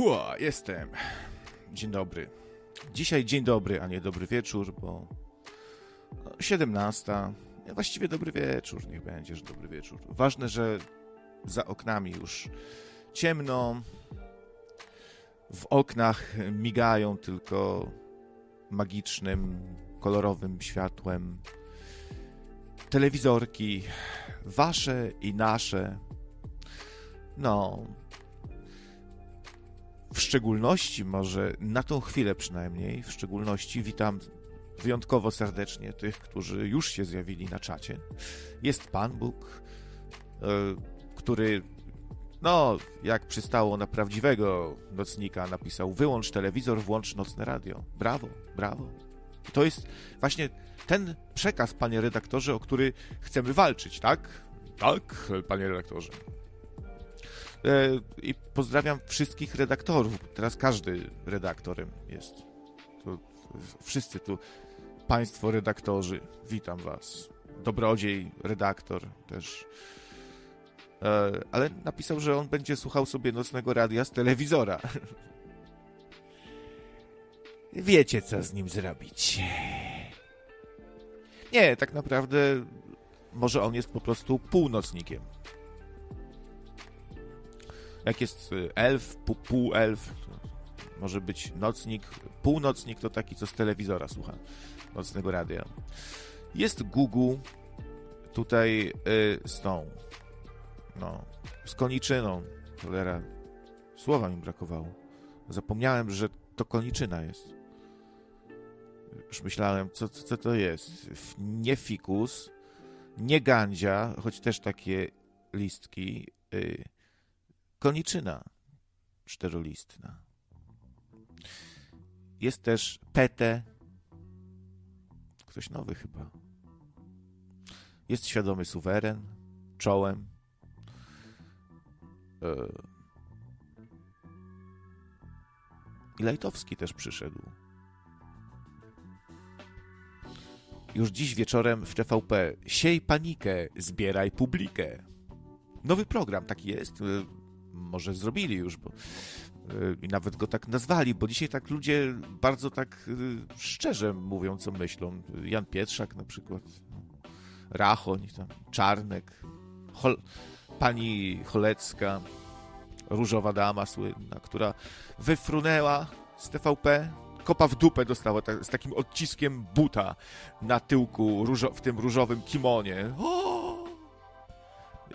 Hua, jestem. Dzień dobry. Dzisiaj dzień dobry, a nie dobry wieczór, bo 17. Właściwie dobry wieczór, niech będzie, że dobry wieczór. Ważne, że za oknami już ciemno. W oknach migają tylko magicznym, kolorowym światłem telewizorki, wasze i nasze. No, w szczególności, może na tą chwilę przynajmniej, w szczególności witam wyjątkowo serdecznie tych, którzy już się zjawili na czacie. Jest Pan Bóg, e, który, no, jak przystało na prawdziwego nocnika, napisał: Wyłącz telewizor, włącz nocne radio. Brawo, brawo. I to jest właśnie ten przekaz, panie redaktorze, o który chcemy walczyć, tak? Tak, panie redaktorze. E, I pozdrawiam wszystkich redaktorów. Teraz każdy redaktorem jest. To wszyscy tu, państwo redaktorzy, witam was. Dobrodziej, redaktor też. E, ale napisał, że on będzie słuchał sobie nocnego radia z telewizora. Wiecie, co z nim zrobić. Nie, tak naprawdę może on jest po prostu północnikiem. Jak jest y, elf, pół, pół elf, może być nocnik. Północnik to taki, co z telewizora słucha nocnego radia. Jest Google tutaj y, z tą, no, z koniczyną. Cholera, słowa mi brakowało. Zapomniałem, że to koniczyna jest. Już myślałem, co, co, co to jest. Nie fikus, nie gandzia, choć też takie listki. Y, koniczyna czterolistna. Jest też PT. Ktoś nowy chyba. Jest świadomy suweren, czołem. E, I Lajtowski też przyszedł. Już dziś wieczorem w TVP Siej panikę, zbieraj publikę. Nowy program taki jest może zrobili już, bo y, i nawet go tak nazwali, bo dzisiaj tak ludzie bardzo tak y, szczerze mówią, co myślą. Jan Pietrzak na przykład, Rachoń, tam, Czarnek, Hol pani Cholecka, różowa dama słynna, która wyfrunęła z TVP, kopa w dupę dostała z takim odciskiem buta na tyłku w tym różowym kimonie. O!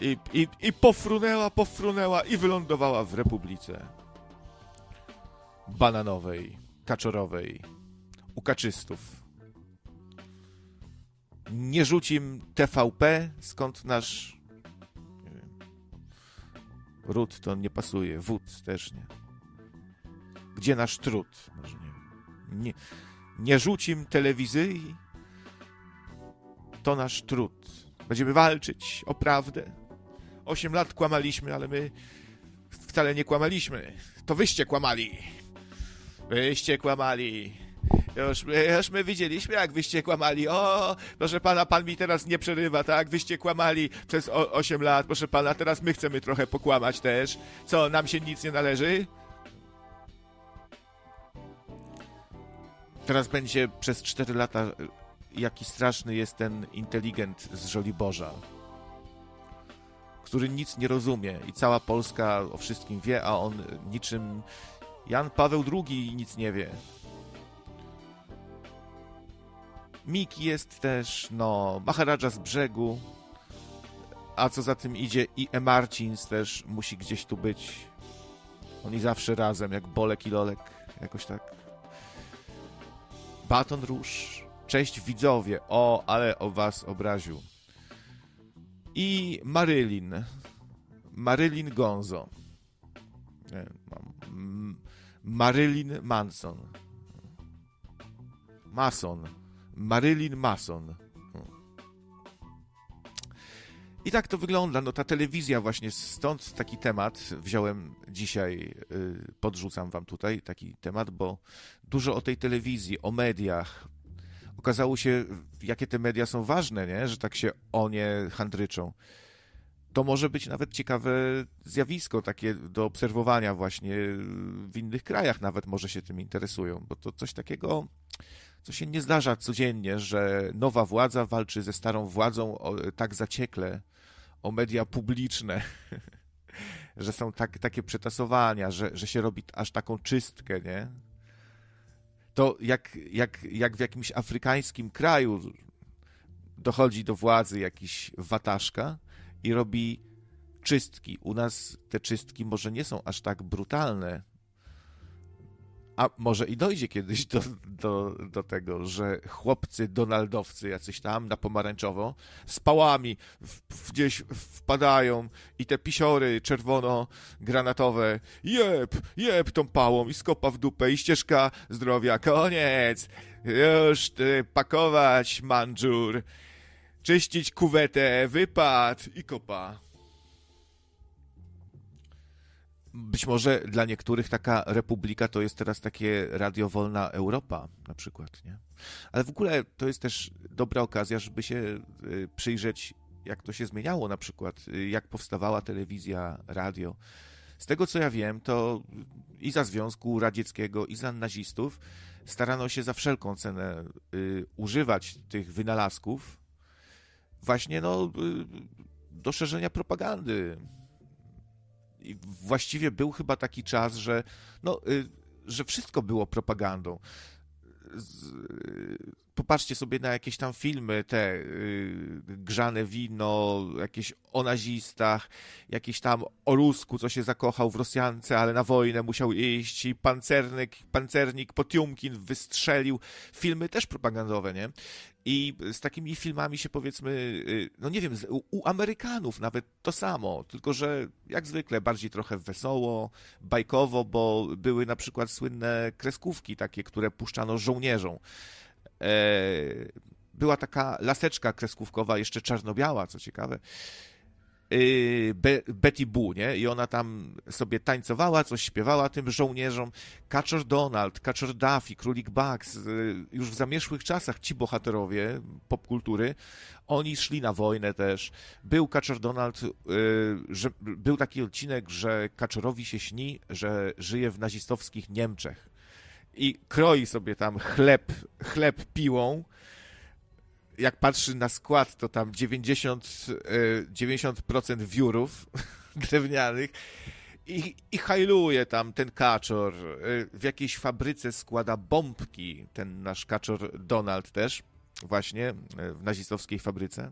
I, i, I pofrunęła, pofrunęła i wylądowała w Republice bananowej, kaczorowej, u kaczystów. Nie rzucim TVP, skąd nasz ród to nie pasuje, wód też nie. Gdzie nasz trud? Może nie. Nie, nie rzucim telewizji, to nasz trud. Będziemy walczyć o prawdę 8 lat kłamaliśmy, ale my wcale nie kłamaliśmy. To wyście kłamali. Wyście kłamali. Już, już my widzieliśmy, jak wyście kłamali. O, proszę pana, pan mi teraz nie przerywa, tak? Wyście kłamali przez 8 lat, proszę pana, teraz my chcemy trochę pokłamać też. Co, nam się nic nie należy? Teraz będzie przez 4 lata, jaki straszny jest ten inteligent z Żoliborza który nic nie rozumie i cała Polska o wszystkim wie, a on niczym Jan Paweł II nic nie wie. Miki jest też, no, Maharadża z brzegu, a co za tym idzie i E. Marcins też musi gdzieś tu być. Oni zawsze razem, jak Bolek i Lolek, jakoś tak. Baton Róż. Cześć widzowie. O, ale o was obraził i Marylin. Marylin Gonzo. Marylin Manson. Mason. Marylin Mason. I tak to wygląda. No ta telewizja właśnie, stąd taki temat wziąłem dzisiaj, y, podrzucam wam tutaj taki temat, bo dużo o tej telewizji, o mediach, okazało się, jakie te media są ważne, nie? że tak się o nie handryczą. to może być nawet ciekawe zjawisko, takie do obserwowania właśnie w innych krajach, nawet może się tym interesują, bo to coś takiego, co się nie zdarza codziennie, że nowa władza walczy ze starą władzą o, tak zaciekle o media publiczne, że są tak, takie przetasowania, że, że się robi aż taką czystkę, nie? To jak, jak, jak w jakimś afrykańskim kraju dochodzi do władzy jakiś wataszka i robi czystki. U nas te czystki może nie są aż tak brutalne, a może i dojdzie kiedyś do, do, do tego, że chłopcy donaldowcy jacyś tam na pomarańczowo z pałami w, gdzieś wpadają i te pisiory czerwono-granatowe jeb, jeb tą pałą i skopa w dupę i ścieżka zdrowia, koniec, już ty, pakować mandżur, czyścić kuwetę, wypad i kopa. Być może dla niektórych taka republika to jest teraz takie radiowolna Europa na przykład, nie? Ale w ogóle to jest też dobra okazja, żeby się y, przyjrzeć, jak to się zmieniało na przykład, y, jak powstawała telewizja, radio. Z tego co ja wiem, to i za Związku Radzieckiego, i za nazistów starano się za wszelką cenę y, używać tych wynalazków właśnie no, do szerzenia propagandy, właściwie był chyba taki czas, że, no, y, że wszystko było propagandą. Popatrzcie sobie na jakieś tam filmy, te y, grzane wino, jakieś o nazistach, jakieś tam o Rusku, co się zakochał w Rosjance, ale na wojnę musiał iść i pancernik, pancernik Potiumkin wystrzelił. Filmy też propagandowe, nie? I z takimi filmami się powiedzmy, y, no nie wiem, u Amerykanów nawet to samo, tylko że jak zwykle bardziej trochę wesoło, bajkowo, bo były na przykład słynne kreskówki takie, które puszczano żołnierzom. E, była taka laseczka kreskówkowa, jeszcze czarno-biała, co ciekawe, Y, Be Betty Boo, nie? I ona tam sobie tańcowała, coś śpiewała tym żołnierzom. Kaczor Donald, Kaczor Duffy, Królik Bugs, y, już w zamierzchłych czasach ci bohaterowie popkultury, oni szli na wojnę też. Był Kaczor Donald, że był taki odcinek, że Kaczorowi się śni, że żyje w nazistowskich Niemczech i kroi sobie tam chleb, chleb piłą, jak patrzy na skład, to tam 90, 90% e, wiórów drewnianych i, i hajluje tam ten kaczor. E, w jakiejś fabryce składa bombki, ten nasz kaczor Donald też, właśnie e, w nazistowskiej fabryce.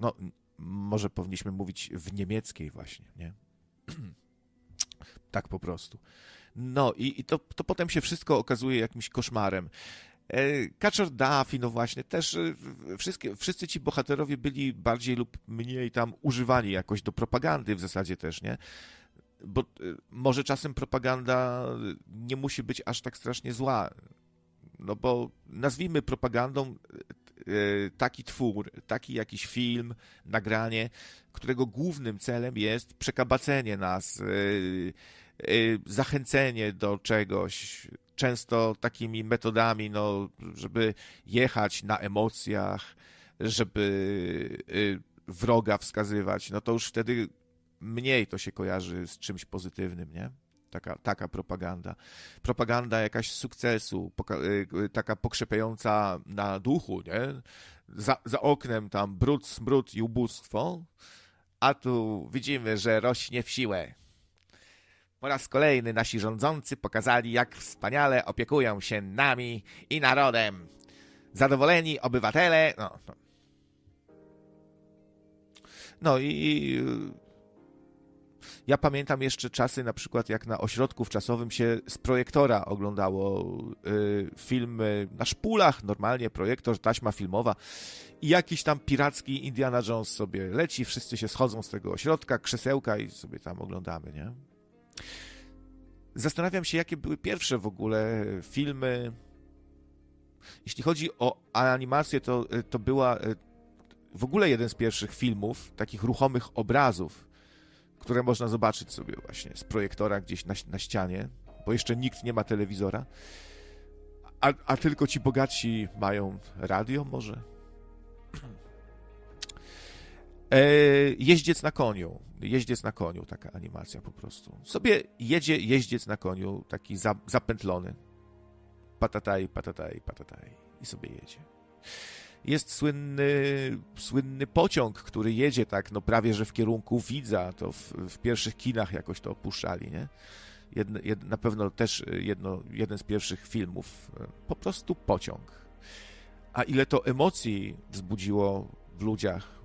No, może powinniśmy mówić w niemieckiej właśnie, nie? tak po prostu. No i, i to, to potem się wszystko okazuje jakimś koszmarem. E, Kaczor Duffy, no właśnie, też e, wszystkie, wszyscy ci bohaterowie byli bardziej lub mniej tam używani jakoś do propagandy w zasadzie też, nie? Bo e, może czasem propaganda nie musi być aż tak strasznie zła. No bo nazwijmy propagandą taki twór, taki jakiś film, nagranie, którego głównym celem jest przekabacenie nas, zachęcenie do czegoś, często takimi metodami, no, żeby jechać na emocjach, żeby y, wroga wskazywać, no to już wtedy mniej to się kojarzy z czymś pozytywnym, nie? Taka, taka propaganda. Propaganda jakaś sukcesu, y, taka pokrzepiająca na duchu, nie? Za, za oknem tam brud, smród i ubóstwo, a tu widzimy, że rośnie w siłę. Po raz kolejny nasi rządzący pokazali, jak wspaniale opiekują się nami i narodem. Zadowoleni obywatele. No, no. no i ja pamiętam jeszcze czasy, na przykład jak na ośrodku wczasowym się z projektora oglądało y, filmy na szpulach, normalnie projektor, taśma filmowa i jakiś tam piracki Indiana Jones sobie leci, wszyscy się schodzą z tego ośrodka, krzesełka i sobie tam oglądamy, nie? Zastanawiam się, jakie były pierwsze w ogóle filmy. Jeśli chodzi o animację, to, to była e, w ogóle jeden z pierwszych filmów, takich ruchomych obrazów, które można zobaczyć sobie właśnie z projektora gdzieś na, na ścianie, bo jeszcze nikt nie ma telewizora, a, a tylko ci bogatsi mają radio może. E, jeździec na koniu. Jeździec na koniu, taka animacja po prostu. Sobie jedzie jeździec na koniu, taki za, zapętlony. Patataj, patataj, patataj. I sobie jedzie. Jest słynny, słynny pociąg, który jedzie tak, no prawie że w kierunku widza. To w, w pierwszych kinach jakoś to opuszczali, nie? Jedne, jed, na pewno też jedno, jeden z pierwszych filmów. Po prostu pociąg. A ile to emocji wzbudziło w ludziach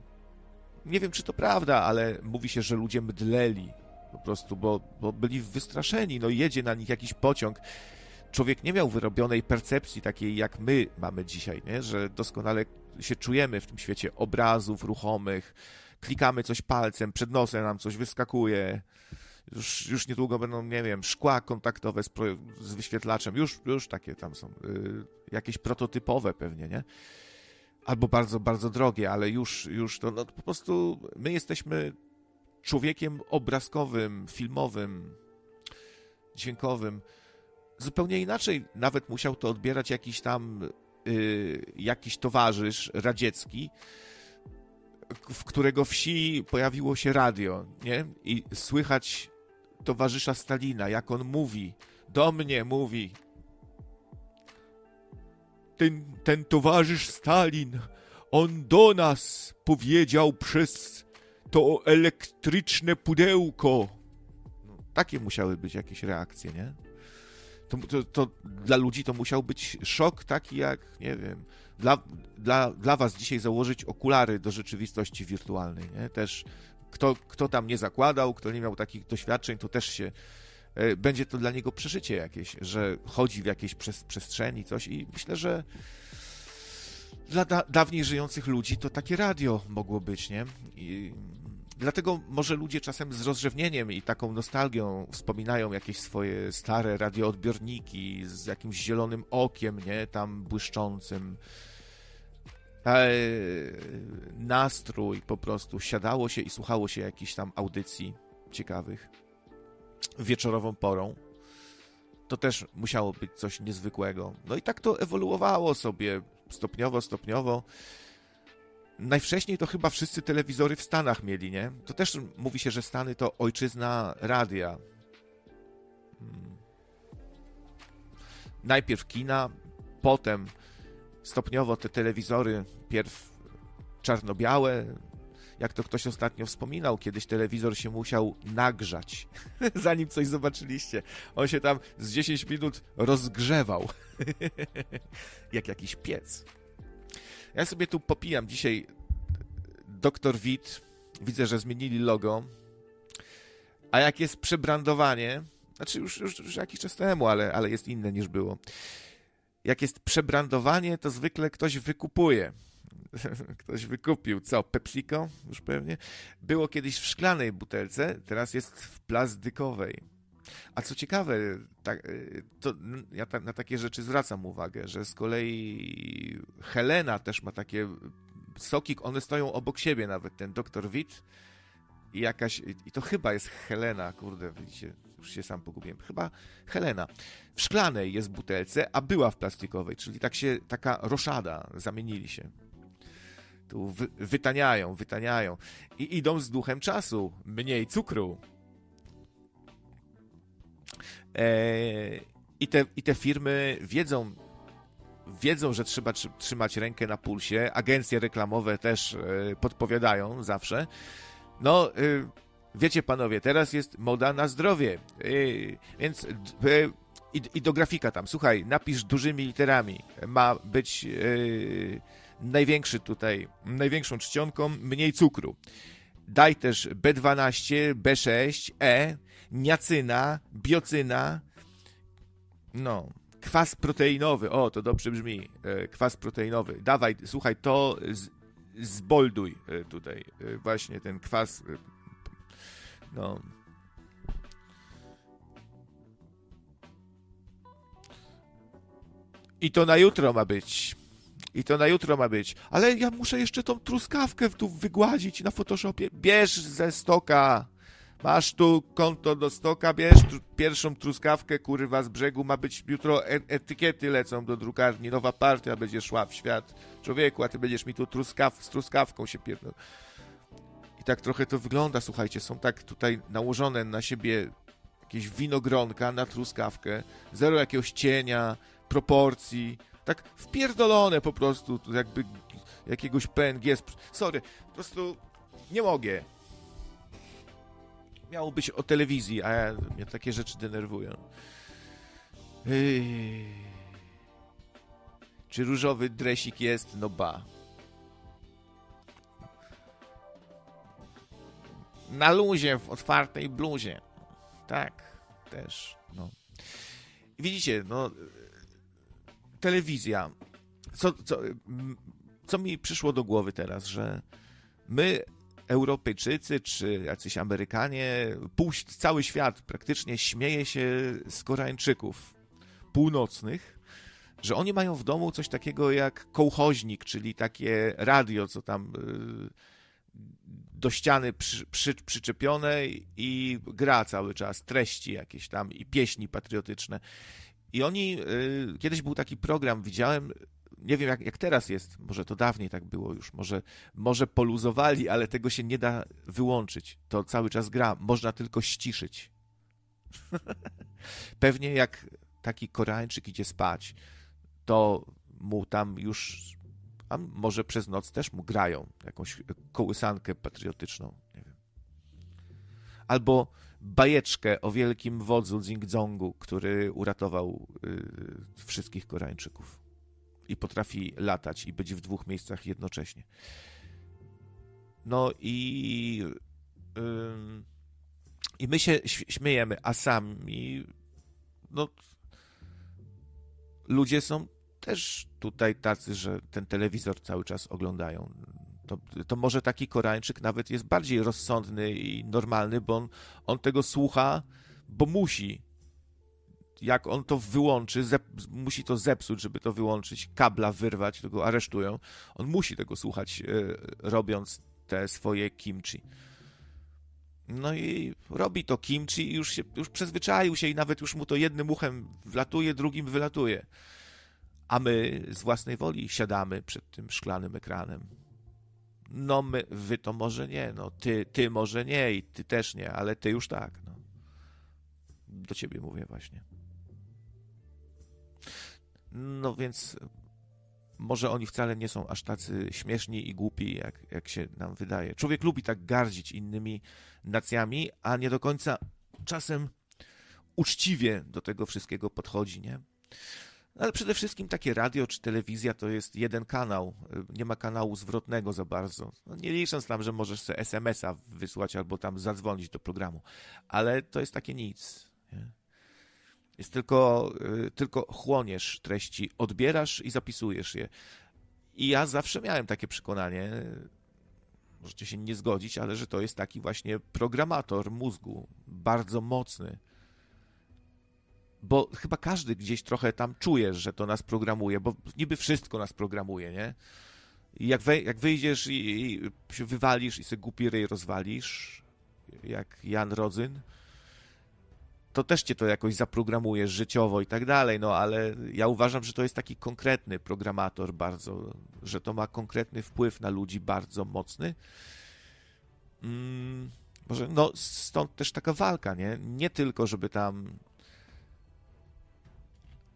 nie wiem, czy to prawda, ale mówi się, że ludzie mdleli po prostu, bo, bo byli wystraszeni. No jedzie na nich jakiś pociąg. Człowiek nie miał wyrobionej percepcji takiej, jak my mamy dzisiaj, nie? że doskonale się czujemy w tym świecie obrazów ruchomych, klikamy coś palcem, przed nosem nam coś wyskakuje. Już, już niedługo będą, nie wiem, szkła kontaktowe z, z wyświetlaczem, już, już takie tam są, yy, jakieś prototypowe pewnie, nie? Albo bardzo, bardzo drogie, ale już, już to no, po prostu my jesteśmy człowiekiem obrazkowym, filmowym, dźwiękowym. Zupełnie inaczej nawet musiał to odbierać jakiś tam yy, jakiś towarzysz radziecki, w którego wsi pojawiło się radio, nie? I słychać towarzysza Stalina, jak on mówi, do mnie mówi, ten, ten towarzysz Stalin, on do nas powiedział przez to elektryczne pudełko. No, takie musiały być jakieś reakcje, nie? To, to, to, dla ludzi to musiał być szok taki jak, nie wiem, dla, dla, dla was dzisiaj założyć okulary do rzeczywistości wirtualnej, nie? Też kto, kto tam nie zakładał, kto nie miał takich doświadczeń, to też się będzie to dla niego przeżycie jakieś, że chodzi w jakiejś przestrzeni, coś i myślę, że dla da dawniej żyjących ludzi to takie radio mogło być, nie? I dlatego może ludzie czasem z rozrzewnieniem i taką nostalgią wspominają jakieś swoje stare radioodbiorniki z jakimś zielonym okiem, nie? Tam błyszczącym. E, nastrój po prostu. Siadało się i słuchało się jakichś tam audycji ciekawych wieczorową porą. To też musiało być coś niezwykłego. No i tak to ewoluowało sobie stopniowo, stopniowo. Najwcześniej to chyba wszyscy telewizory w Stanach mieli, nie? To też mówi się, że Stany to ojczyzna radia. Hmm. Najpierw kina, potem stopniowo te telewizory, pierw czarno-białe, jak to ktoś ostatnio wspominał, kiedyś telewizor się musiał nagrzać, zanim coś zobaczyliście. On się tam z 10 minut rozgrzewał, jak jakiś piec. Ja sobie tu popijam dzisiaj Dr. Wit. Widzę, że zmienili logo. A jak jest przebrandowanie, znaczy już, już, już jakiś czas temu, ale, ale jest inne niż było. Jak jest przebrandowanie, to zwykle ktoś wykupuje. ktoś wykupił. Co, PepsiCo? Już pewnie. Było kiedyś w szklanej butelce, teraz jest w plastikowej. A co ciekawe, tak, to ja ta, na takie rzeczy zwracam uwagę, że z kolei Helena też ma takie soki, one stoją obok siebie nawet, ten Dr. Witt i jakaś, i to chyba jest Helena, kurde, widzicie, już się sam pogubiłem, chyba Helena. W szklanej jest butelce, a była w plastikowej, czyli tak się, taka roszada, zamienili się tu wy, wytaniają, wytaniają i idą z duchem czasu. Mniej cukru. E, i, te, I te firmy wiedzą, wiedzą, że trzeba trzymać rękę na pulsie. Agencje reklamowe też e, podpowiadają zawsze. No, e, wiecie panowie, teraz jest moda na zdrowie. E, więc e, i, do grafika tam, słuchaj, napisz dużymi literami. Ma być największy tutaj, największą czcionką, mniej cukru. Daj też B12, B6, E, niacyna, biocyna, no, kwas proteinowy, o, to dobrze brzmi, e, kwas proteinowy. Dawaj, słuchaj, to z, zbolduj e, tutaj, e, właśnie ten kwas, no, I to na jutro ma być i to na jutro ma być. Ale ja muszę jeszcze tą truskawkę tu wygładzić na Photoshopie. Bierz ze stoka. Masz tu konto do stoka, bierz pierwszą truskawkę, kurwa, z brzegu. Ma być jutro, e etykiety lecą do drukarni, nowa partia będzie szła w świat. Człowieku, a ty będziesz mi tu truskaw z truskawką się pierdol. tak trochę to wygląda, słuchajcie, są tak tutaj nałożone na siebie jakieś winogronka na truskawkę, zero jakiegoś cienia, proporcji, tak wpierdolone po prostu, jakby jakiegoś PNG. Sorry, po prostu nie mogę. Miało być o telewizji, a ja, mnie takie rzeczy denerwują. Czy różowy dresik jest? No ba. Na luzie, w otwartej bluzie. Tak, też, no. Widzicie, no, telewizja. Co, co, co mi przyszło do głowy teraz, że my, Europejczycy czy jacyś Amerykanie, pół, cały świat praktycznie śmieje się z Koreańczyków północnych, że oni mają w domu coś takiego jak kołchoźnik, czyli takie radio, co tam y, do ściany przy, przy, przyczepione i gra cały czas treści jakieś tam i pieśni patriotyczne. I oni, y, kiedyś był taki program, widziałem, nie wiem jak, jak teraz jest, może to dawniej tak było już, może, może poluzowali, ale tego się nie da wyłączyć. To cały czas gra, można tylko ściszyć. Pewnie jak taki Koreańczyk idzie spać, to mu tam już, a może przez noc też mu grają jakąś kołysankę patriotyczną, nie wiem. Albo bajeczkę o wielkim wodzu Zingzongu, który uratował y, wszystkich Koreańczyków i potrafi latać i być w dwóch miejscach jednocześnie. No i y, i my się śmiejemy, a sami no ludzie są też tutaj tacy, że ten telewizor cały czas oglądają. To, to może taki Koreańczyk nawet jest bardziej rozsądny i normalny, bo on, on tego słucha, bo musi. Jak on to wyłączy, zep, musi to zepsuć, żeby to wyłączyć, kabla wyrwać, to go aresztują. On musi tego słuchać, e, robiąc te swoje kimchi. No i robi to kimchi i już się już przyzwyczaił się i nawet już mu to jednym uchem wlatuje, drugim wylatuje. A my z własnej woli siadamy przed tym szklanym ekranem. No my, wy to może nie, no ty, ty może nie i ty też nie, ale ty już tak, no. Do ciebie mówię właśnie. No więc może oni wcale nie są aż tacy śmieszni i głupi, jak, jak się nam wydaje. Człowiek lubi tak gardzić innymi nacjami, a nie do końca czasem uczciwie do tego wszystkiego podchodzi, nie? Ale przede wszystkim takie radio czy telewizja to jest jeden kanał. Nie ma kanału zwrotnego za bardzo. No nie licząc tam, że możesz sobie SMS-a wysłać albo tam zadzwonić do programu. Ale to jest takie nic. Nie? Jest tylko, y, tylko chłoniesz treści, odbierasz i zapisujesz je. I ja zawsze miałem takie przekonanie, możecie się nie zgodzić, ale że to jest taki właśnie programator mózgu, bardzo mocny bo chyba każdy gdzieś trochę tam czuje, że to nas programuje, bo niby wszystko nas programuje, nie? I jak, jak wyjdziesz i, i się wywalisz i sobie głupi rej rozwalisz, jak Jan Rodzyn, to też cię to jakoś zaprogramuje życiowo i tak dalej, no ale ja uważam, że to jest taki konkretny programator bardzo, że to ma konkretny wpływ na ludzi bardzo mocny. Mm, może, no stąd też taka walka, nie? Nie tylko, żeby tam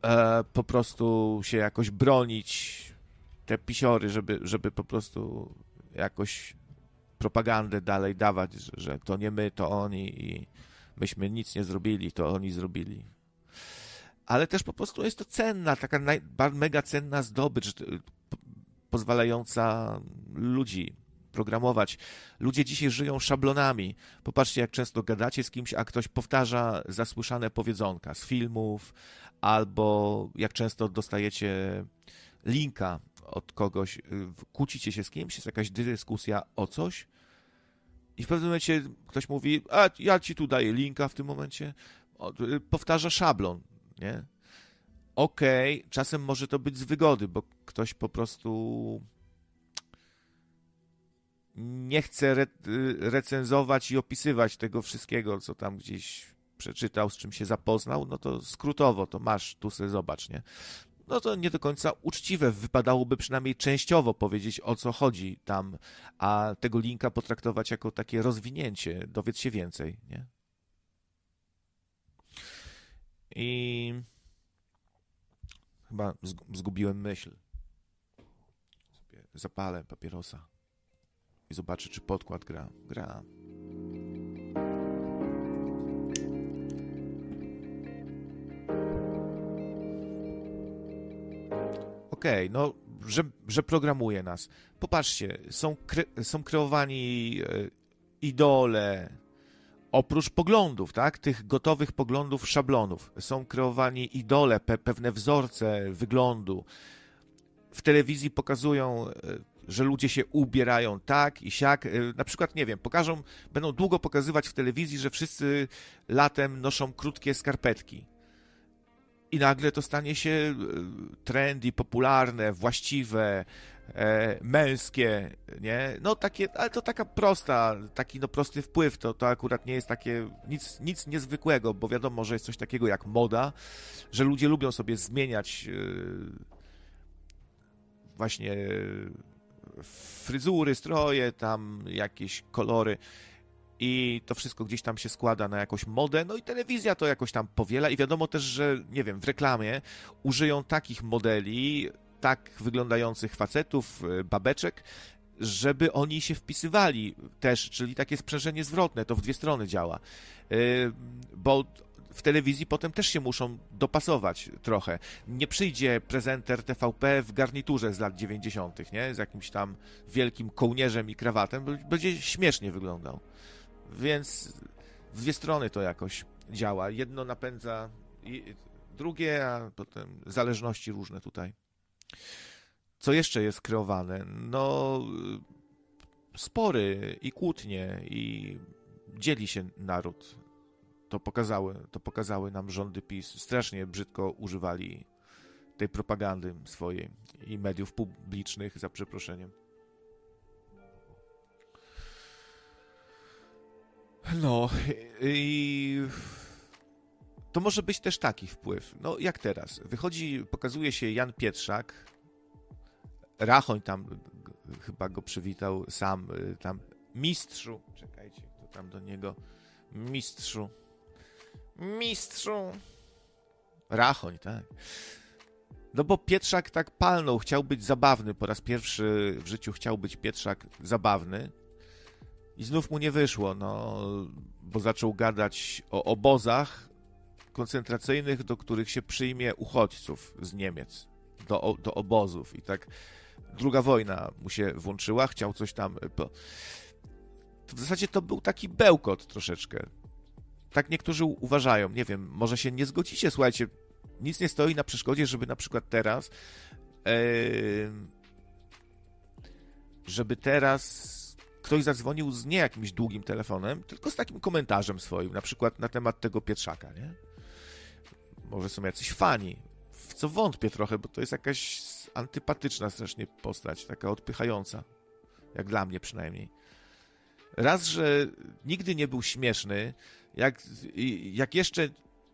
e, po prostu się jakoś bronić, te pisiory, żeby, żeby po prostu jakoś propagandę dalej dawać, że, że to nie my, to oni i myśmy nic nie zrobili, to oni zrobili. Ale też po prostu jest to cenna, taka naj, mega cenna zdobycz, pozwalająca ludzi programować. Ludzie dzisiaj żyją szablonami. Popatrzcie, jak często gadacie z kimś, a ktoś powtarza zasłyszane powiedzonka z filmów, albo jak często dostajecie linka od kogoś, y, kłócicie się z kimś, jest jakaś dyskusja o coś i w pewnym momencie ktoś mówi, a ja ci tu daję linka w tym momencie, y, powtarza szablon, nie? Okej, okay, czasem może to być z wygody, bo ktoś po prostu nie chce re y, recenzować i opisywać tego wszystkiego, co tam gdzieś przeczytał, z czym się zapoznał, no to skrótowo to masz, tu sobie zobacz, nie? no to nie do końca uczciwe. Wypadałoby przynajmniej częściowo powiedzieć, o co chodzi tam, a tego linka potraktować jako takie rozwinięcie, dowiedz się więcej, nie? I chyba zgubiłem myśl. Zapalę papierosa i zobaczę, czy podkład gra. Gra. Okej, okay, no, że, że programuje nas. Popatrzcie, są, kre, są kreowani e, idole, oprócz poglądów, tak, tych gotowych poglądów, szablonów. Są kreowani idole, pe, pewne wzorce wyglądu. W telewizji pokazują, e, że ludzie się ubierają tak i siak. E, na przykład, nie wiem, pokażą, będą długo pokazywać w telewizji, że wszyscy latem noszą krótkie skarpetki i nagle to stanie się e, trendy, popularne, właściwe, e, męskie, nie? No takie, ale to taka prosta, taki no prosty wpływ, to, to akurat nie jest takie nic, nic niezwykłego, bo wiadomo, że jest coś takiego jak moda, że ludzie lubią sobie zmieniać e, właśnie fryzury, stroje, tam jakieś kolory i to wszystko gdzieś tam się składa na jakąś modę, no i telewizja to jakoś tam powiela i wiadomo też, że nie wiem, w reklamie użyją takich modeli, tak wyglądających facetów, e, babeczek, żeby oni się wpisywali też, czyli takie sprzężenie zwrotne, to w dwie strony działa. E, bo w telewizji potem też się muszą dopasować trochę. Nie przyjdzie prezenter TVP w garniturze z lat 90., nie? Z jakimś tam wielkim kołnierzem i krawatem, będzie śmiesznie wyglądał. Więc w dwie strony to jakoś działa. Jedno napędza drugie, a potem zależności różne tutaj. Co jeszcze jest kreowane? No, spory i kłótnie i dzieli się naród. To pokazały, to pokazały nam rządy PiS. Strasznie brzydko używali tej propagandy swojej i mediów publicznych, za przeproszeniem. No i to może być też taki wpływ. No jak teraz? Wychodzi, pokazuje się Jan Pietrzak, Rachoń tam chyba go przywitał sam, y, tam mistrzu, czekajcie, to tam do niego, mistrzu, mistrzu, Rachoń, tak. No bo Pietrzak tak palnął, chciał być zabawny, po raz pierwszy w życiu chciał być Pietrzak zabawny, i znów mu nie wyszło, no, bo zaczął gadać o obozach koncentracyjnych, do których się przyjmie uchodźców z Niemiec, do, do obozów. I tak druga wojna mu się włączyła, chciał coś tam. W zasadzie to był taki bełkot troszeczkę. Tak niektórzy uważają. Nie wiem, może się nie zgodzicie, słuchajcie. Nic nie stoi na przeszkodzie, żeby na przykład teraz. Żeby teraz ktoś zadzwonił z nie jakimś długim telefonem, tylko z takim komentarzem swoim, na przykład na temat tego Pietrzaka, nie? Może są jacyś fani, w co wątpię trochę, bo to jest jakaś antypatyczna strasznie postać, taka odpychająca, jak dla mnie przynajmniej. Raz, że nigdy nie był śmieszny, jak, jak jeszcze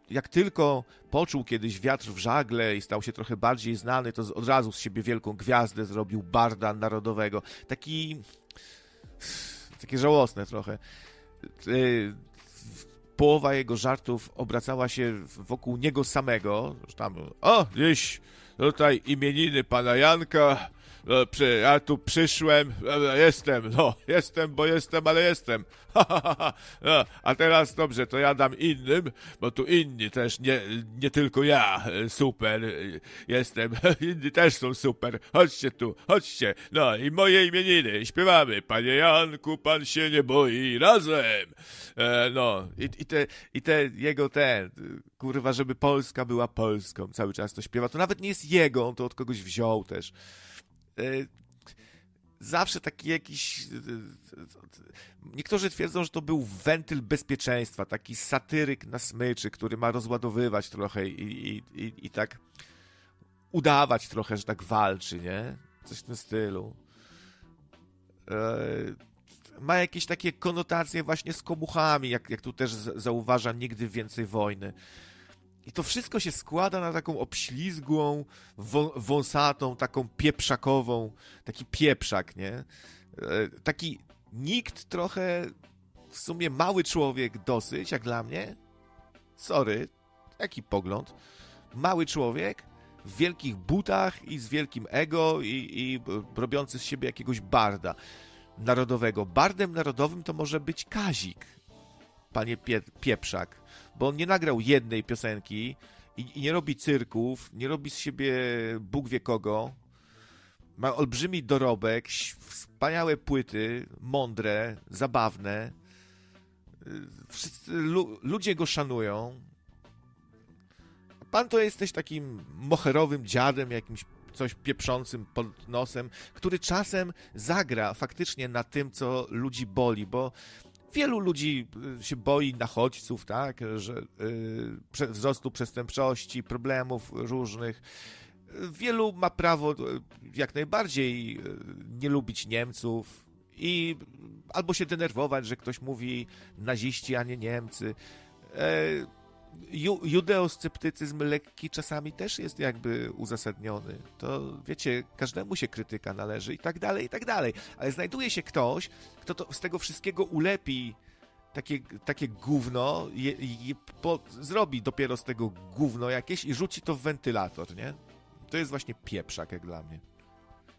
jak tylko poczuł kiedyś wiatr w żagle i stał się trochę bardziej znany, to od razu z siebie wielką gwiazdę zrobił barda narodowego. Taki takie żałosne trochę. Y, połowa jego żartów obracała się wokół niego samego. Tam, o, dziś tutaj imieniny pana Janka, ja tu przyszłem, jestem, no, jestem, bo jestem, ale jestem. no, a teraz dobrze, to ja dam innym, bo tu inni też, nie, nie tylko ja, super jestem, inni też są super. Chodźcie tu, chodźcie. No i moje imieniny, śpiewamy. Panie Janku, pan się nie boi, razem. E, no, i, i, te, i te jego ten, kurwa, żeby Polska była Polską, cały czas to śpiewa. To nawet nie jest jego, on to od kogoś wziął też. E, zawsze taki jakiś. Niektórzy twierdzą, że to był wentyl bezpieczeństwa, taki satyryk na smyczy, który ma rozładowywać trochę i, i, i, tak udawać trochę, że tak walczy, nie? Coś w tym stylu. E, ma jakieś takie konotacje właśnie z komuchami, jak, jak tu też zauważa nigdy więcej wojny. I to wszystko się składa na taką obślizgłą, wą, wąsatą, taką pieprzakową, taki pieprzak, nie? E, taki nikt trochę, w sumie mały człowiek dosyć, jak dla mnie. Sorry, taki pogląd. Mały człowiek w wielkich butach i z wielkim ego i, i robiący z siebie jakiegoś barda narodowego. Bardem narodowym to może być Kazik, panie Pie Pieprzak, bo on nie nagrał jednej piosenki i, i nie robi cyrków, nie robi z siebie Bóg wie kogo. Ma olbrzymi dorobek, wspaniałe płyty, mądre, zabawne. Wszyscy, lu, ludzie go szanują. Pan to jesteś takim moherowym dziadem, jakimś coś pieprzącym pod nosem, który czasem zagra faktycznie na tym, co ludzi boli, bo wielu ludzi y, się boi nachodźców, tak, że yy, wzrostu przestępczości, problemów różnych. Wielu ma prawo y, jak najbardziej y, nie lubić Niemców i albo się denerwować, że ktoś mówi naziści, a nie Niemcy. E, ju, judeosceptycyzm lekki czasami też jest jakby uzasadniony. To wiecie, każdemu się krytyka należy i tak dalej, i tak dalej. Ale znajduje się ktoś, kto to, z tego wszystkiego ulepi takie, takie gówno, je, je, po, zrobi dopiero z tego gówno jakieś i rzuci to w wentylator, nie? To jest właśnie pieprzak jak dla mnie.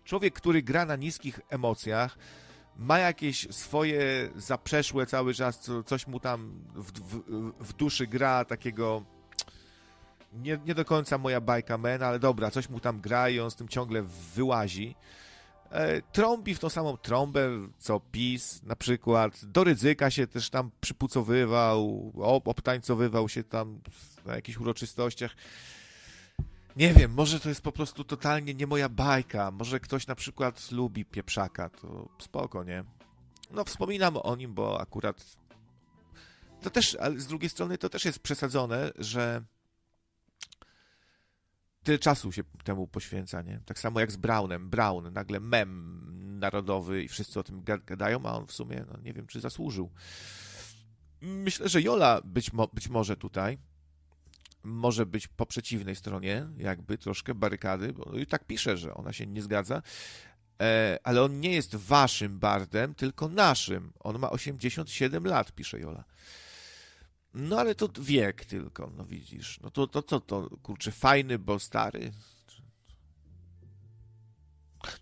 Człowiek, który gra na niskich emocjach, ma jakieś swoje zaprzeszłe cały czas, co, coś mu tam w, w, w, duszy gra takiego nie, nie do końca moja bajka men, ale dobra, coś mu tam gra i on z tym ciągle wyłazi. E, trąbi w tą samą trąbę, co PiS na przykład. Do ryzyka się też tam przypucowywał, ob, obtańcowywał się tam na jakichś uroczystościach. Nie wiem, może to jest po prostu totalnie nie moja bajka. Może ktoś na przykład lubi pieprzaka, to spoko, nie? No, wspominam o nim, bo akurat to też, ale z drugiej strony to też jest przesadzone, że tyle czasu się temu poświęca, nie? Tak samo jak z Brownem. Brown, nagle mem narodowy i wszyscy o tym gadają, a on w sumie, no nie wiem, czy zasłużył. Myślę, że Jola być, mo być może tutaj może być po przeciwnej stronie, jakby troszkę barykady, bo i tak pisze, że ona się nie zgadza, e, ale on nie jest waszym bardem, tylko naszym. On ma 87 lat, pisze Jola. No ale to wiek tylko, no widzisz. No to, to co to, to, kurczę, fajny, bo stary?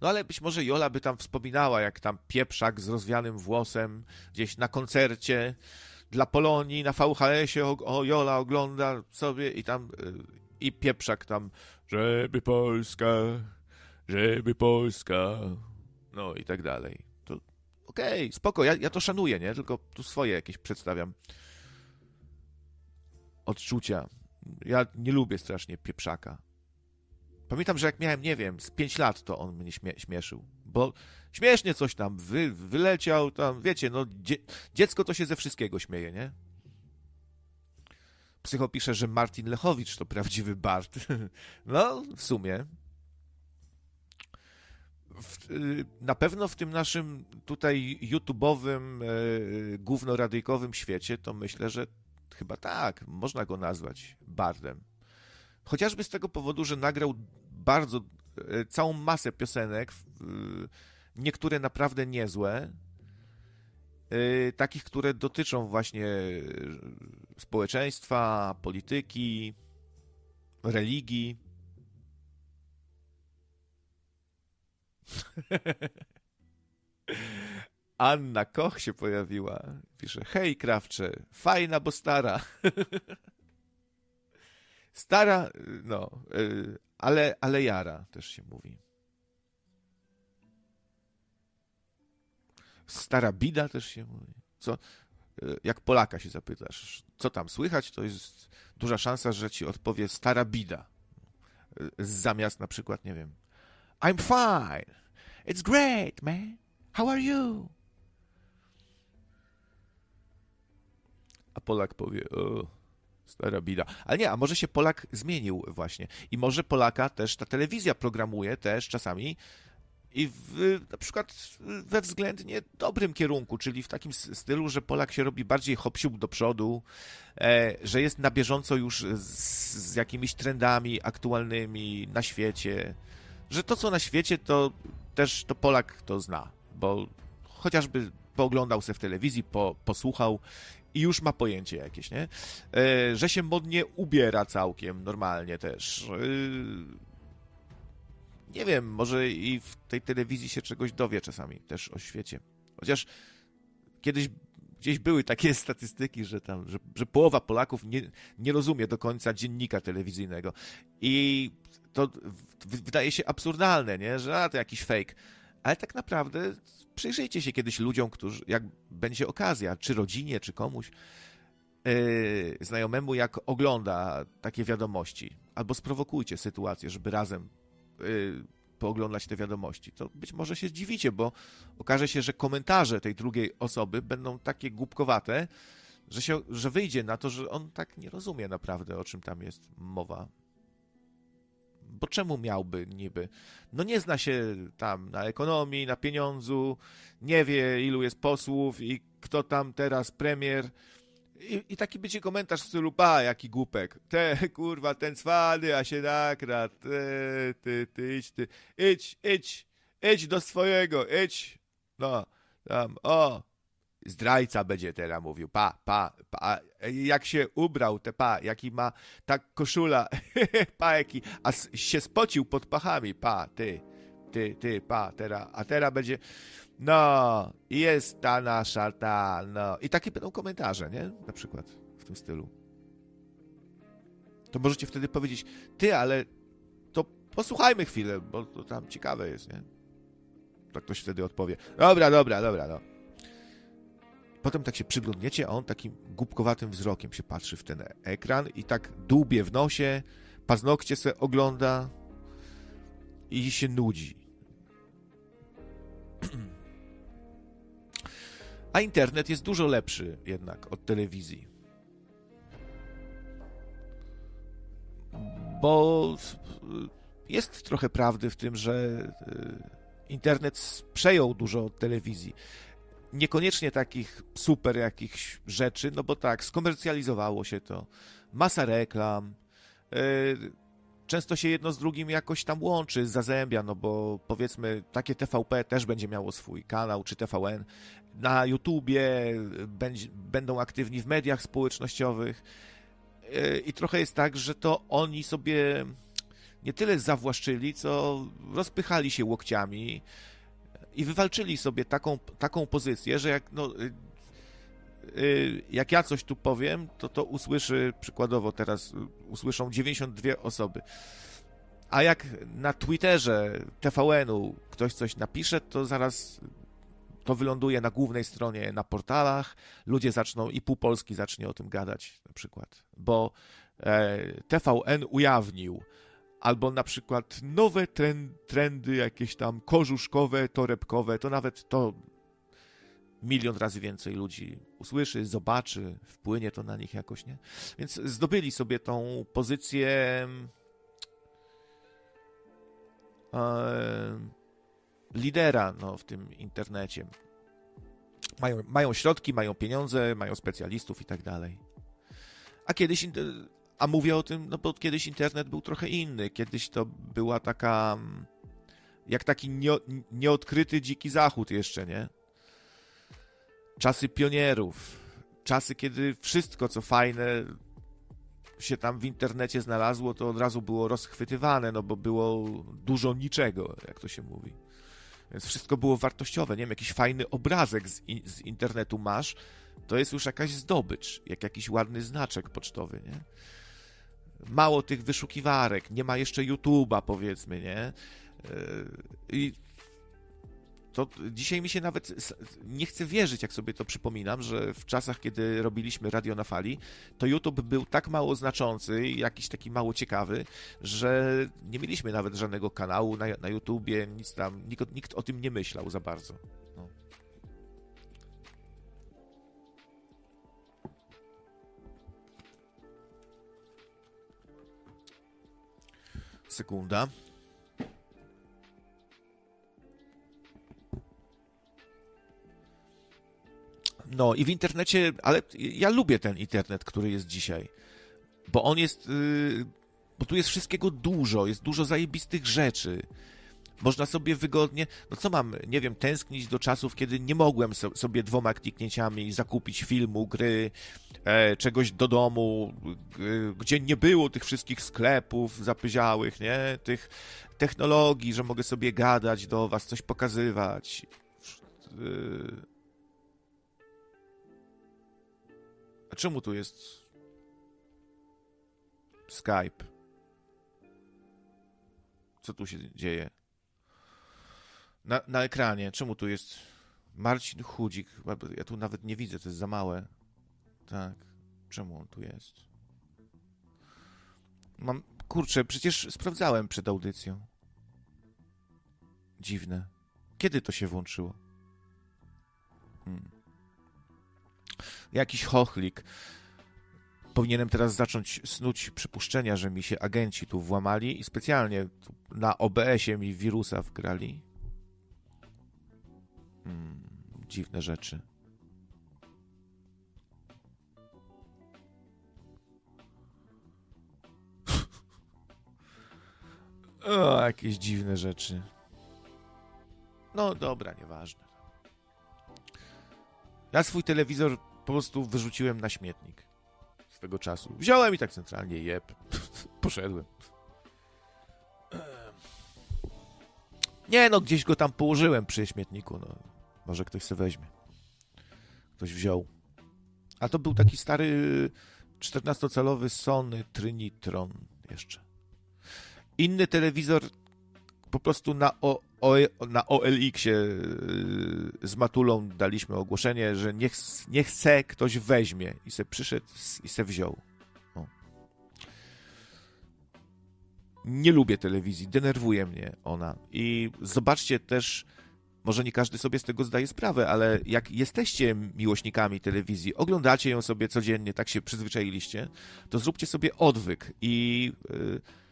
No ale być może Jola by tam wspominała, jak tam pieprzak z rozwianym włosem gdzieś na koncercie dla Polonii na VHS-ie, o, o Jola ogląda sobie i tam y, i pieprzak tam, żeby Polska, żeby Polska, no i tak dalej. To okej, okay, spoko, ja, ja to szanuję, nie? Tylko tu swoje jakieś przedstawiam odczucia. Ja nie lubię strasznie pieprzaka. Pamiętam, że jak miałem, nie wiem, z 5 lat, to on mnie śmie śmieszył. Bo śmiesznie coś tam wy wyleciał, tam, wiecie, no, dzie dziecko to się ze wszystkiego śmieje, nie? Psycho pisze, że Martin Lechowicz to prawdziwy Bart. No, w sumie. W, y, na pewno w tym naszym tutaj YouTube'owym, e, głównoradyjkowym świecie, to myślę, że chyba tak, można go nazwać Bardem. Chociażby z tego powodu, że nagrał bardzo, e, całą masę piosenek, niektóre naprawdę niezłe, e, takich, które dotyczą właśnie społeczeństwa, polityki, religii. Anna Koch się pojawiła. Pisze, hej krawcze, fajna, bo stara. Stara, no, y, ale, ale jara też się mówi. Stara bida też się mówi. Co, y, jak Polaka się zapytasz, co tam słychać, to jest duża szansa, że ci odpowie stara bida. Y, zamiast na przykład, nie wiem, I'm fine. It's great, man. How are you? A Polak powie, o, Stara bida. Ale nie, a może się Polak zmienił właśnie. I może Polaka też ta telewizja programuje też czasami i w, na przykład we względnie dobrym kierunku, czyli w takim stylu, że Polak się robi bardziej hopsiub do przodu, e, że jest na bieżąco już z, z jakimiś trendami aktualnymi na świecie, że to, co na świecie, to też to Polak to zna, bo chociażby pooglądał se w telewizji, po, posłuchał i już ma pojęcie jakieś, nie? E, że się modnie ubiera całkiem normalnie też. Nie wiem, może i w tej telewizji się czegoś dowie czasami też o świecie. Chociaż kiedyś gdzieś były takie statystyki, że tam, że, że połowa Polaków nie, nie rozumie do końca dziennika telewizyjnego. I to wydaje się absurdalne, nie? Że a, to jakiś fake. Ale tak naprawdę przyjrzyjcie się kiedyś ludziom, którzy, jak będzie okazja, czy rodzinie, czy komuś, yy, znajomemu, jak ogląda takie wiadomości. Albo sprowokujcie sytuację, żeby razem yy, pooglądać te wiadomości. To być może się zdziwicie, bo okaże się, że komentarze tej drugiej osoby będą takie głupkowate, że, się, że wyjdzie na to, że on tak nie rozumie naprawdę, o czym tam jest mowa bo czemu miałby niby? No nie zna się tam na ekonomii, na pieniądzu, nie wie ilu jest posłów i kto tam teraz premier. I, I, taki będzie komentarz w stylu, pa, jaki głupek. Te, kurwa, ten cwany, a się nakradł. Ty, ty, ty, idź, ty. Idź, idź, idź do swojego, idź. No, tam, o, zdrajca będzie teraz mówił, pa, pa, pa, jak się ubrał, te pa, jaki ma tak koszula, pa, jaki, a się spocił pod pachami, pa, ty, ty, ty, pa, teraz, a teraz będzie, no, jest ta nasza, ta, no, i takie będą komentarze, nie, na przykład, w tym stylu. To możecie wtedy powiedzieć, ty, ale to posłuchajmy chwilę, bo to tam ciekawe jest, nie? Tak ktoś wtedy odpowie, dobra, dobra, dobra, no. Potem tak się przyglądniecie, a on takim głupkowatym wzrokiem się patrzy w ten ekran i tak dłubie w nosie, paznokcie se ogląda i się nudzi. A internet jest dużo lepszy jednak od telewizji. Bo jest trochę prawdy w tym, że y, internet przejął dużo od telewizji niekoniecznie takich super jakichś rzeczy, no bo tak, skomercjalizowało się to, masa reklam, yy, często się jedno z drugim jakoś tam łączy, zazębia, no bo powiedzmy takie TVP też będzie miało swój kanał, czy TVN, na YouTubie będzie, będą aktywni w mediach społecznościowych. Yy, i trochę jest tak, że to oni sobie nie tyle zawłaszczyli, co rozpychali się łokciami, i wywalczyli sobie taką, taką pozycję, że jak, no, y, y, jak ja coś tu powiem, to to usłyszy, przykładowo teraz usłyszą 92 osoby. A jak na Twitterze TVN-u ktoś coś napisze, to zaraz to wyląduje na głównej stronie, na portalach, ludzie zaczną i pół Polski zacznie o tym gadać na przykład, bo e, TVN ujawnił, albo na przykład nowe trendy jakieś tam korzuszkowe, torebkowe, to nawet to milion razy więcej ludzi usłyszy, zobaczy, wpłynie to na nich jakoś, nie? Więc zdobyli sobie tą pozycję e, lidera no, w tym internecie. Mają, mają środki, mają pieniądze, mają specjalistów i tak dalej. A kiedyś a mówię o tym, no bo kiedyś internet był trochę inny. Kiedyś to była taka. Jak taki nie, nieodkryty dziki zachód jeszcze, nie? Czasy pionierów. Czasy, kiedy wszystko, co fajne się tam w internecie znalazło, to od razu było rozchwytywane, no bo było dużo niczego, jak to się mówi. Więc wszystko było wartościowe. Nie wiem, jakiś fajny obrazek z, z internetu masz, to jest już jakaś zdobycz, jak jakiś ładny znaczek pocztowy, nie? mało tych wyszukiwarek, nie ma jeszcze YouTube'a, powiedzmy, nie? E, I to dzisiaj mi się nawet nie chcę wierzyć, jak sobie to przypominam, że w czasach, kiedy robiliśmy radio na fali, to YouTube był tak mało znaczący i jakiś taki mało ciekawy, że nie mieliśmy nawet żadnego kanału na, na YouTubie, nic tam, nikt, nikt o tym nie myślał za bardzo. No. Sekunda. No i w internecie, ale ja lubię ten internet, który jest dzisiaj, bo on jest, yy, bo tu jest wszystkiego dużo, jest dużo zajebistych rzeczy. Można sobie wygodnie, no co mam, nie wiem, tęsknić do czasów, kiedy nie mogłem so, sobie dwoma kliknięciami zakupić filmu, gry, e, czegoś do domu, gdzie nie było tych wszystkich sklepów zapyziałych, nie? Tych technologii, że mogę sobie gadać do was, coś pokazywać. Yy... A czemu tu jest Skype? Co tu się dzieje? Na, na ekranie, czemu tu jest Marcin Chudzik? Ja tu nawet nie widzę, to jest za małe. Tak, czemu on tu jest? Mam, kurczę, przecież sprawdzałem przed audycją. Dziwne. Kiedy to się włączyło? Hmm. Jakiś chochlik. Powinienem teraz zacząć snuć przypuszczenia, że mi się agenci tu włamali i specjalnie na OBS-ie mi wirusa wgrali. Hmm, dziwne rzeczy. o, jakieś dziwne rzeczy. No dobra, nieważne. Ja swój telewizor po prostu wyrzuciłem na śmietnik swego czasu. Wziąłem i tak centralnie jeb. Poszedłem. Nie no, gdzieś go tam położyłem przy śmietniku, no. Może ktoś se weźmie. Ktoś wziął. A to był taki stary 14-calowy Sony Trinitron jeszcze. Inny telewizor po prostu na, o, o, na OLX-ie y, z Matulą daliśmy ogłoszenie, że niech, niech chce ktoś weźmie i se przyszedł i se wziął. O. Nie lubię telewizji, denerwuje mnie ona. I zobaczcie też, może nie każdy sobie z tego zdaje sprawę, ale jak jesteście miłośnikami telewizji, oglądacie ją sobie codziennie, tak się przyzwyczailiście, to zróbcie sobie odwyk i... Yy,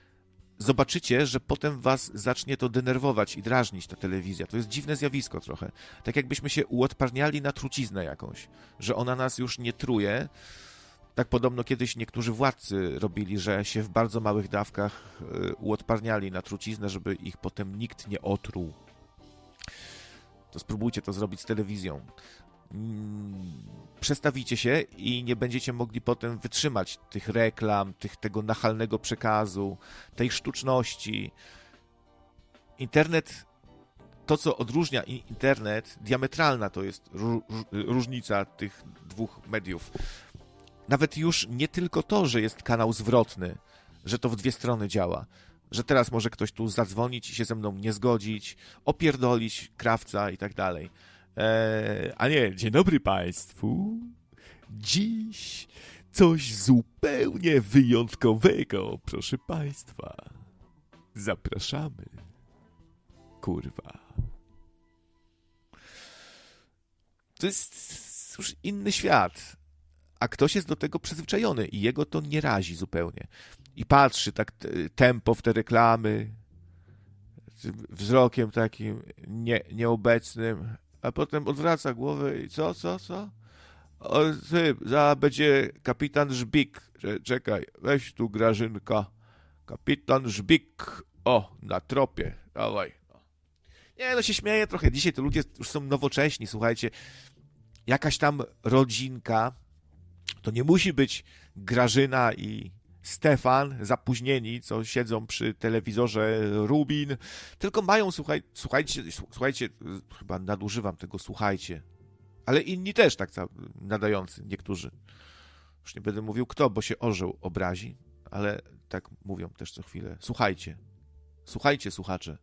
zobaczycie, że potem was zacznie to denerwować i drażnić ta telewizja. To jest dziwne zjawisko trochę. Tak jakbyśmy się uodparniali na truciznę jakąś, że ona nas już nie truje. Tak podobno kiedyś niektórzy władcy robili, że się w bardzo małych dawkach y, uodparniali na truciznę, żeby ich potem nikt nie otruł. To spróbujcie to zrobić z telewizją. Mm, przestawicie się i nie będziecie mogli potem wytrzymać tych reklam, tych, tego nachalnego przekazu, tej sztuczności. Internet, to co odróżnia internet, diametralna to jest różnica tych dwóch mediów. Nawet już nie tylko to, że jest kanał zwrotny, że to w dwie strony działa, że teraz może ktoś tu zadzwonić i się ze mną nie zgodzić, opierdolić krawca i tak dalej E, a nie, dzień dobry Państwu. Dziś coś zupełnie wyjątkowego, proszę Państwa. Zapraszamy. Kurwa. To jest już inny świat. A ktoś jest do tego przyzwyczajony i jego to nie razi zupełnie. I patrzy tak tempo w te reklamy, wzrokiem takim nie, nieobecnym, a potem odwraca głowę i co, co, co? O, ty, za będzie kapitan Żbik. Czekaj, weź tu Grażynka. Kapitan Żbik. O, na tropie. Dawaj. Nie, no się śmieję trochę. Dzisiaj to ludzie już są nowocześni, słuchajcie. Jakaś tam rodzinka, to nie musi być Grażyna i Stefan, zapóźnieni, co siedzą przy telewizorze Rubin, tylko mają, słuchaj, słuchajcie, słuchajcie, chyba nadużywam tego, słuchajcie, ale inni też tak nadający, niektórzy. Już nie będę mówił kto, bo się orzeł obrazi, ale tak mówią też co chwilę. Słuchajcie, słuchajcie, słuchacze.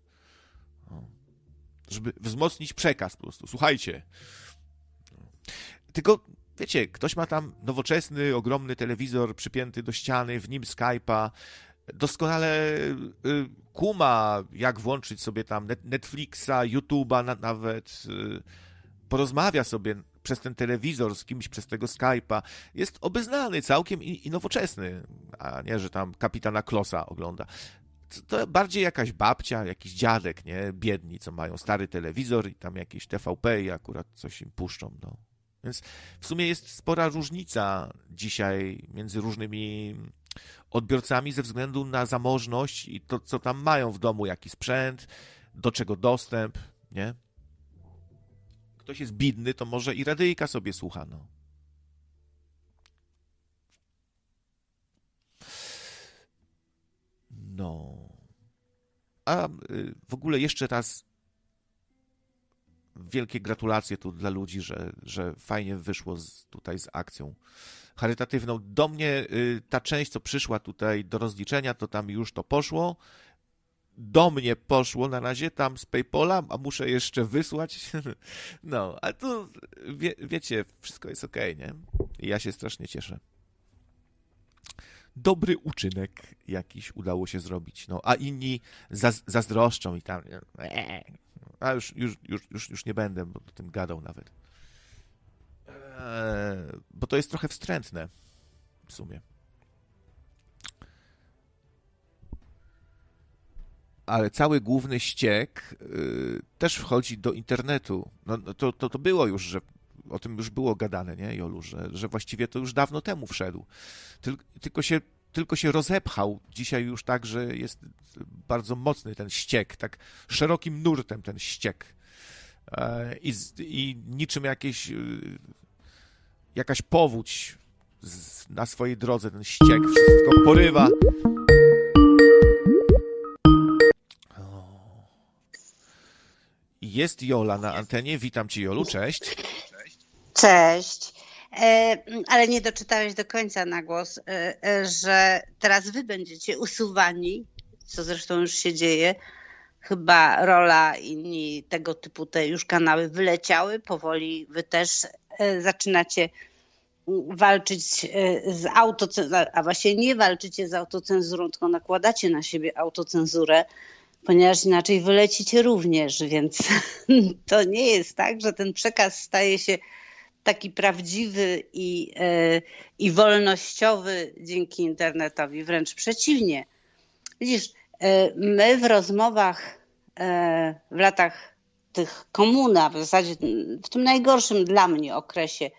Żeby wzmocnić przekaz po prostu. Słuchajcie. Tylko Wiecie, ktoś ma tam nowoczesny, ogromny telewizor przypięty do ściany, w nim Skype'a, doskonale y, kuma, jak włączyć sobie tam Netflixa, YouTube'a nawet, y, porozmawia sobie przez ten telewizor z kimś przez tego Skype'a. Jest obeznany całkiem i, i nowoczesny, a nie, że tam kapitana Klosa ogląda to bardziej jakaś babcia, jakiś dziadek, nie? Biedni, co mają stary telewizor i tam jakieś TVP i akurat coś im puszczą, no. Więc w sumie jest spora różnica dzisiaj między różnymi odbiorcami ze względu na zamożność i to, co tam mają w domu, jaki sprzęt, do czego dostęp, nie? Ktoś jest bidny, to może i radyjka sobie słucha, no. No. A y, w ogóle jeszcze raz wielkie gratulacje tu dla ludzi, że, że fajnie wyszło z, tutaj z akcją charytatywną. Do mnie y, ta część, co przyszła tutaj do rozliczenia, to tam już to poszło. Do mnie poszło na razie tam z PayPola, a muszę jeszcze wysłać. No, ale tu wie, wiecie, wszystko jest ok, nie? I ja się strasznie cieszę. Dobry uczynek jakiś udało się zrobić. No, a inni zaz zazdroszczą i tam. A już, już, już, już, już nie będę o tym gadał nawet. Eee, bo to jest trochę wstrętne w sumie. Ale cały główny ściek y, też wchodzi do internetu. No, no, to, to, to było już, że o tym już było gadane, nie, Jolu, że, że właściwie to już dawno temu wszedł. Tyl, tylko się tylko się rozepchał. Dzisiaj już tak, że jest bardzo mocny ten ściek, tak szerokim nurtem ten ściek. E, I, i niczym jakieś, y, jakaś powódź na swojej drodze, ten ściek wszystko porywa. Jest Jola na antenie. Witam cię, Jolu. Cześć. Cześć. E, ale nie doczytałeś do końca na głos, e, e, że teraz wy będziecie usuwani, co zresztą już się dzieje. Chyba rola inni tego typu te już kanały wyleciały. Powoli wy też zaczynacie walczyć z autocenzurą, a właśnie nie walczycie z autocenzurą, tylko nakładacie na siebie autocenzurę, ponieważ inaczej wylecicie również, więc to nie jest tak, że ten przekaz staje się taki prawdziwy i, e, i wolnościowy dzięki internetowi, wręcz przeciwnie. Widzisz, e, my w rozmowach e, w latach tych komuna, w zasadzie w tym najgorszym dla mnie okresie,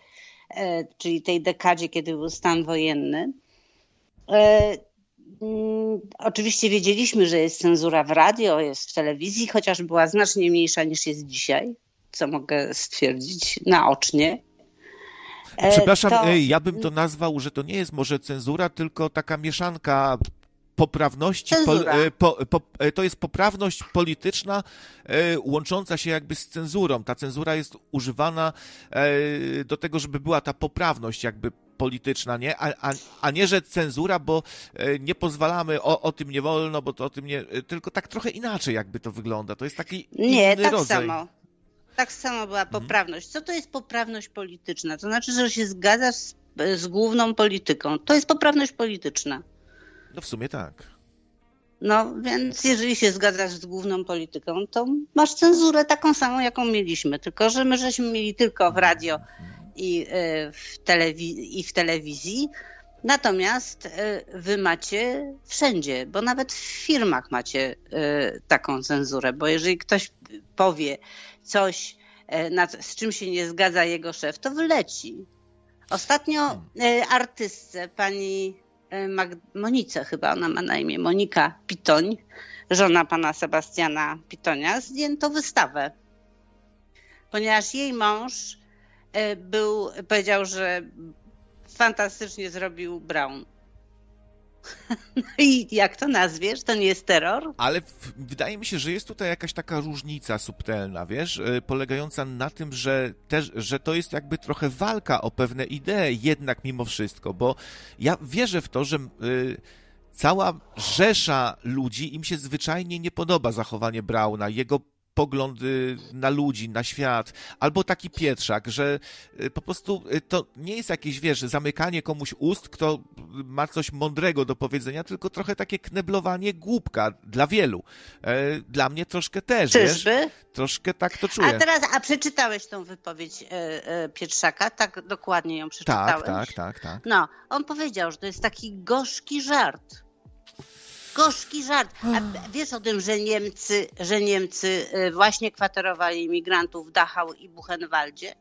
czyli tej dekadzie, kiedy był stan wojenny, mm, Oczywiście wiedzieliśmy, że jest cenzura w radio, jest w telewizji, chociaż była znacznie mniejsza niż jest dzisiaj, co mogę stwierdzić naocznie. E, Przepraszam, to... ja bym to nazwał, że to nie jest może cenzura, tylko taka mieszanka poprawności, po, e, po, po, e, to jest poprawność polityczna łącząca się jakby z cenzurą. Ta cenzura jest używana do tego, żeby była ta poprawność jakby polityczna, nie? A, a, a nie, że cenzura, bo nie pozwalamy, o, o tym nie wolno, bo to o tym nie... Tylko tak trochę inaczej jakby to wygląda. To jest taki Nie, tak rodzaj. samo tak samo była mhm. poprawność. Co to jest poprawność polityczna? To znaczy, że się zgadzasz z, z główną polityką. To jest poprawność polityczna. No w sumie tak. No więc jeżeli się zgadzasz z główną polityką, to masz cenzurę taką samą, jaką mieliśmy. Tylko, że my żeśmy mieli tylko w radio i e, w, telewiz- i w telewizji. Natomiast e, wy macie wszędzie, bo nawet w firmach macie e, taką cenzurę, bo jeżeli ktoś powie, coś, nad, z czym się nie zgadza jego szef, to wyleci. Ostatnio artystce, pani Monice chyba, ona ma na imię Monika Pitoń, żona pana Sebastiana Pitonia, zdjęto wystawę. Ponieważ jej mąż był, powiedział, że fantastycznie zrobił Brown. No i jak to nazwiesz? To nie jest terror? Ale w, wydaje mi się, że jest tutaj jakaś taka różnica subtelna, wiesz, y, polegająca na tym, że, też, że to jest jakby trochę walka o pewne idee jednak mimo wszystko, bo ja wierzę w to, że y, cała rzesza ludzi, im się zwyczajnie nie podoba zachowanie Brauna, jego poglądy na ludzi, na świat, albo taki Pietrzak, że y, po prostu y, to nie jest jakieś, wiesz, zamykanie komuś ust, kto ma coś mądrego do powiedzenia, tylko trochę takie kneblowanie głupka dla wielu. E, dla mnie troszkę też, Czyżby? wiesz? Troszkę tak to czuję. A teraz, a przeczytałeś tą wypowiedź e, e, Pietrzaka? Tak dokładnie ją przeczytałeś? Tak, tak, tak, tak. No, on powiedział, że to jest taki gorzki żart gorzki żart. A wiesz o tym, że Niemcy, że Niemcy y, właśnie kwaterowali imigrantów w Dachau i Buchenwaldzie?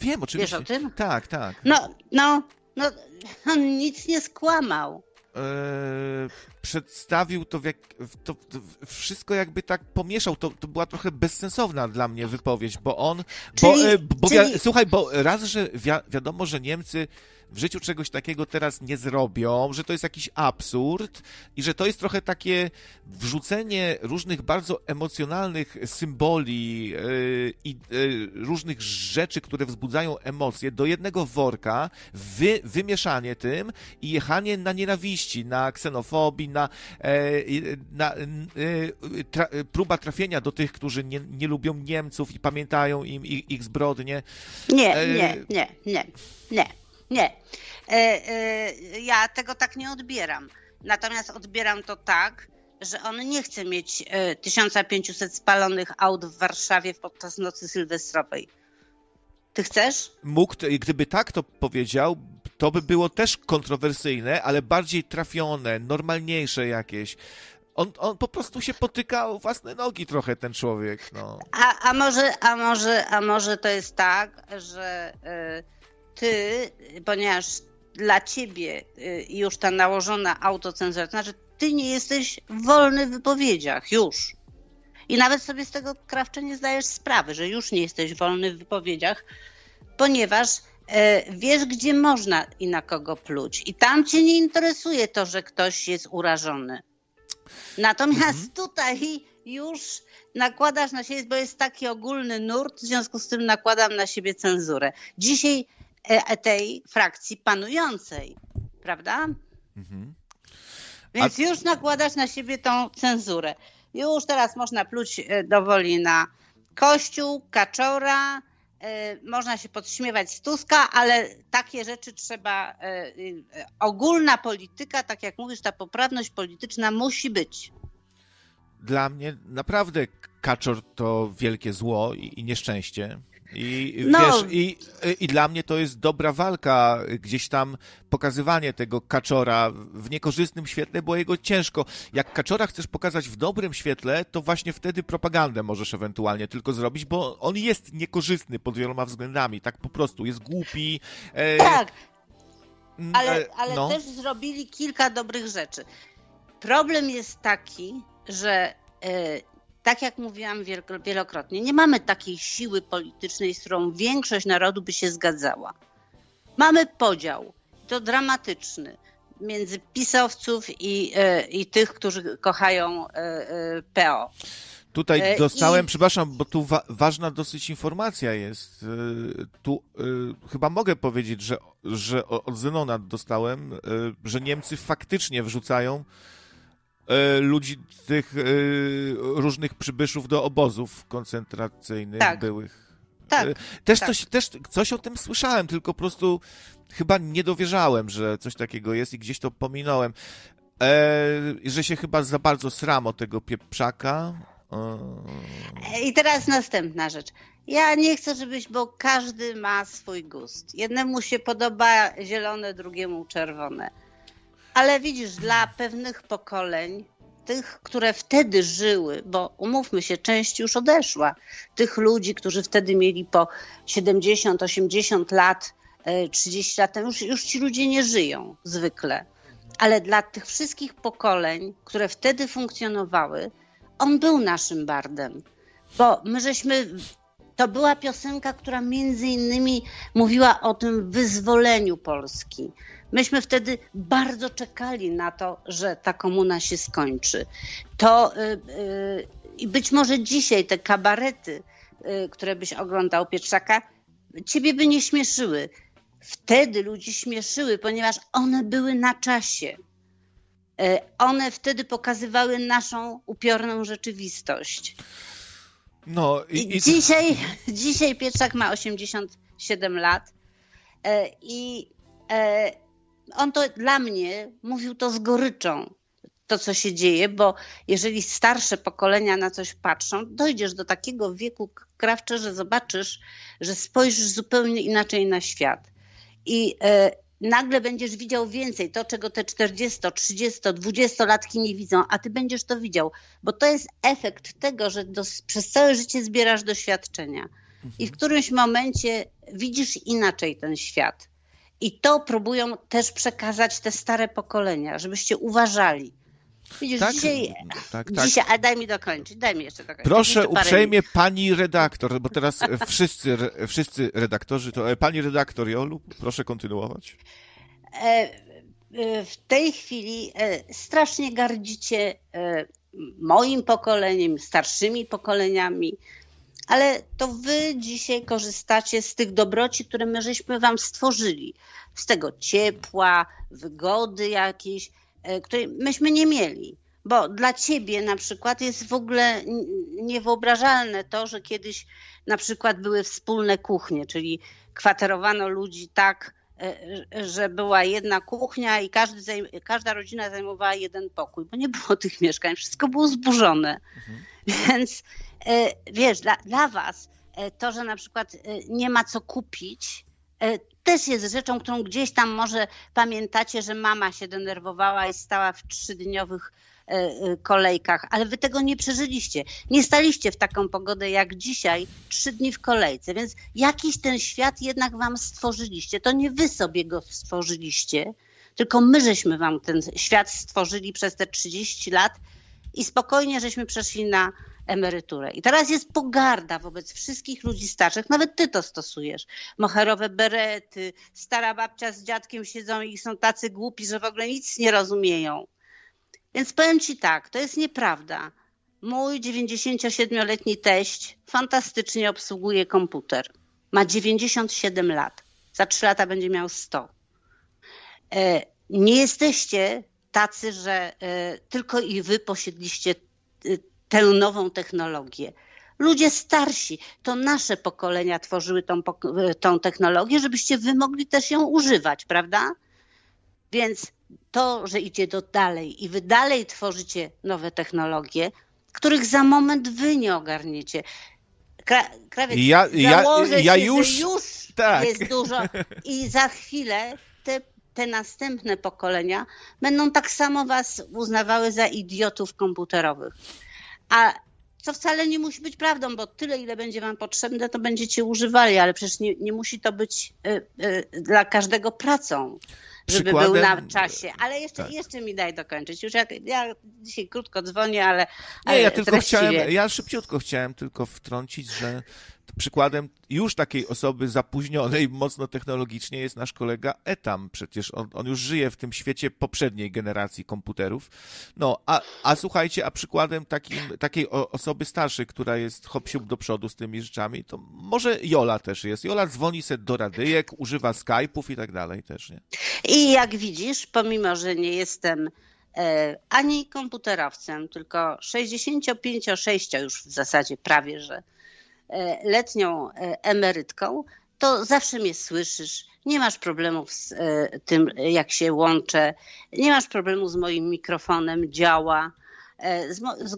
Wiem, oczywiście. Wiesz o tym? Tak, tak. No, no, no, on nic nie skłamał. Eee, przedstawił to, w jak, to, to wszystko jakby tak pomieszał. To, to była trochę bezsensowna dla mnie wypowiedź, bo on. Czyli, bo, e, bo czyli... słuchaj, bo raz, że wi wiadomo, że Niemcy w życiu czegoś takiego teraz nie zrobią, że to jest jakiś absurd i że to jest trochę takie wrzucenie różnych bardzo emocjonalnych symboli yy, i yy, różnych rzeczy, które wzbudzają emocje do jednego worka, wy, wymieszanie tym i jechanie na nienawiści, na ksenofobii, na, yy, na tra, próba trafienia do tych, którzy nie, nie lubią Niemców i pamiętają im ich, ich zbrodnie. Nie, nie, nie, nie, nie. Nie. E, e, ja tego tak nie odbieram. Natomiast odbieram to tak, że on nie chce mieć 1500 e, spalonych aut w Warszawie podczas nocy sylwestrowej. Ty chcesz? Mógł, gdyby tak to powiedział, to by było też kontrowersyjne, ale bardziej trafione, normalniejsze jakieś. On, on po prostu się potyka o własne nogi trochę, ten człowiek. No. A, a, może, a, może, a może to jest tak, że. Yy ty, ponieważ dla ciebie y, już ta nałożona autocenzura, to znaczy ty nie jesteś wolny w wypowiedziach, już. I nawet sobie z tego krawcze nie zdajesz sprawy, że już nie jesteś wolny w wypowiedziach, ponieważ e, wiesz, gdzie można i na kogo pluć. I tam cię nie interesuje to, że ktoś jest urażony. Natomiast mhm. tutaj już nakładasz na siebie, bo jest taki ogólny nurt, w związku z tym nakładam na siebie cenzurę. Dzisiaj tej frakcji panującej, prawda? Mhm. Więc A... już nakładasz na siebie tą cenzurę. Już teraz można pluć e, dowoli na Kościół, Kaczora, e, można się podśmiewać z Tuska, ale takie rzeczy trzeba, ogólna polityka, tak jak mówisz, ta poprawność polityczna musi być. Dla mnie naprawdę Kaczor to wielkie zło i nieszczęście. I no. wiesz, i, i dla mnie to jest dobra walka, gdzieś tam pokazywanie tego kaczora w niekorzystnym świetle, bo jego ciężko. Jak kaczora chcesz pokazać w dobrym świetle, to właśnie wtedy propagandę możesz ewentualnie tylko zrobić, bo on jest niekorzystny pod wieloma względami, tak po prostu, jest głupi. E... Tak, ale, e, ale no. też zrobili kilka dobrych rzeczy. Problem jest taki, że e, tak jak mówiłam wielokrotnie, nie mamy takiej siły politycznej, z którą większość narodu by się zgadzała. Mamy podział, to dramatyczny, między pisowców i, e, i tych, którzy kochają e, e, PO. Tutaj dostałem, I... przepraszam, bo tu wa ważna dosyć informacja jest. Tu chyba mogę powiedzieć, że, że od Zenona dostałem, że Niemcy faktycznie wrzucają ludzi, tych e, różnych przybyszów do obozów koncentracyjnych tak. byłych. Tak, e, też, tak. Coś, też coś o tym słyszałem, tylko po prostu chyba nie dowierzałem, że coś takiego jest i gdzieś to pominąłem. E, że się chyba za bardzo sram o tego pieprzaka. E... I teraz następna rzecz. Ja nie chcę, żebyś, bo każdy ma swój gust. Jednemu się podoba zielone, drugiemu czerwone. Ale widzisz, dla pewnych pokoleń, tych, które wtedy żyły, bo umówmy się, część już odeszła, tych ludzi, którzy wtedy mieli po 70, 80 lat, 30 e, lat, już, już ci ludzie nie żyją zwykle. Ale dla tych wszystkich pokoleń, które wtedy funkcjonowały, on był naszym bardem. Bo my żeśmy to była piosenka, która między innymi mówiła o tym wyzwoleniu Polski. Myśmy wtedy bardzo czekali na to, że ta komuna się skończy. To y, y, i być może dzisiaj te kabarety, y, które byś oglądał Pietrzaka, ciebie by nie śmieszyły. Wtedy ludzi śmieszyły, ponieważ one były na czasie. One wtedy pokazywały naszą upiorną rzeczywistość. No i, i... Dzisiaj, dzisiaj Pietrzak ma 87 lat i on to dla mnie mówił to z goryczą, to co się dzieje, bo jeżeli starsze pokolenia na coś patrzą, dojdziesz do takiego wieku krawcze, że zobaczysz, że spojrzysz zupełnie inaczej na świat. I e, nagle będziesz widział więcej, to czego te 40, 30, 20 latki nie widzą, a ty będziesz to widział, bo to jest efekt tego, że do, przez całe życie zbierasz doświadczenia. i w którymś momencie widzisz inaczej ten świat. I to próbują też przekazać te stare pokolenia, żebyście uważali. Widzisz, tak, dzisiaj, tak, tak. dzisiaj, a daj mi dokończyć, daj mi jeszcze dokończyć. Proszę uprzejmie pani redaktor, bo teraz wszyscy, wszyscy redaktorzy, to e, pani redaktor Jolu, proszę kontynuować. E, e, w tej chwili strasznie gardzicie moim pokoleniem, starszymi pokoleniami, ale to wy dzisiaj korzystacie z tych dobroci, które my żeśmy wam stworzyli. Z tego ciepła, wygody jakiejś, e, której myśmy nie mieli. Bo dla ciebie na przykład jest w ogóle niewyobrażalne to, że kiedyś na przykład były wspólne kuchnie, czyli kwaterowano ludzi tak, e, że była jedna kuchnia i każdy, każda rodzina zajmowała jeden pokój, bo nie było tych mieszkań, wszystko było zburzone. Mhm. Więc wiesz, dla, dla was e, to, że na przykład e, nie ma co kupić, też jest rzeczą, którą gdzieś tam może pamiętacie, że mama się denerwowała i stała w trzydniowych kolejkach, ale wy tego nie przeżyliście. Nie staliście w taką pogodę jak dzisiaj, trzy dni w kolejce, więc jakiś ten świat jednak wam stworzyliście. To nie wy sobie go stworzyliście, tylko my żeśmy wam ten świat stworzyli przez te 30 lat i spokojnie żeśmy przeszli na emeryturę. I teraz jest pogarda wobec wszystkich ludzi starszych, nawet ty to stosujesz. Moherowe berety, stara babcia z dziadkiem siedzą i są tacy głupi, że w ogóle nic nie rozumieją. Więc powiem ci tak, to jest nieprawda. Mój 97-letni teść fantastycznie obsługuje komputer. Ma 97 lat. Za 3 lata będzie miał 100. E, nie jesteście tacy, że e, tylko i wy posiedliście e, tę nową technologię. Ludzie starsi, to nasze pokolenia tworzyły tą, tą technologię, żebyście wy mogli też ją używać, prawda? Więc to, że idzie do dalej i wy dalej tworzycie nowe technologie, których za moment wy nie ogarniecie. Kra, krawiec, ja, ja, ja się, już, już tak. jest dużo i za chwilę te, następne pokolenia będą tak samo was uznawały za idiotów komputerowych. A co wcale nie musi być prawdą, bo tyle, ile będzie Wam potrzebne, to będziecie używali, ale przecież nie, nie musi to być y, y, dla każdego pracą, żeby Przykładem... był na czasie. Ale jeszcze, tak. jeszcze mi daj dokończyć. Już ja, ja dzisiaj krótko dzwonię, ale. Nie, ale ja tylko treściwie. chciałem, ja szybciutko chciałem tylko wtrącić, że Przykładem już takiej osoby zapóźnionej mocno technologicznie jest nasz kolega Etam. Przecież on, on już żyje w tym świecie poprzedniej generacji komputerów. No, a, a słuchajcie, a przykładem takim, takiej osoby starszej, która jest hop do przodu z tymi rzeczami, to może Jola też jest. Jola dzwoni sobie do radyjek, używa Skype'ów i tak dalej też, nie? I jak widzisz, pomimo, że nie jestem e, ani komputerowcem, tylko 65-6 już w zasadzie prawie, że letnią e, emerytką, to zawsze mnie słyszysz. Nie masz problemów z e, tym, jak się łączę. Nie masz problemu z moim mikrofonem, działa. Z, z.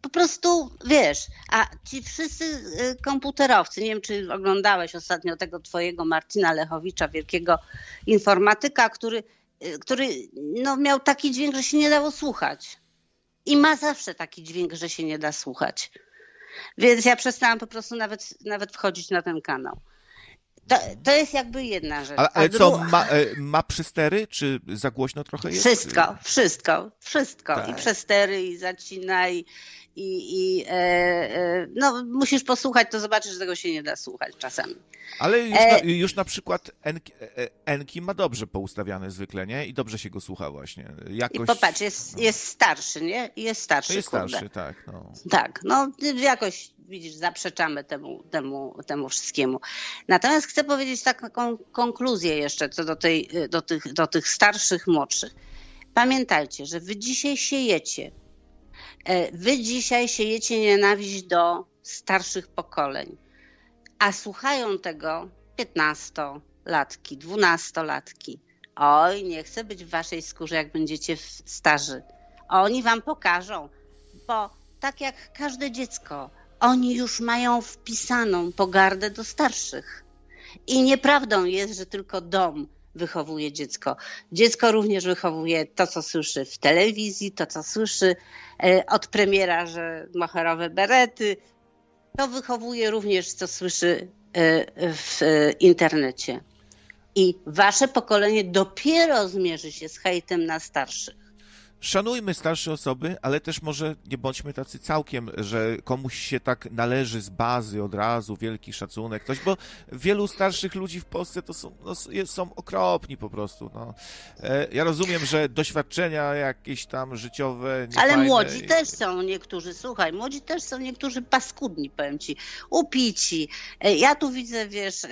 Po prostu wiesz, a ci wszyscy komputerowcy, nie wiem czy oglądałeś ostatnio tego twojego Martina Lechowicza, wielkiego informatyka, który, który no, miał taki dźwięk, że się nie dało słuchać. I ma zawsze taki dźwięk, że się nie da słuchać. Więc ja przestałam po prostu nawet, nawet wchodzić na ten kanał. To, to jest jakby jedna rzecz. Ale, ale co, ma, e, ma przystery, czy za głośno trochę jest? Wszystko, wszystko, wszystko. Tak. I przestery, i zacina, i, i, i e, e, no, musisz posłuchać, to zobaczysz, że tego się nie da słuchać czasami. Ale już, e... na, już na przykład Enki, e, e, Enki ma dobrze poustawiane zwykle, nie? I dobrze się go słucha właśnie. Jakoś... I popatrz, jest, no. jest starszy, nie? Jest starszy, Jest kurde. starszy, tak. No. Tak, no jakoś widzisz, zaprzeczamy temu, temu, temu wszystkiemu. Natomiast chcę powiedzieć taką konkluzję jeszcze co do, tej, do, tych, do tych starszych, młodszych. Pamiętajcie, że wy dzisiaj siejecie. Wy dzisiaj siejecie nienawiść do starszych pokoleń a słuchają tego 15-latki, 12-latki. Oj, nie chcę być w waszej skórze, jak będziecie starzy. Oni wam pokażą, bo tak jak każde dziecko, oni już mają wpisaną pogardę do starszych. I nieprawdą jest, że tylko dom wychowuje dziecko. Dziecko również wychowuje to, co słyszy w telewizji, to, co słyszy e, od premiera, że macherowe berety, to wychowuje również, co słyszy w internecie. I wasze pokolenie dopiero zmierzy się z hejtem na starszych szanujmy starsze osoby, ale też może nie bądźmy tacy całkiem, że komuś się tak należy z bazy od razu wielki szacunek, ktoś, bo wielu starszych ludzi w Polsce to są, no, są okropni po prostu. No. E, ja rozumiem, że doświadczenia jakieś tam życiowe. Ale młodzi i... też są niektórzy, słuchaj, młodzi też są niektórzy paskudni, powiem ci, upici. E, ja tu widzę, wiesz, e,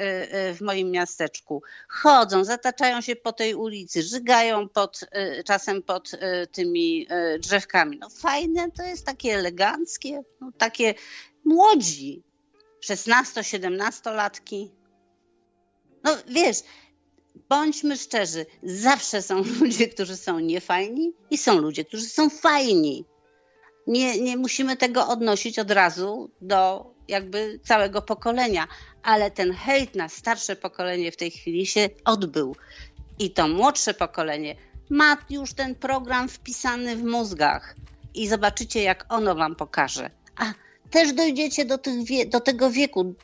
w moim miasteczku, chodzą, zataczają się po tej ulicy, żygają pod, czasem pod tym tymi e, drzewkami. No fajne, to jest takie eleganckie, no, takie młodzi, 16-17 No wiesz, bądźmy szczerzy, zawsze są ludzie, którzy są niefajni i są ludzie, którzy są fajni. Nie, nie musimy tego odnosić od razu do jakby całego pokolenia, ale ten hejt na starsze pokolenie w tej chwili się odbył. I to młodsze pokolenie ma już ten program wpisany w mózgach i zobaczycie, jak ono wam pokaże. A też dojdziecie do, wie, do tego wieku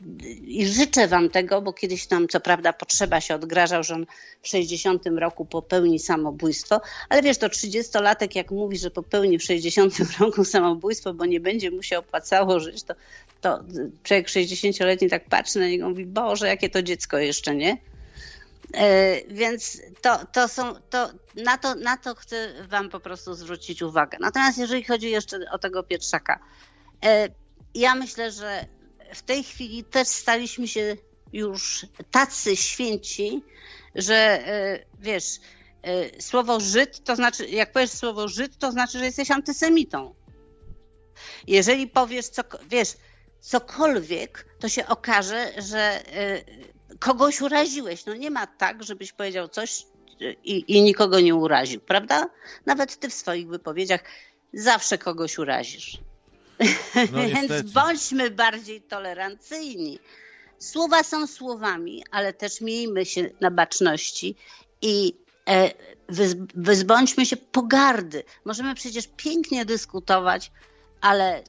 i życzę wam tego, bo kiedyś tam co prawda potrzeba się odgrażał, że on w 60 roku popełni samobójstwo, ale wiesz, to 30-latek jak mówi, że popełni w 60 roku samobójstwo, bo nie będzie mu się opłacało żyć, to, to człowiek 60-letni tak patrzy na niego i mówi, Boże, jakie to dziecko jeszcze, nie? E, więc to, to są, to, na, to, na to chcę Wam po prostu zwrócić uwagę. Natomiast jeżeli chodzi jeszcze o tego Pietrzaka, e, ja myślę, że w tej chwili też staliśmy się już tacy święci, że e, wiesz, słowo Żyd to znaczy, jak powiesz słowo Żyd, to znaczy, że jesteś antysemitą. Jeżeli powiesz, co, wiesz, cokolwiek, to się okaże, że kogoś uraziłeś. No nie ma tak, żebyś powiedział coś i, i nikogo nie uraził, prawda? Nawet ty w swoich wypowiedziach zawsze kogoś urazisz. No, Więc bądźmy bardziej tolerancyjni. Słowa są słowami, ale też miejmy się na baczności i e, wyzbądźmy się pogardy. Możemy przecież pięknie dyskutować, ale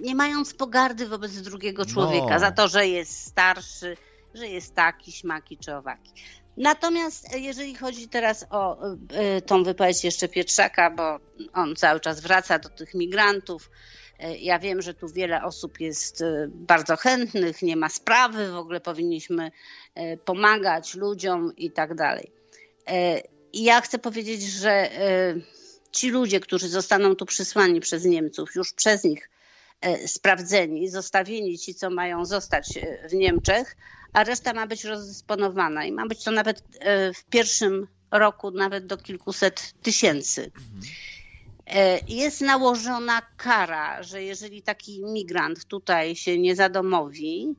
nie mając pogardy wobec drugiego człowieka no. za to, że jest starszy, że jest taki, śmaki czy owaki. Natomiast e, jeżeli chodzi teraz o e, tą wypowiedź jeszcze Pietrzaka, bo on cały czas wraca do tych migrantów, e, ja wiem, że tu wiele osób jest bardzo chętnych, nie ma sprawy, w ogóle powinniśmy pomagać ludziom i tak dalej. Ja chcę powiedzieć, że ci ludzie, którzy zostaną tu przysłani przez Niemców, już przez nich sprawdzeni, zostawieni ci, co mają zostać w Niemczech, a reszta ma być rozdysponowana i ma być to nawet e, w pierwszym roku nawet do kilkuset tysięcy. E, jest nałożona kara, że jeżeli taki migrant tutaj się nie zadomowi,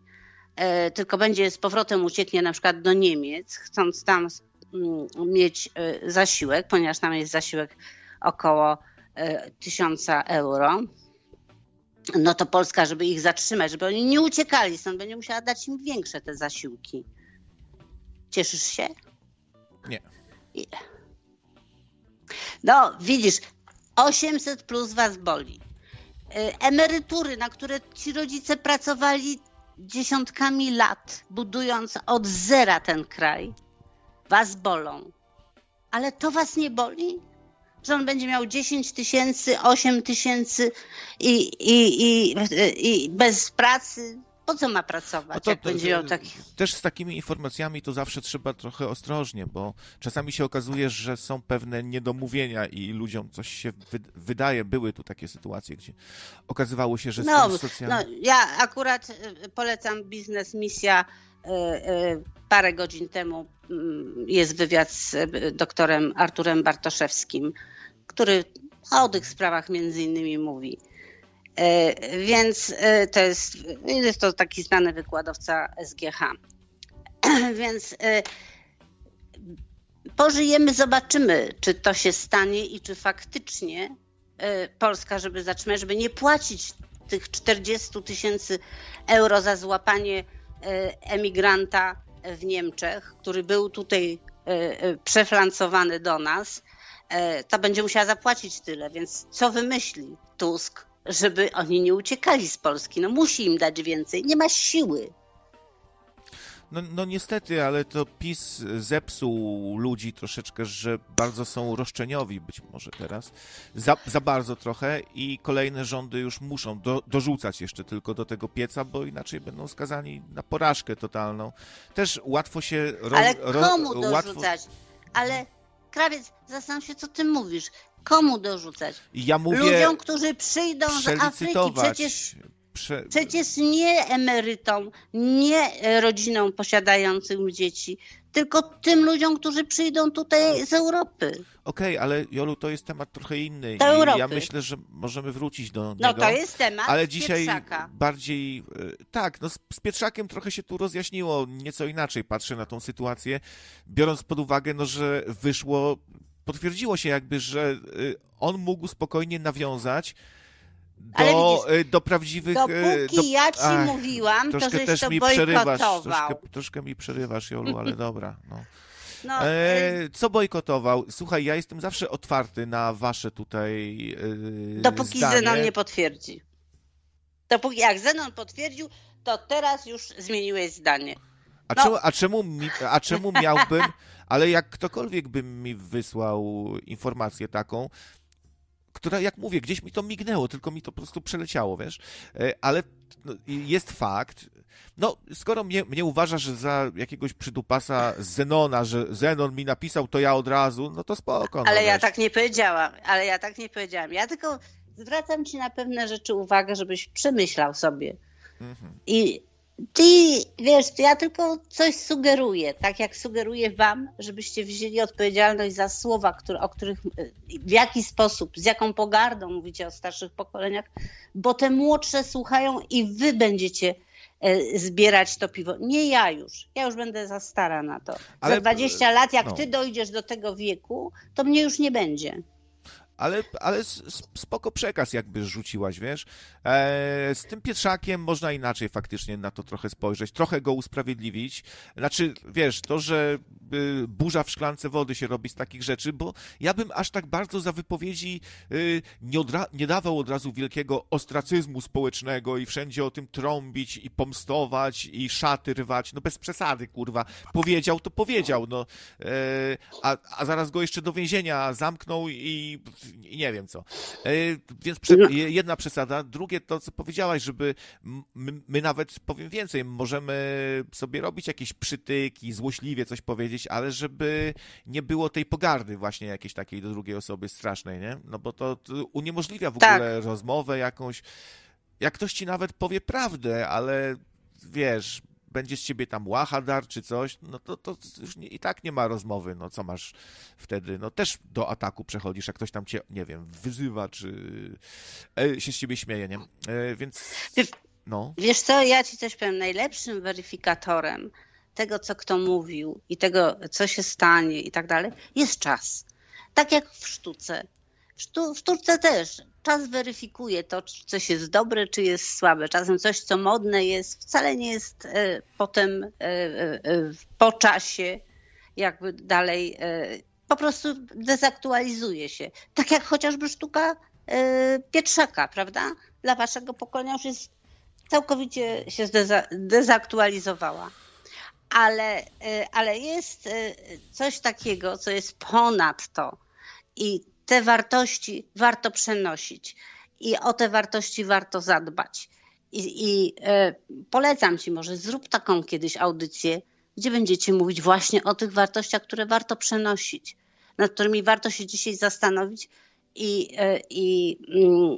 e, tylko będzie z powrotem ucieknie na przykład do Niemiec, chcąc tam mm, mieć zasiłek, ponieważ tam jest zasiłek około tysiąca euro, no to Polska, żeby ich zatrzymać, żeby oni nie uciekali stąd, będzie musiała dać im większe te zasiłki. Cieszysz się? Nie. No, widzisz, 800 plus was boli. Y, emerytury, na które ci rodzice pracowali dziesiątkami lat, budując od zera ten kraj, was bolą. Ale to was nie boli? Że on będzie miał 10 tysięcy, 8 tysięcy i, i, i, i bez pracy. Po co ma pracować, no to, jak będzie miał taki... Też z takimi informacjami to zawsze trzeba trochę ostrożnie, bo czasami się okazuje, że są pewne niedomówienia i ludziom coś się wydaje. Były tu takie sytuacje, gdzie okazywało się, że no, socjalny... No, ja akurat y, polecam biznes Misja parę godzin temu mm, jest wywiad z doktorem Arturem Bartoszewskim, który o tych sprawach między innymi mówi. E, więc e, to jest, jest to taki znany wykładowca SGH. Więc e, pożyjemy, zobaczymy, czy to się stanie i czy faktycznie Polska, żeby zatrzymać, żeby nie płacić tych 40 tysięcy euro za złapanie emigranta w Niemczech, który był tutaj przeflancowany do nas, E, to będzie musiała zapłacić tyle. Więc co wymyśli Tusk, żeby oni nie uciekali z Polski. No musi im dać więcej, nie ma siły. No, no niestety, ale to PiS zepsuł ludzi troszeczkę, że bardzo są roszczeniowi być może teraz. Za, za bardzo trochę i kolejne rządy już muszą do, dorzucać jeszcze tylko do tego pieca, bo inaczej będą skazani na porażkę totalną. Też łatwo się... Ro, ale komu ro, dorzucać? Łatwo... Ale Krawiec, zastanów się, co ty mówisz. Komu dorzucać? Ja mówię... Ludziom, którzy przyjdą z Afryki. Przecież Prze... Przecież nie emerytom, nie rodzinom posiadającym dzieci, tylko tym ludziom, którzy przyjdą tutaj z Europy. Okej, okay, ale Jolu, to jest temat trochę inny. Do Europy. Ja myślę, że możemy wrócić do no, niego. No to jest temat Ale dzisiaj Pietrzaka. bardziej... E, tak, no z, z Pietrzakiem trochę się tu rozjaśniło, nieco inaczej patrzę na tą sytuację, biorąc pod uwagę, no, że wyszło, potwierdziło się jakby, że e, on mógł spokojnie nawiązać do, widzisz, y, do prawdziwych... Y, dopóki do, ja ci ach, mówiłam, to żeś też to mi przerywasz, troszkę, troszkę mi przerywasz, Jolu, ale dobra. No. No, e, y- co bojkotował? Słuchaj, ja jestem zawsze otwarty na wasze tutaj e, Dopóki zdanie. Zenon nie potwierdzi. Dopóki jak Zenon potwierdził, to teraz już zmieniłeś zdanie. A, no. czemu, a, czemu, a czemu miałbym, ale jak ktokolwiek by mi wysłał informację taką, która, jak mówię, gdzieś mi to mignęło, tylko mi to po prostu przeleciało, wiesz? E, ale no, jest fakt, no, skoro mnie, mnie uważasz za jakiegoś przydupasa Zenona, że Zenon mi napisał, to ja od razu, no to spoko. No, ale no, ja tak nie powiedziałam, ale ja tak nie powiedziałam. Ja tylko zwracam ci na pewne rzeczy uwagę, żebyś przemyślał sobie. Mhm. I ty, wiesz, ja tylko coś sugeruję, tak jak sugeruję wam, żebyście wzięli odpowiedzialność za słowa, które, o których, w jaki sposób, z jaką pogardą mówicie o starszych pokoleniach, bo te młodsze słuchają i wy będziecie e, zbierać to piwo. Nie ja już. Ja już będę za stara na to. Ale, za 20 lat, jak no. ty dojdziesz do tego wieku, to mnie już nie będzie ale, ale spoko przekaz jakby rzuciłaś, wiesz. E, z tym Pietrzakiem można inaczej faktycznie na to trochę spojrzeć, trochę go usprawiedliwić. Znaczy, wiesz, to, że y, burza w szklance wody się robi z takich rzeczy, bo ja bym aż tak bardzo za wypowiedzi y, nie, nie dawał od razu wielkiego ostracyzmu społecznego i wszędzie o tym trąbić i pomstować i szaty rwać, no bez przesady, kurwa. Powiedział, to powiedział, no. E, a, a zaraz go jeszcze do więzienia zamknął i nie wiem co. E, więc no. jedna przesada. Drugie to, co powiedziałaś, żeby my, nawet, powiem więcej, możemy sobie robić jakieś przytyki, złośliwie coś powiedzieć, ale żeby nie było tej pogardy właśnie jakiejś takiej do drugiej osoby strasznej, nie? No bo to, to uniemożliwia w tak. ogóle rozmowę jakąś. Jak ktoś ci nawet powie prawdę, ale wiesz, będzie z ciebie tam łachadar czy coś, no to, to już nie, i tak nie ma rozmowy, no co masz wtedy, no też do ataku przechodzisz, jak ktoś tam cię, nie wiem, wyzywa, czy e, się z ciebie śmieje, nie? E, więc, no. Wiesz co, ja ci coś powiem, najlepszym weryfikatorem tego, co kto mówił i tego, co się stanie i tak dalej, jest czas. Tak jak w sztuce. W sztuce też czas weryfikuje to, czy coś jest dobre, czy jest słabe. Czasem coś, co modne jest, wcale nie jest e, potem e, e, po czasie jakby dalej po prostu dezaktualizuje się. Tak jak chociażby sztuka Pietrzaka, prawda? Dla waszego pokolenia już jest całkowicie się dezaktualizowała. Ale, ale jest coś takiego, co jest ponad to. I te wartości warto przenosić i o te wartości warto zadbać. I, i e, polecam Ci może, zrób taką kiedyś audycję, gdzie będziecie mówić właśnie o tych wartościach, które warto przenosić, nad którymi warto się dzisiaj zastanowić i, e, i, mm,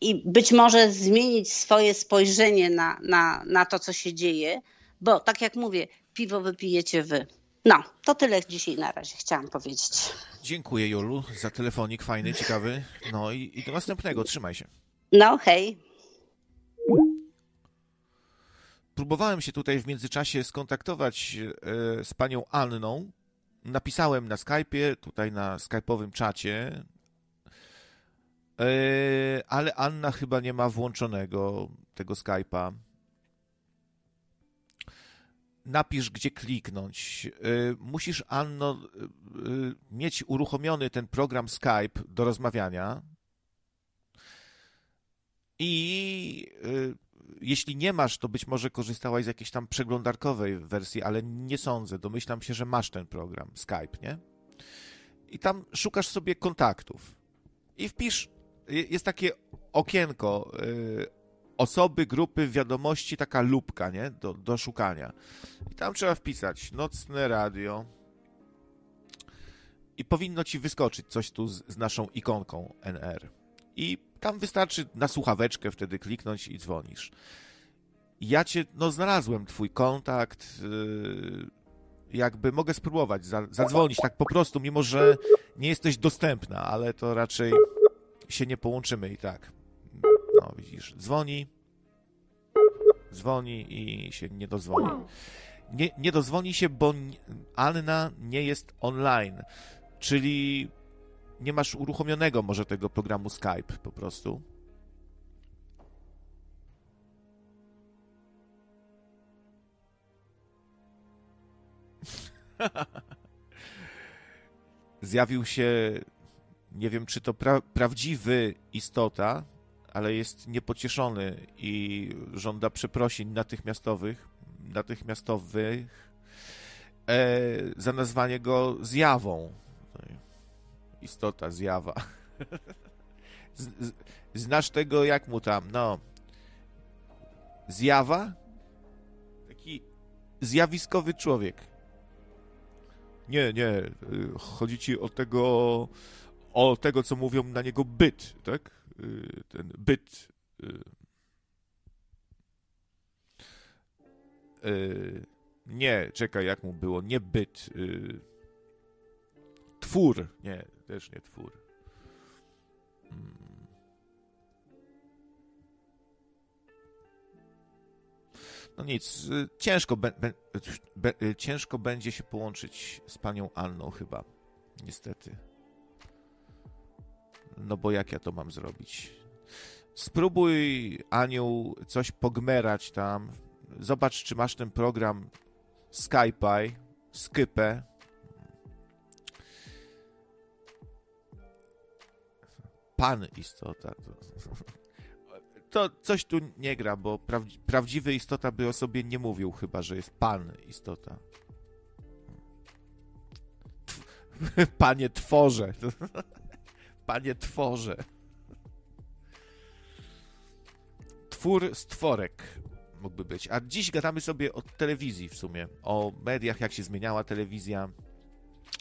i być może zmienić swoje spojrzenie na, na, na to, co się dzieje, bo tak jak mówię, piwo wypijecie wy. No, to tyle dzisiaj na razie chciałam powiedzieć. Dziękuję Jolu za telefonik fajny, ciekawy. No i, i do następnego, trzymaj się. No, hej. Próbowałem się tutaj w międzyczasie skontaktować e, z panią Anną. Napisałem na Skype'ie, tutaj na skype'owym czacie, e, ale Anna chyba nie ma włączonego tego Skype'a napisz, gdzie kliknąć. Y, musisz, Anno, y, y, mieć uruchomiony ten program Skype do rozmawiania. I jeśli nie masz, to być może korzystałaś z jakiejś tam przeglądarkowej wersji, ale nie sądzę. Domyślam się, że masz ten program, Skype, nie? I tam szukasz sobie kontaktów. I wpisz, jest takie okienko, osoby, grupy, wiadomości, taka lupka, nie? Do, do szukania. I tam trzeba wpisać nocne radio. I powinno ci wyskoczyć coś tu z, z naszą ikonką NR. I tam wystarczy na słuchaweczkę wtedy kliknąć i dzwonisz. Ja cię, no znalazłem twój kontakt, yy, jakby mogę spróbować za, zadzwonić tak po prostu, mimo że nie jesteś dostępna, ale to raczej się nie połączymy i tak. Widzisz, dzwoni, dzwoni i się nie dozwoni. Nie, nie dozwoni się, bo Anna nie jest online, czyli nie masz uruchomionego może tego programu Skype po prostu. Zjawił się, nie wiem czy to pra prawdziwy istota, ale jest niepocieszony i żąda przeprosin natychmiastowych, natychmiastowych e, za nazwanie go zjawą istota, zjawa. Z, z, znasz tego, jak mu tam, no. Zjawa? Taki zjawiskowy człowiek. Nie, nie. Y, chodzi ci o tego, o tego, co mówią na niego byt, tak? Y, ten byt. Y, nie, czekaj, jak mu było? Nie byt. Twór. Nie, też nie twór. Hmm. No nic, y, ciężko, be, be, be, y, ciężko będzie się połączyć z panią Anną chyba, niestety. No bo jak ja to mam zrobić? Spróbuj, Aniu, coś pogmerać tam. Zobacz, czy masz ten program Skype, Skype, pan istota. To, to coś tu nie gra, bo prawdziwy istota by o sobie nie mówił, chyba że jest pan istota. Panie tworze. Panie tworze. Twór stworek mógłby być. A dziś gadamy sobie o telewizji w sumie, o mediach, jak się zmieniała telewizja,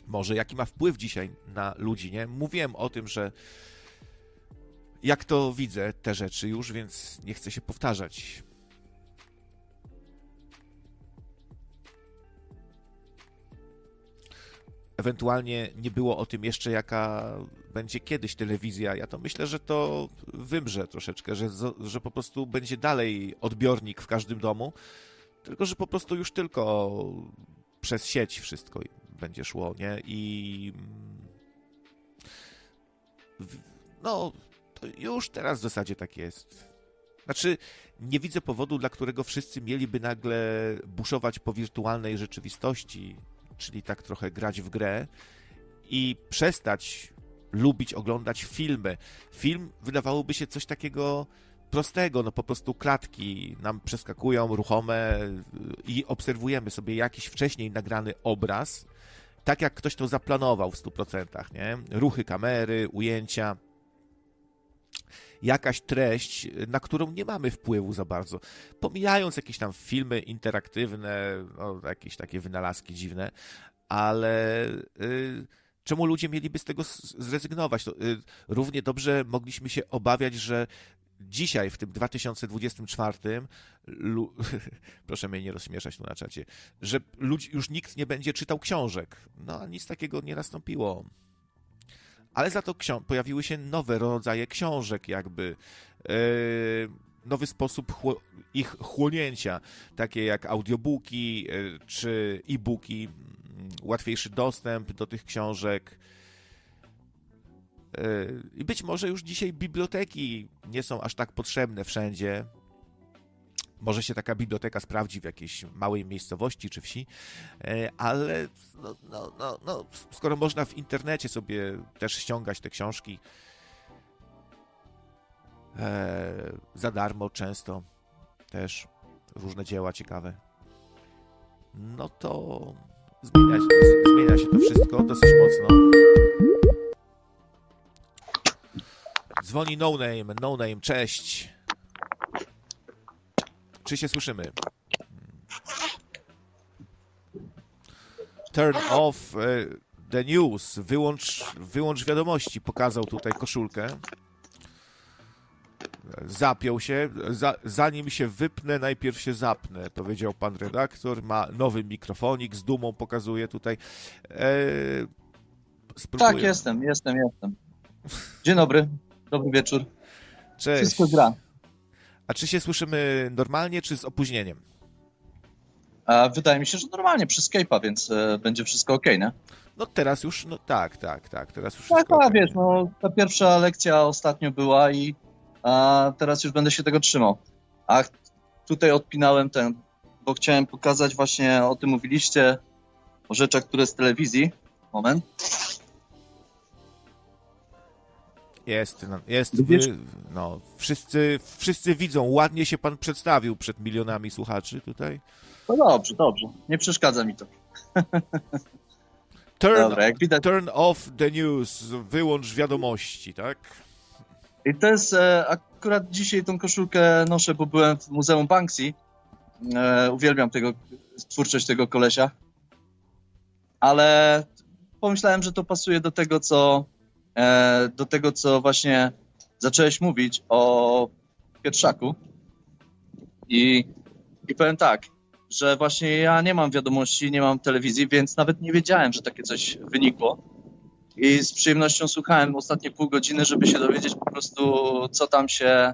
może jaki ma wpływ dzisiaj na ludzi, nie? Mówiłem o tym, że jak to widzę te rzeczy już, więc nie chcę się powtarzać. Ewentualnie nie było o tym jeszcze, jaka będzie kiedyś telewizja. Ja to myślę, że to wymrze troszeczkę, że, że po prostu będzie dalej odbiornik w każdym domu, tylko że po prostu już tylko przez sieć wszystko będzie szło, nie? I no, to już teraz w zasadzie tak jest. Znaczy, nie widzę powodu, dla którego wszyscy mieliby nagle buszować po wirtualnej rzeczywistości, czyli tak trochę grać w grę i przestać lubić oglądać filmy. Film wydawałoby się coś takiego prostego, no po prostu klatki nam przeskakują ruchome i obserwujemy sobie jakiś wcześniej nagrany obraz, tak jak ktoś to zaplanował w 100%, nie? Ruchy kamery, ujęcia jakaś treść, na którą nie mamy wpływu za bardzo. Pomijając jakieś tam filmy interaktywne, no, jakieś takie wynalazki dziwne, ale y, czemu ludzie mieliby z tego zrezygnować? To, y, równie dobrze mogliśmy się obawiać, że dzisiaj, w tym 2024, lu... proszę mnie nie rozśmieszać tu na czacie, że ludzi, już nikt nie będzie czytał książek. No, nic takiego nie nastąpiło ale za to pojawiły się nowe rodzaje książek, jakby yy, nowy sposób chło ich chłonięcia, takie jak audiobooki yy, czy e-booki, łatwiejszy dostęp do tych książek. I być może już dzisiaj biblioteki nie są aż tak potrzebne wszędzie, może się taka biblioteka sprawdzi w jakiejś małej miejscowości czy wsi, e, ale no, no, no, no, skoro można w internecie sobie też ściągać te książki, e, za darmo często też różne dzieła ciekawe. No to zmienia, zmienia się to wszystko dosyć mocno. Dzwoni No Name, No Name, cześć. Czy się słyszymy? Turn off e, the news, wyłącz, wyłącz wiadomości, pokazał tutaj koszulkę. Zapiął się, za, zanim się wypnę, najpierw się zapnę, powiedział pan redaktor. Ma nowy mikrofonik, z dumą pokazuje tutaj. E, tak, jestem, jestem, jestem. Dzień dobry, dobry wieczór. Cześć. Wszystko gra. A czy się słyszymy normalnie, czy z opóźnieniem? A wydaje mi się, że normalnie przez Skype'a, więc e, będzie wszystko ok, nie? No teraz już, no tak, tak, tak, teraz już tak, wszystko Tak, okay, wiesz, no ta pierwsza lekcja ostatnio była i a teraz już będę się tego trzymał. A tutaj odpinałem ten, bo chciałem pokazać właśnie, o tym mówiliście, o rzeczach, które z telewizji. Moment. Jest, no, jest, wy, no, wszyscy, wszyscy widzą, ładnie się pan przedstawił przed milionami słuchaczy tutaj. No dobrze, dobrze, nie przeszkadza mi to. Turn, Dobra, jak widać... turn off the news, wyłącz wiadomości, tak? I to jest, e, akurat dzisiaj tą koszulkę noszę, bo byłem w Muzeum Banksy. E, uwielbiam tego, twórczość tego kolesia. Ale pomyślałem, że to pasuje do tego, co, e, do tego, co właśnie zacząłeś mówić o Pietrzaku. I, I powiem tak, że właśnie ja nie mam wiadomości, nie mam telewizji, więc nawet nie wiedziałem, że takie coś wynikło i z przyjemnością słuchałem ostatnie pół godziny, żeby się dowiedzieć po prostu, co tam się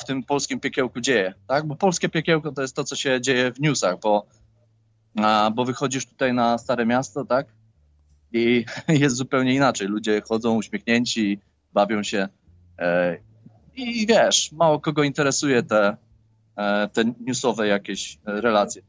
w tym polskim piekiełku dzieje, tak? Bo polskie piekiełko to jest to, co się dzieje w newsach, bo, bo wychodzisz tutaj na Stare Miasto, tak? I jest zupełnie inaczej. Ludzie chodzą uśmiechnięci, bawią się e, i wiesz, mało kogo interesuje te, e, te newsowe jakieś relacje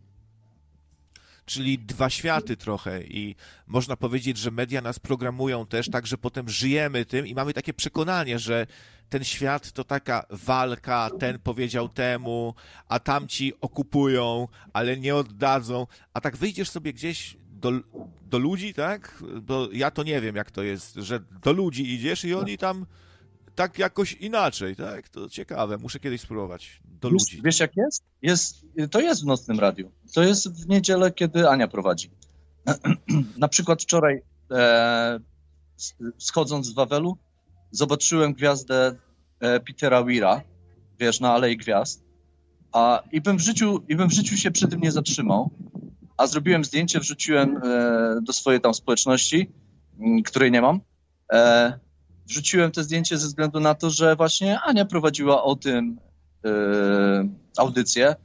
czyli dwa światy trochę i można powiedzieć, że media nas programują też tak, że potem żyjemy tym i mamy takie przekonanie, że ten świat to taka walka, ten powiedział temu, a tamci okupują, ale nie oddadzą, a tak wyjdziesz sobie gdzieś do, do ludzi, tak? Bo ja to nie wiem, jak to jest, że do ludzi idziesz i oni tam tak jakoś inaczej, tak? To ciekawe, muszę kiedyś spróbować do wiesz, ludzi. Wiesz jak jest? jest? To jest w nocnym radiu. To jest w niedzielę, kiedy Ania prowadzi. Na przykład wczoraj e, schodząc z Wawelu zobaczyłem gwiazdę e, Petera Weira, wiesz, na Alei Gwiazd. A, i, bym w życiu, I bym w życiu się przy tym nie zatrzymał, a zrobiłem zdjęcie, wrzuciłem e, do swojej tam społeczności, m, której nie mam. E, wrzuciłem to zdjęcie ze względu na to, że właśnie Ania prowadziła o tym yy, audycję.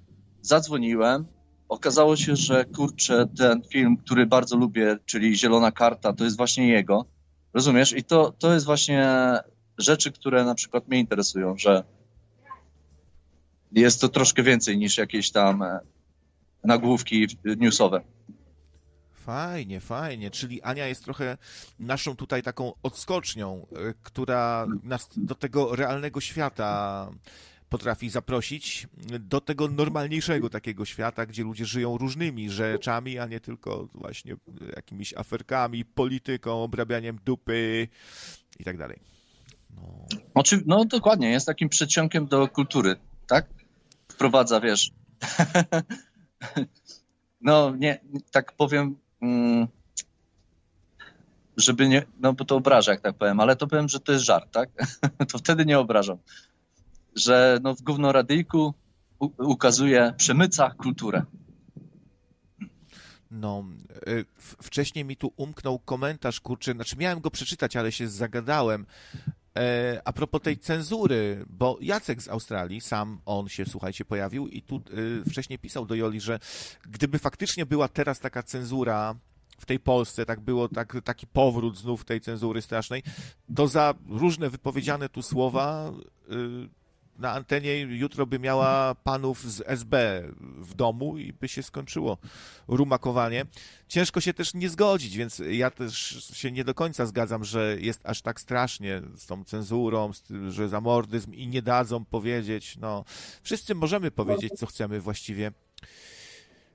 Zadzwoniłem. Okazało się, że kurczę, ten film, który bardzo lubię, czyli Zielona Karta, to jest właśnie jego. Rozumiesz? I to, to jest właśnie rzeczy, które na przykład mnie interesują, że jest to troszkę więcej niż jakieś tam e, nagłówki newsowe. Fajnie, fajnie. Czyli Ania jest trochę naszą tutaj taką odskocznią, e, która nas do tego realnego świata potrafi zaprosić, do tego normalniejszego takiego świata, gdzie ludzie żyją różnymi rzeczami, a nie tylko właśnie jakimiś aferkami, polityką, obrabianiem dupy i tak dalej. No. no dokładnie, jest takim przedsionkiem do kultury, tak? Wprowadza, wiesz. no nie, tak powiem, żeby nie, no bo to obraża, jak tak powiem, ale to powiem, że to jest żart, tak? to wtedy nie obrażam. Że no w gównoradyjku ukazuje, przemyca kulturę. No, y, wcześniej mi tu umknął komentarz, kurczę, znaczy miałem go przeczytać, ale się zagadałem. E, a propos tej cenzury, bo Jacek z Australii, sam on się, słuchajcie, pojawił i tu y, wcześniej pisał do Joli, że gdyby faktycznie była teraz taka cenzura w tej Polsce, tak było tak, taki powrót znów tej cenzury strasznej, to za różne wypowiedziane tu słowa y, na antenie jutro by miała panów z SB w domu i by się skończyło rumakowanie. Ciężko się też nie zgodzić, więc ja też się nie do końca zgadzam, że jest aż tak strasznie z tą cenzurą, z tym, że zamordyzm i nie dadzą powiedzieć. No, wszyscy możemy powiedzieć, co chcemy właściwie.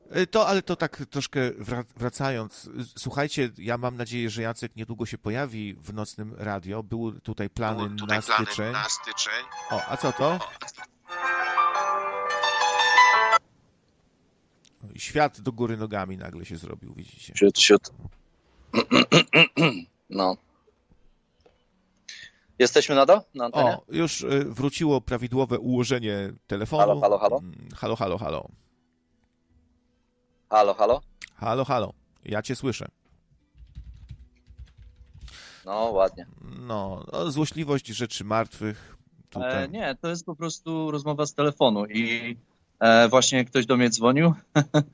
E, To, ale to tak troszkę wra- wracając. Słuchajcie, ja mam nadzieję, że Jacek niedługo się pojawi w nocnym radio. Były tutaj plany, Były tutaj na, plany styczeń. na styczeń. O, a co to? Świat do góry nogami nagle się zrobił, widzicie. Siut, siut. No. Jesteśmy na do? Na antenie? O, już y, wróciło prawidłowe ułożenie telefonu. Halo, halo, halo? Mm, Halo, halo, halo. Halo, halo? Halo, halo. Ja cię słyszę. No, ładnie. No, no złośliwość rzeczy martwych. Tutaj. E, nie, to jest po prostu rozmowa z telefonu i e, właśnie ktoś do mnie dzwonił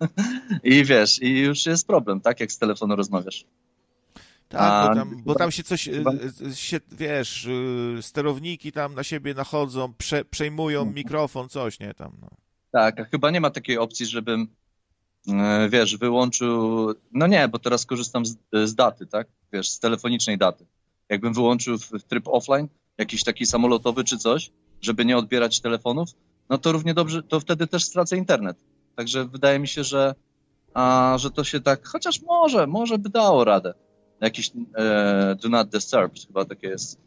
i wiesz, i już jest problem, tak, jak z telefonu rozmawiasz. Tak, bo tam, bo tam się coś, y, y, się, wiesz, y, sterowniki tam na siebie nachodzą, prze, przejmują Mhm. mikrofon, coś, nie, tam, no. Tak, a chyba nie ma takiej opcji, żebym, e, wiesz, wyłączył, no nie, bo teraz korzystam z, z daty, tak, wiesz, z telefonicznej daty. Jakbym wyłączył w, w tryb offline, jakiś taki samolotowy czy coś, żeby nie odbierać telefonów, no to równie dobrze, to wtedy też stracę internet. Także wydaje mi się, że, a, że to się tak, chociaż może, może by dało radę. Jakiś e, do not disturb, chyba takie jest.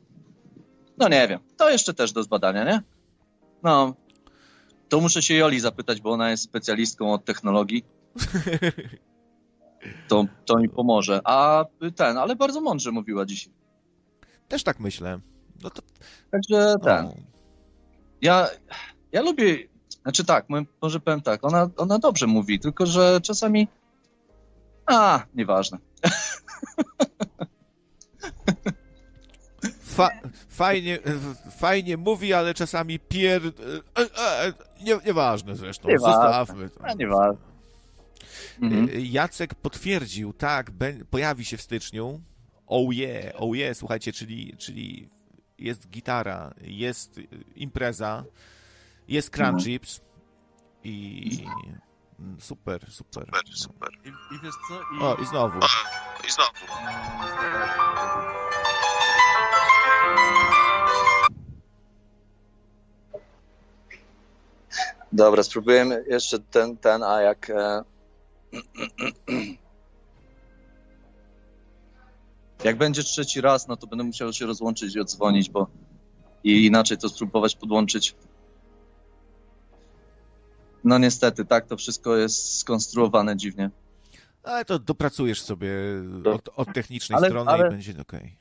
No nie wiem, to jeszcze też do zbadania, nie? No, to muszę się Joli zapytać, bo ona jest specjalistką od technologii. To, to mi pomoże. A ten, ale bardzo mądrze mówiła dzisiaj. Też tak myślę. No to, Także ten. no. Ja, ja lubię, znaczy tak, mo- może powiem tak, ona, ona dobrze mówi, tylko że czasami. A, nieważne. Fa fajnie, fajnie mówi, ale czasami pier... E, e, nie, nieważne zresztą, Nieważne. zostawmy to. A, nieważne. Mhm. E, Jacek potwierdził, tak, pojawi się w styczniu. Oh yeah, oh yeah, słuchajcie, czyli, czyli jest gitara, jest impreza, jest Crunch Chips i super, super. Super, super. I, I wiesz co? I, O, i znowu. I znowu. Dobra, spróbujemy jeszcze ten, ten, a jak. E... Jak będzie trzeci raz, no to będę musiał się rozłączyć i odzwonić, bo i inaczej to spróbować podłączyć. No niestety, tak, to wszystko jest skonstruowane dziwnie. Ale to dopracujesz sobie od, od technicznej Ale- strony ale- i będzie okej.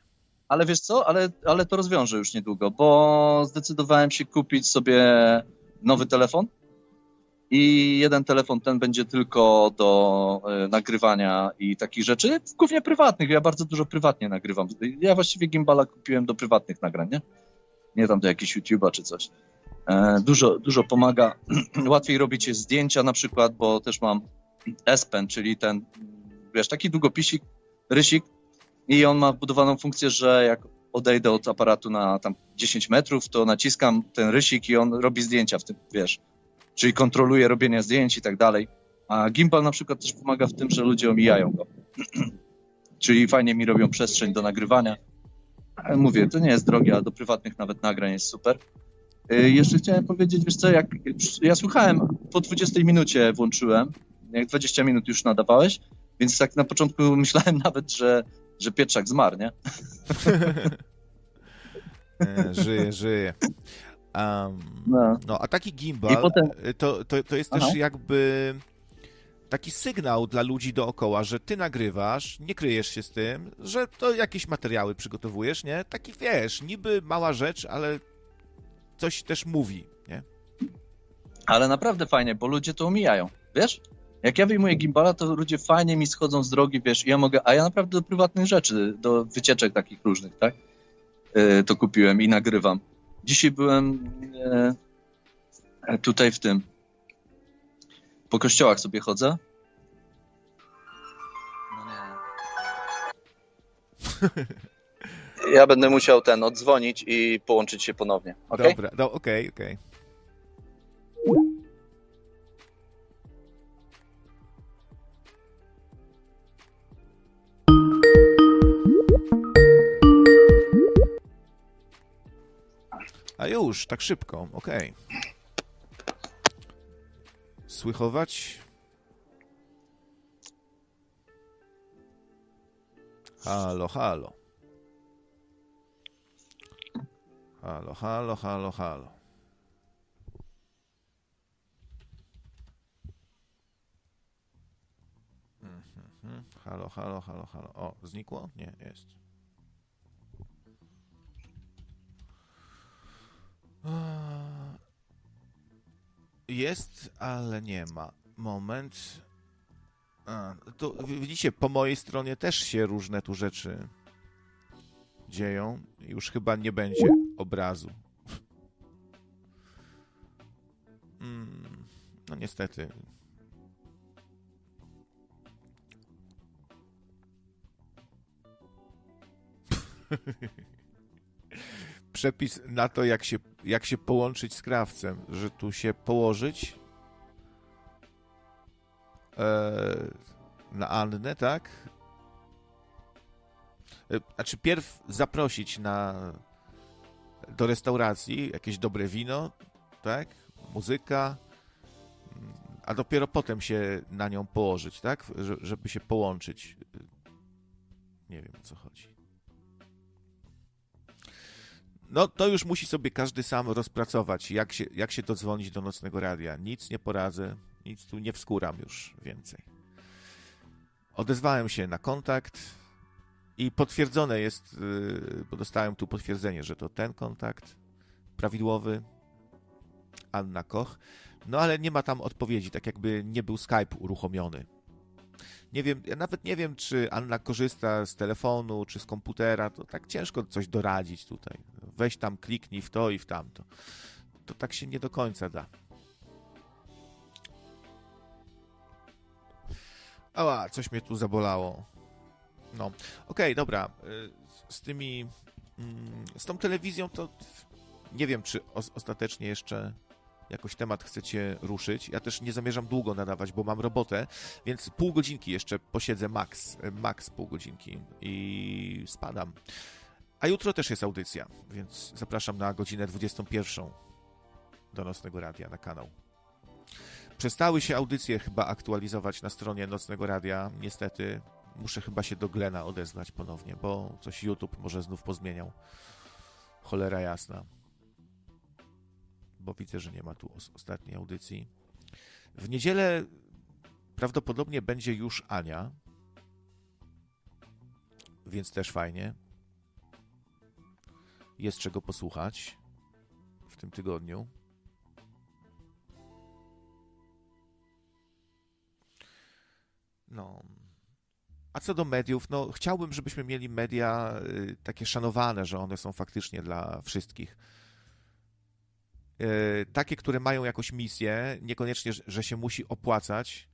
Ale wiesz co, ale, ale to rozwiążę już niedługo, bo zdecydowałem się kupić sobie nowy telefon i jeden telefon ten będzie tylko do e, nagrywania i takich rzeczy, głównie prywatnych. Ja bardzo dużo prywatnie nagrywam. Ja właściwie gimbala kupiłem do prywatnych nagrań, nie? Nie tam do jakiegoś YouTube'a czy coś. E, dużo, dużo pomaga. Łatwiej robić zdjęcia na przykład, bo też mam S-Pen, czyli ten, wiesz, taki długopisik, rysik, i on ma wbudowaną funkcję, że jak odejdę od aparatu na tam 10 metrów, to naciskam ten rysik i on robi zdjęcia w tym, wiesz, czyli kontroluje robienie zdjęć i tak dalej. A gimbal na przykład też pomaga w tym, że ludzie omijają go. czyli fajnie mi robią przestrzeń do nagrywania. Mówię, to nie jest drogie, a do prywatnych nawet nagrań jest super. Y, Jeszcze chciałem powiedzieć, wiesz co, jak ja słuchałem, po 20 minucie włączyłem, jak 20 minut już nadawałeś, więc tak na początku myślałem nawet, że że Pietrzak zmarł, nie? E, Żyje, żyje. Um, No. no, a taki gimbal potem- e, to, to, to jest też Aha. jakby taki sygnał dla ludzi dookoła, że ty nagrywasz, nie kryjesz się z tym, że to jakieś materiały przygotowujesz, nie? Taki wiesz, niby mała rzecz, ale coś też mówi, nie? Ale naprawdę fajnie, bo ludzie to omijają, wiesz? Jak ja wyjmuję gimbala, to ludzie fajnie mi schodzą z drogi, wiesz, i ja mogę, a ja naprawdę do prywatnych rzeczy, do wycieczek takich różnych, tak? E, to kupiłem i nagrywam. Dzisiaj byłem e, tutaj w tym, po kościołach sobie chodzę. No nie. Ja będę musiał ten odzwonić i połączyć się ponownie, okej? Dobra, no, okej, okej. Już, tak szybko, okej. Okay. Słychować? Halo, halo. Halo, halo, halo, halo. Mhm, halo, halo, halo, halo. O, znikło? Nie, jest. Jest, ale nie ma. Moment. A, widzicie, po mojej stronie też się różne tu rzeczy dzieją. Już chyba nie będzie obrazu. Mm, no niestety. Przepis na to, jak się, jak się połączyć z krawcem, że tu się położyć e, na Annę, tak? Znaczy, pierw zaprosić na do restauracji jakieś dobre wino, tak? Muzyka, a dopiero potem się na nią położyć, tak? Żeby się połączyć. Nie wiem o co chodzi. No to już musi sobie każdy sam rozpracować, jak się, jak się dodzwonić do nocnego radia. Nic nie poradzę, nic tu nie wskuram już więcej. Odezwałem się na kontakt i potwierdzone jest, y, bo dostałem tu potwierdzenie, że to ten kontakt prawidłowy, Anna Koch. No ale nie ma tam odpowiedzi, tak jakby nie był Skype uruchomiony. Nie wiem, ja nawet nie wiem, czy Anna korzysta z telefonu, czy z komputera, to tak ciężko coś doradzić tutaj. Weź tam, kliknij w to i w tamto. To tak się nie do końca da. Ała, coś mnie tu zabolało. No, okej, okay, dobra. Y, z tymi. Mm, z tą telewizją to nie wiem, czy ostatecznie jeszcze jakoś temat chcecie ruszyć. Ja też nie zamierzam długo nadawać, bo mam robotę, więc pół godzinki jeszcze posiedzę max, max pół godzinki i spadam. A jutro też jest audycja, więc zapraszam na godzinę 21 do Nocnego Radia na kanał. Przestały się audycje chyba aktualizować na stronie Nocnego Radia. Niestety muszę chyba się do Glena odezwać ponownie, bo coś YouTube może znów pozmieniał. Cholera jasna bo widzę, że nie ma tu ostatniej audycji. W niedzielę prawdopodobnie będzie już Ania, więc też fajnie. Jest czego posłuchać w tym tygodniu. No. A co do mediów, no chciałbym, żebyśmy mieli media y, takie szanowane, że one są faktycznie dla wszystkich E, takie, które mają jakąś misję, niekoniecznie, że się musi opłacać.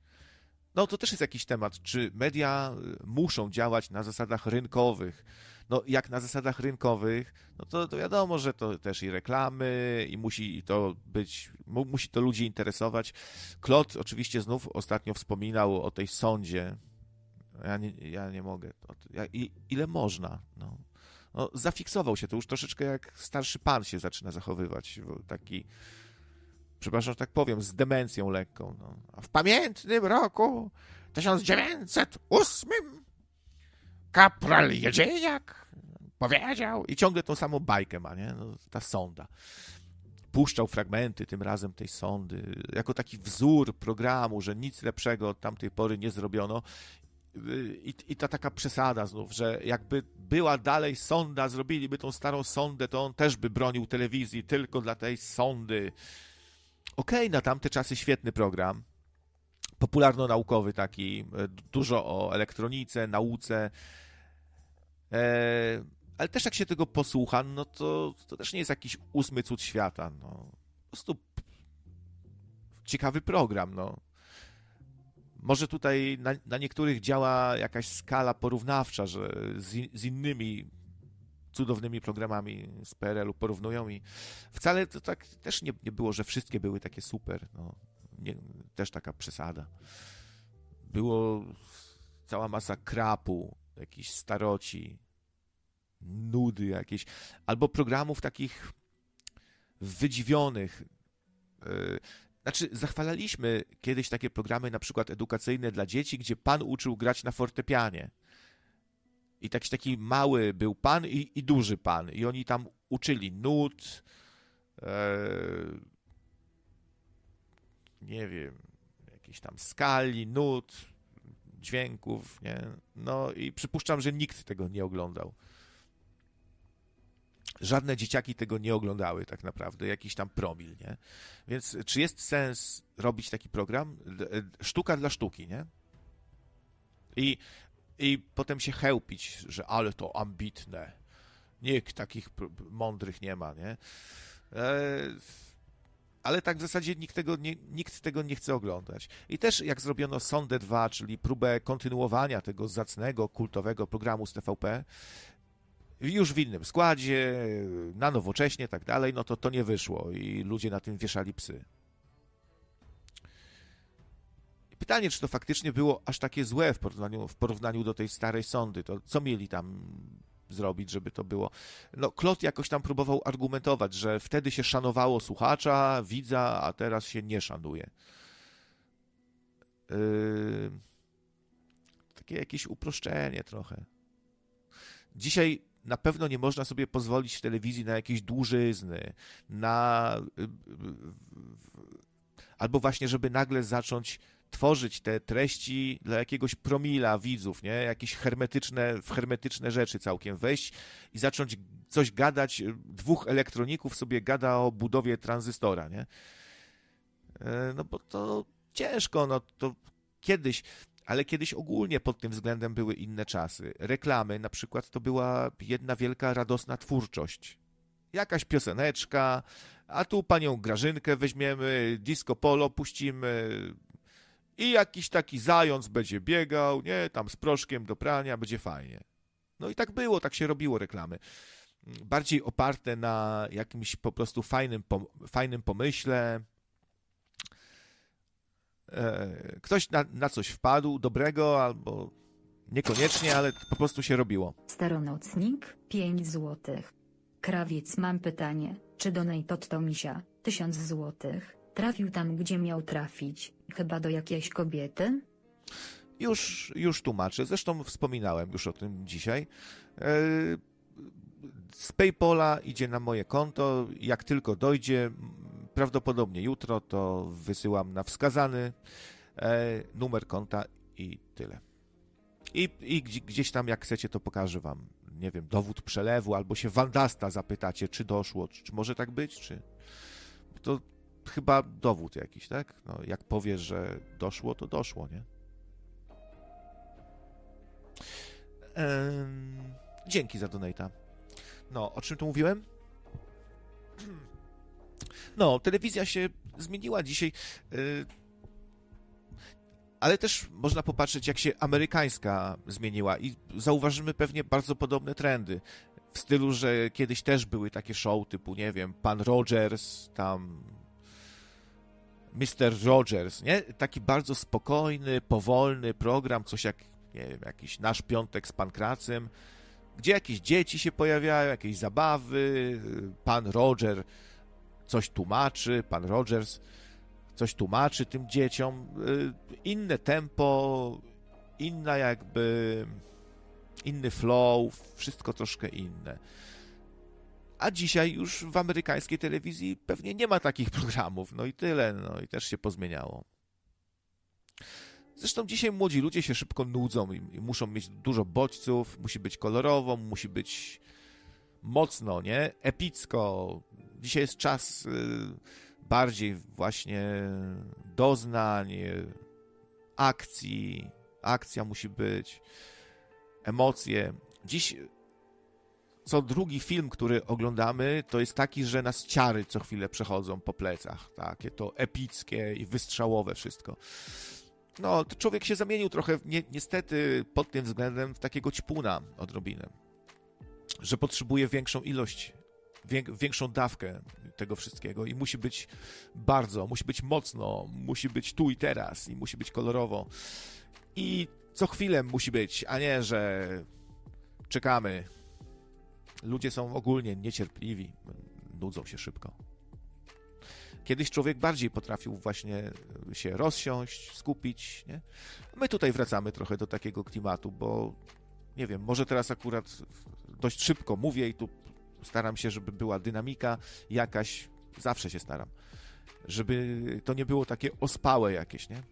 No to też jest jakiś temat, czy media e, muszą działać na zasadach rynkowych. No jak na zasadach rynkowych, no to, to wiadomo, że to też i reklamy, i musi to być, mu, musi to ludzi interesować. Klot oczywiście znów ostatnio wspominał o tej sądzie. Ja nie, ja nie mogę. Ja, ile można? No no, zafiksował się. To już troszeczkę jak starszy pan się zaczyna zachowywać. Taki, przepraszam, że tak powiem, z demencją lekką. No. A w pamiętnym roku 1908 kapral Jedziejak powiedział i ciągle tą samą bajkę ma, nie? No, ta sonda. Puszczał fragmenty tym razem tej sondy, jako taki wzór programu, że nic lepszego od tamtej pory nie zrobiono i, I ta taka przesada znów, że jakby była dalej sonda, zrobiliby tą starą sondę, to on też by bronił telewizji tylko dla tej sondy. Okej, okay, na tamte czasy świetny program. Popularno-naukowy taki, e, dużo o elektronice, nauce. E, ale też jak się tego posłucha, no to, to też nie jest jakiś ósmy cud świata. No. Po prostu ciekawy program, no. Może tutaj na, na niektórych działa jakaś skala porównawcza, że z, z innymi cudownymi programami z PRL-u porównują i wcale to tak też nie, nie było, że wszystkie były takie super. No, nie, też taka przesada. Było cała masa krapu, jakichś staroci, nudy jakieś, albo programów takich wydziwionych. Yy, znaczy, zachwalaliśmy kiedyś takie programy, na przykład edukacyjne dla dzieci, gdzie pan uczył grać na fortepianie. I taki, taki mały był pan i, i duży pan. I oni tam uczyli nut, e, nie wiem, jakiejś tam skali, nut, dźwięków, nie? No i przypuszczam, że nikt tego nie oglądał. Żadne dzieciaki tego nie oglądały tak naprawdę, jakiś tam promil, nie? Więc czy jest sens robić taki program? E, sztuka dla sztuki, nie? I, i potem się chełpić, że ale to ambitne. Nikt takich mądrych nie ma, nie? E, ale tak w zasadzie nikt tego, nie, nikt tego nie chce oglądać. I też jak zrobiono Sondę 2, czyli próbę kontynuowania tego zacnego, kultowego programu z TVP, już w innym składzie, na nowocześnie, tak dalej, no to to nie wyszło i ludzie na tym wieszali psy. Pytanie, czy to faktycznie było aż takie złe w porównaniu, w porównaniu do tej starej sądy, to co mieli tam zrobić, żeby to było. No, Klot jakoś tam próbował argumentować, że wtedy się szanowało słuchacza, widza, a teraz się nie szanuje. Yy... Takie jakieś uproszczenie trochę. Dzisiaj na pewno nie można sobie pozwolić w telewizji na jakieś dłużyzny, na. Yy, albo właśnie, żeby nagle zacząć tworzyć te treści dla jakiegoś promila widzów, nie? Jakieś hermetyczne, w hermetyczne rzeczy całkiem wejść i zacząć coś gadać. Dwóch elektroników sobie gada o budowie tranzystora, nie? E, no bo to ciężko, no to kiedyś, ale kiedyś ogólnie pod tym względem były inne czasy. Reklamy na przykład to była jedna wielka radosna twórczość. Jakaś pioseneczka, a tu panią Grażynkę weźmiemy, disco polo puścimy, i jakiś taki zając będzie biegał, nie, tam z proszkiem do prania, będzie fajnie. No i tak było, tak się robiło reklamy. Bardziej oparte na jakimś po prostu fajnym, fajnym pomyśle. E, ktoś na, na coś wpadł, dobrego albo niekoniecznie, ale po prostu się robiło. Staronocnik, 5 złotych. Krawiec, mam pytanie, czy donate to misia, 1000 złotych. Trafił tam, gdzie miał trafić, chyba do jakiejś kobiety? Już, już tłumaczę. Zresztą wspominałem już o tym dzisiaj. E, z PayPola idzie na moje konto. Jak tylko dojdzie, prawdopodobnie jutro, to wysyłam na wskazany e, numer konta i tyle. I, I gdzieś tam, jak chcecie, to pokażę wam, nie wiem, dowód przelewu, albo się Wandasta zapytacie, czy doszło, czy, czy może tak być, czy... To chyba dowód jakiś, tak? No, jak powiesz, że doszło, to doszło, nie? Ehm, dzięki za donata. No, o czym tu mówiłem? No, telewizja się zmieniła dzisiaj, yy, ale też można popatrzeć, jak się amerykańska zmieniła i zauważymy pewnie bardzo podobne trendy. W stylu, że kiedyś też były takie show typu, nie wiem, Pan Rogers, tam Mr. Rogers, nie? Taki bardzo spokojny, powolny program, coś jak, nie wiem, jakiś nasz piątek z pankracem, gdzie jakieś dzieci się pojawiają, jakieś zabawy, pan Roger coś tłumaczy, pan Rogers coś tłumaczy tym dzieciom, y, inne tempo, inna jakby, inny flow, wszystko troszkę inne a dzisiaj już w amerykańskiej telewizji pewnie nie ma takich programów, no i tyle, no i też się pozmieniało. Zresztą dzisiaj młodzi ludzie się szybko nudzą i, muszą mieć dużo bodźców, musi być kolorowo, musi być mocno, nie? Epicko. Dzisiaj jest czas y, bardziej właśnie doznań, akcji. Akcja musi być, emocje. Dziś co drugi film, który oglądamy, to jest taki, że nas ciary co chwilę przechodzą po plecach. Takie to epickie i wystrzałowe wszystko. No, człowiek się zamienił trochę, ni niestety, pod tym względem w takiego ćpuna odrobinę. Że potrzebuje większą ilość, większą dawkę tego wszystkiego i musi być bardzo, musi być mocno, musi być tu i teraz i musi być kolorowo. I co chwilę musi być, a nie, że czekamy, Ludzie są ogólnie niecierpliwi, nudzą się szybko. Kiedyś człowiek bardziej potrafił właśnie się rozsiąść, skupić. Nie? My tutaj wracamy trochę do takiego klimatu, bo nie wiem, może teraz akurat dość szybko mówię i tu staram się, żeby była dynamika jakaś, zawsze się staram, żeby to nie było takie ospałe jakieś, nie?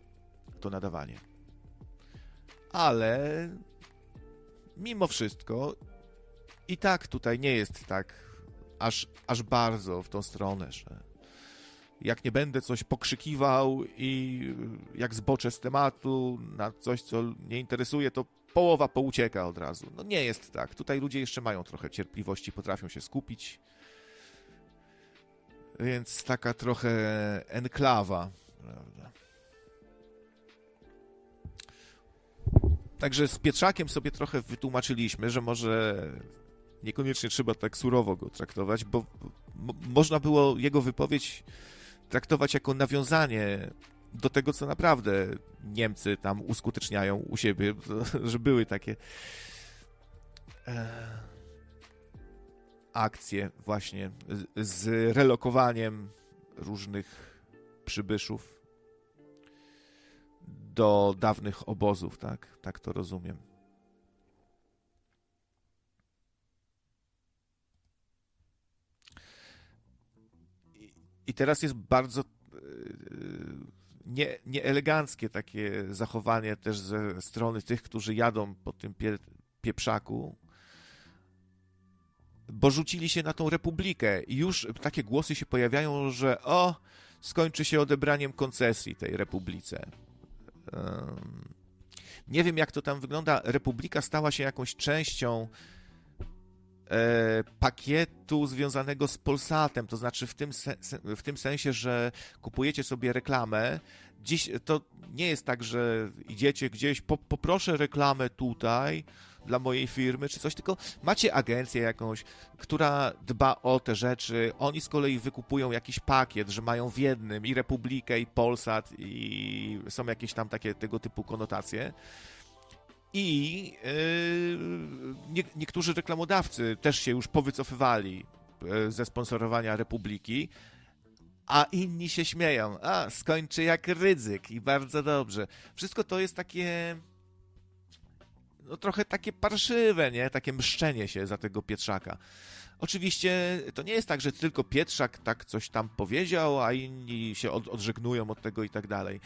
To nadawanie. Ale mimo wszystko i tak tutaj nie jest tak aż, aż bardzo w tą stronę, że jak nie będę coś pokrzykiwał i jak zboczę z tematu na coś, co nie interesuje, to połowa poucieka od razu. No nie jest tak. Tutaj ludzie jeszcze mają trochę cierpliwości, potrafią się skupić. Więc taka trochę enklawa, prawda? Także z Pietrzakiem sobie trochę wytłumaczyliśmy, że może niekoniecznie trzeba tak surowo go traktować, bo można było jego wypowiedź traktować jako nawiązanie do tego, co naprawdę Niemcy tam uskuteczniają u siebie, że były takie e, akcje właśnie z, relokowaniem różnych przybyszów do dawnych obozów, tak? Tak to rozumiem. I teraz jest bardzo e, nie, nieeleganckie takie zachowanie też ze strony tych, którzy jadą po tym pie, pieprzaku, bo rzucili się na tą republikę i już takie głosy się pojawiają, że o, skończy się odebraniem koncesji tej republice. Nie wiem, jak to tam wygląda. Republika stała się jakąś częścią pakietu związanego z Polsatem, to znaczy w tym, w tym sensie, że kupujecie sobie reklamę. Dziś to nie jest tak, że idziecie gdzieś, po, poproszę reklamę tutaj dla mojej firmy czy coś, tylko macie agencję jakąś, która dba o te rzeczy. Oni z kolei wykupują jakiś pakiet, że mają w jednym i Republikę, i Polsat, i są jakieś tam takie tego typu konotacje. I yy, nie, niektórzy reklamodawcy też się już powycofywali yy, ze sponsorowania Republiki, a inni się śmieją. A, skończy jak ryzyk i bardzo dobrze. Wszystko to jest takie no trochę takie parszywe, nie? Takie mszczenie się za tego Pietrzaka. Oczywiście to nie jest tak, że tylko Pietrzak tak coś tam powiedział, a inni się od, odżegnują od tego i tak dalej.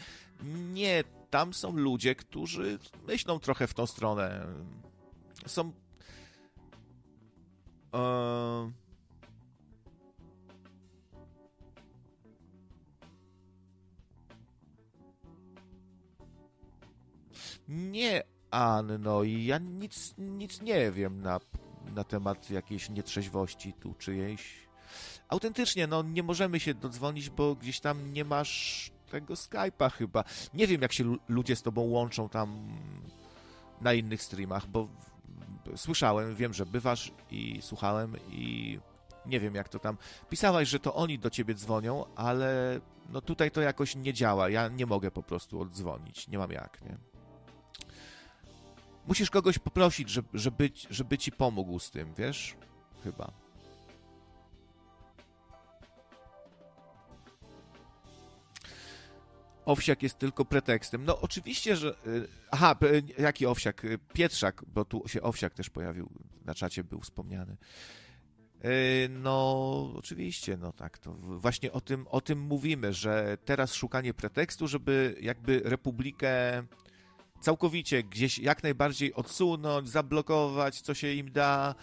Nie, tam są ludzie, którzy myślą trochę w tą stronę. Są. E... Nie, Anno, i ja nic, nic nie wiem na, na temat jakiejś nietrzeźwości tu czyjejś. Autentycznie, no nie możemy się dodzwonić, bo gdzieś tam nie masz tego Skype'a chyba. Nie wiem, jak się ludzie z tobą łączą tam na innych streamach, bo słyszałem, wiem, że bywasz i słuchałem i nie wiem, jak to tam. Pisałaś, że to oni do ciebie dzwonią, ale no tutaj to jakoś nie działa. Ja nie mogę po prostu oddzwonić. Nie mam jak, nie? Musisz kogoś poprosić, żeby, żeby, żeby ci pomógł z tym, wiesz? Chyba. Owsiak jest tylko pretekstem. No oczywiście, że... Y, aha, jaki Owsiak? Y, Pietrzak, bo tu się Owsiak też pojawił, na czacie był wspomniany. Y, no, oczywiście, no tak, to właśnie o tym, o tym mówimy, że teraz szukanie pretekstu, żeby jakby Republikę całkowicie gdzieś jak najbardziej odsunąć, zablokować, co się im da,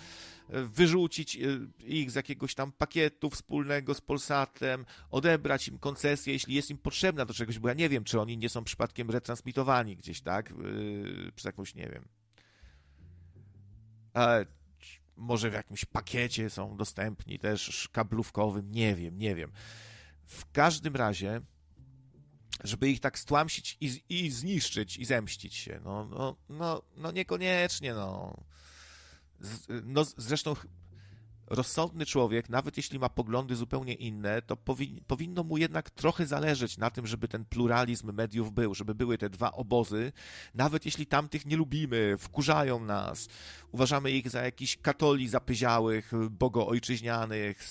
wyrzucić e, ich z jakiegoś tam pakietu wspólnego z Polsatem, odebrać im koncesję, jeśli jest im potrzebna do czegoś, bo ja nie wiem, czy oni nie są przypadkiem retransmitowani gdzieś, tak? Yy, przez jakąś, nie wiem. Ale może w jakimś pakiecie są dostępni też kablówkowym, nie wiem, nie wiem. W każdym razie żeby ich tak stłamsić i, i zniszczyć i zemścić się. No, no, no, no niekoniecznie, no. No zresztą rozsądny człowiek, nawet jeśli ma poglądy zupełnie inne, to powi powinno mu jednak trochę zależeć na tym, żeby ten pluralizm mediów był, żeby były te dwa obozy, nawet jeśli tamtych nie lubimy, wkurzają nas, uważamy ich za jakichś katoli zapyziałych, bogoojczyźnianych,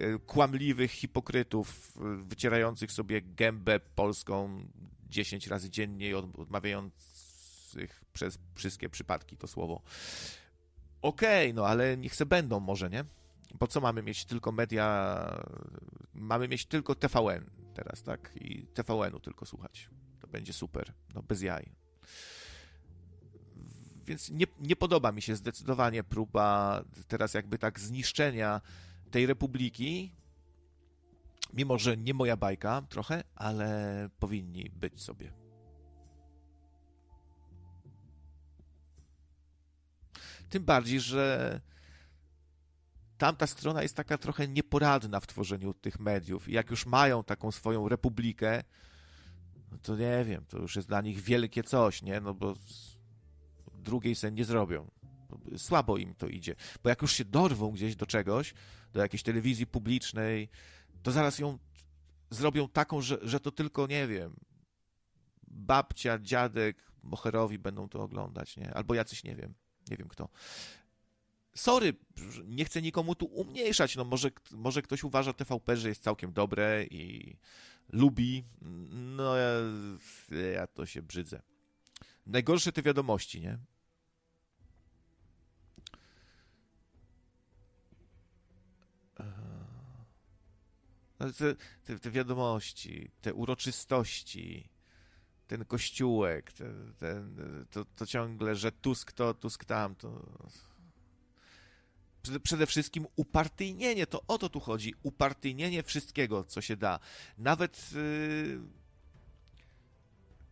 y, kłamliwych hipokrytów, wycierających sobie gębę polską 10 razy dziennie i odmawiających przez wszystkie przypadki to słowo okej, okay, no ale niech se będą może, nie? Po co mamy mieć tylko media, mamy mieć tylko TVN teraz, tak? I TVN-u tylko słuchać. To będzie super, no bez jaj. Więc nie, nie podoba mi się zdecydowanie próba teraz jakby tak zniszczenia tej republiki, mimo że nie moja bajka trochę, ale powinni być sobie. Tym bardziej, że tamta strona jest taka trochę nieporadna w tworzeniu tych mediów. I jak już mają taką swoją republikę, no to nie wiem, to już jest dla nich wielkie coś, nie? No bo drugiej sen nie zrobią. Słabo im to idzie. Bo jak już się dorwą gdzieś do czegoś, do jakiejś telewizji publicznej, to zaraz ją zrobią taką, że, że to tylko, nie wiem, babcia, dziadek, moherowi będą to oglądać, nie? Albo jacyś, nie wiem, nie wiem kto. Sorry, nie chcę nikomu tu umniejszać. No może, może ktoś uważa TVP, że jest całkiem dobre i lubi. No ja, ja to się brzydzę. Najgorsze te wiadomości, nie? No, te, te, te, wiadomości, te uroczystości, ten kościółek, ten, ten, to, to ciągle, że Tusk to, Tusk tam, to... Przede wszystkim upartyjnienie, to o to tu chodzi, upartyjnienie wszystkiego, co się da. Nawet yy,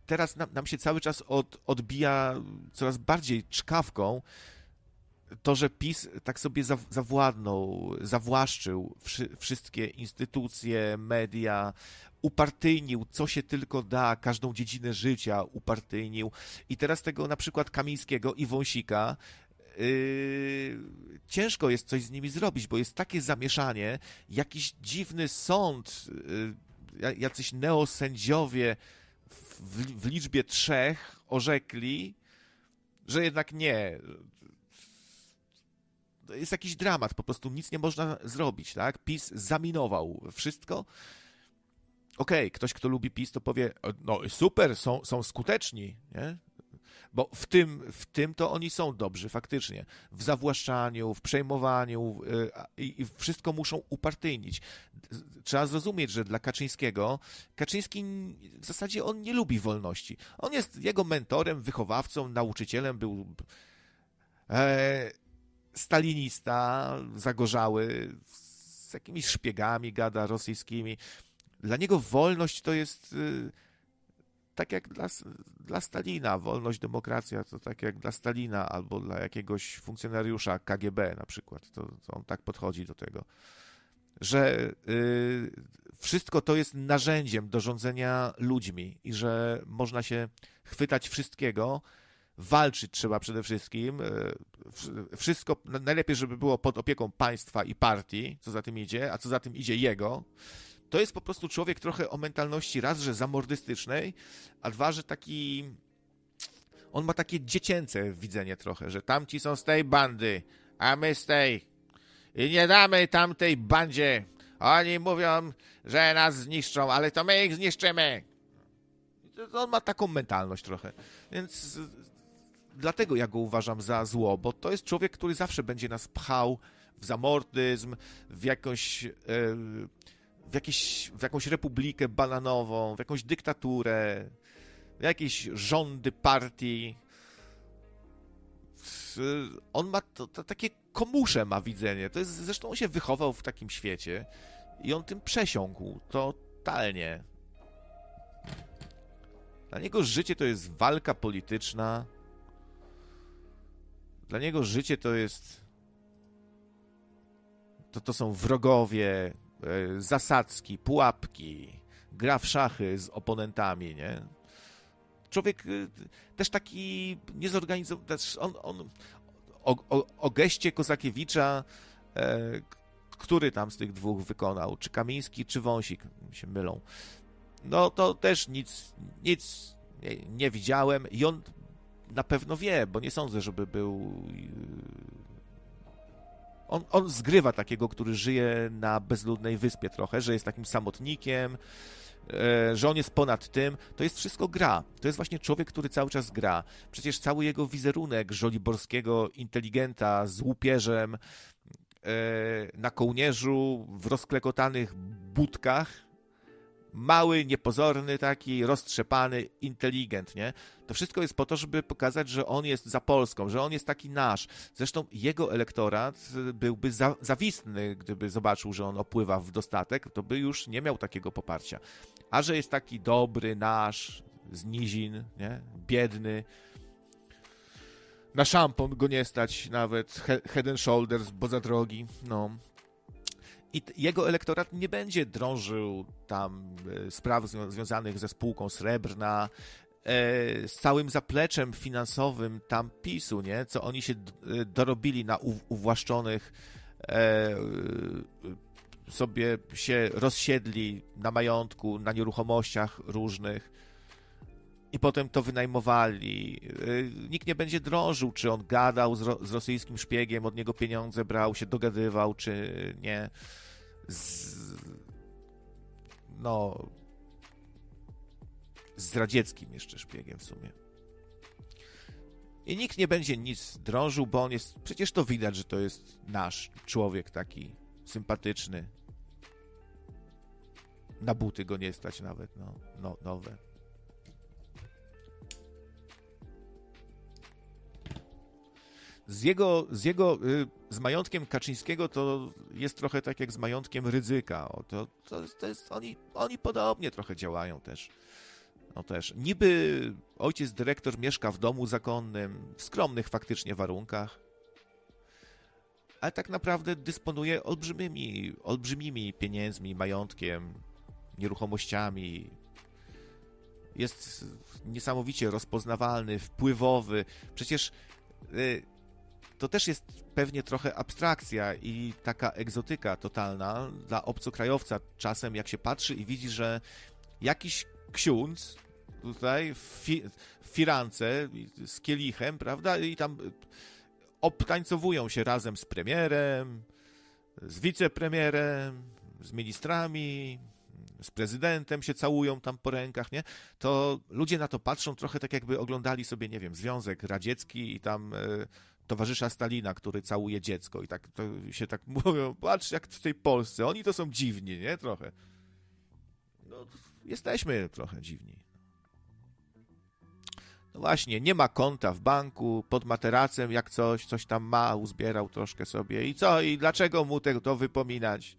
teraz nam, nam, się cały czas od, odbija coraz bardziej czkawką to, że PiS tak sobie zawładnął, zawłaszczył wszystkie instytucje, media, upartyjnił, co się tylko da, każdą dziedzinę życia upartyjnił. I teraz tego na przykład Kamińskiego i Wąsika Yy, ciężko jest coś z nimi zrobić, bo jest takie zamieszanie, jakiś dziwny sąd, yy, jacyś neosędziowie w, w liczbie trzech orzekli, że jednak nie. Jest jakiś dramat, po prostu nic nie można zrobić, tak? PiS zaminował wszystko okej, okay, ktoś, kto lubi PiS, to powie, no super, są, są skuteczni, nie? Bo w tym, w tym to oni są dobrzy, faktycznie. W zawłaszczaniu, w przejmowaniu yy, i wszystko muszą upartyjnić. Trzeba zrozumieć, że dla Kaczyńskiego, Kaczyński w zasadzie on nie lubi wolności. On jest jego mentorem, wychowawcą, nauczycielem, był e, stalinista, zagorzały, z jakimiś szpiegami gada rosyjskimi. Dla niego wolność to jest y, tak jak dla, dla Stalina, wolność, demokracja to tak jak dla Stalina albo dla jakiegoś funkcjonariusza KGB na przykład. To, to on tak podchodzi do tego, że y, wszystko to jest narzędziem do rządzenia ludźmi i że można się chwytać wszystkiego, walczyć trzeba przede wszystkim. Y, wszystko najlepiej, żeby było pod opieką państwa i partii, co za tym idzie, a co za tym idzie jego to jest po prostu człowiek trochę o mentalności raz, że zamordystycznej, a dwa, że taki... On ma takie dziecięce widzenie trochę, że tamci są z tej bandy, a my z tej. I nie damy tamtej bandzie. Oni mówią, że nas zniszczą, ale to my ich zniszczymy. On ma taką mentalność trochę. Więc dlatego ja go uważam za zło, bo to jest człowiek, który zawsze będzie nas pchał w zamordyzm, w jakąś... Yy, w, jakieś, w jakąś republikę bananową, w jakąś dyktaturę, w jakieś rządy partii. On ma to, to, takie komusze ma widzenie. To jest, zresztą on się wychował w takim świecie i on tym przesiąkł totalnie. Dla niego życie to jest walka polityczna. Dla niego życie to jest. To, to są wrogowie, zasadzki, pułapki, gra w szachy z oponentami, nie? Człowiek e, też taki niezorganizowany, on, on o, o, o geście Kozakiewicza E, który tam z tych dwóch wykonał? Czy Kamiński, czy Wąsik? się mylą. No to też nic, nic nie, nie widziałem i on na pewno wie, bo nie sądzę, żeby był. On, on zgrywa takiego, który żyje na bezludnej wyspie trochę, że jest takim samotnikiem, e, że on jest ponad tym. To jest wszystko gra. To jest właśnie człowiek, który cały czas gra. Przecież cały jego wizerunek żoliborskiego inteligenta z łupierzem e, na kołnierzu, w rozklekotanych budkach, mały, niepozorny taki, roztrzepany, inteligent, nie? To wszystko jest po to, żeby pokazać, że on jest za Polską, że on jest taki nasz. Zresztą jego elektorat byłby za, zawistny, gdyby zobaczył, że on opływa w dostatek, to by już nie miał takiego poparcia. A że jest taki dobry, nasz, z nizin, nie? Biedny, na szampon go nie stać nawet, head and shoulders, bo za drogi, no. I jego elektorat nie będzie drążył tam e, spraw związanych ze spółką srebrna, e, z całym zapleczem finansowym tam PiSu, nie? Co oni się e, dorobili na uwłaszczonych sobie się rozsiedli na majątku, na nieruchomościach różnych i potem to wynajmowali. Nikt nie będzie drążył, czy on gadał z, ro z rosyjskim szpiegiem, od niego pieniądze brał, się dogadywał, czy nie z, no, z radzieckim jeszcze szpiegiem w sumie. I nikt nie będzie nic drążył, bo on jest. Przecież to widać, że to jest nasz człowiek taki sympatyczny. Na buty go nie stać nawet, no, no nowe. Z jego, z jego, y, z majątkiem Kaczyńskiego to jest trochę tak jak z majątkiem Rydzyka. O, to, to, jest, to jest, oni, oni podobnie trochę działają też. No też. Niby ojciec dyrektor mieszka w domu zakonnym, w skromnych faktycznie warunkach, ale tak naprawdę dysponuje olbrzymimi, olbrzymimi pieniędzmi, majątkiem, nieruchomościami. Jest niesamowicie rozpoznawalny, wpływowy. Przecież y, to też jest pewnie trochę abstrakcja i taka egzotyka totalna dla obcokrajowca czasem, jak się patrzy i widzi, że jakiś ksiądz tutaj w, fi w firance z kielichem, prawda, i tam obtańcowują się razem z premierem, z wicepremierem, z ministrami, z prezydentem się całują tam po rękach, nie? To ludzie na to patrzą trochę tak, jakby oglądali sobie, nie wiem, Związek Radziecki i tam e, towarzysza Stalina, który całuje dziecko i tak się tak mówią, patrz jak w tej Polsce, oni to są dziwni, nie? Trochę. No, jesteśmy trochę dziwni. No właśnie, nie ma konta w banku, pod materacem jak coś, coś tam ma, uzbierał troszkę sobie i co? I dlaczego mu te, to wypominać?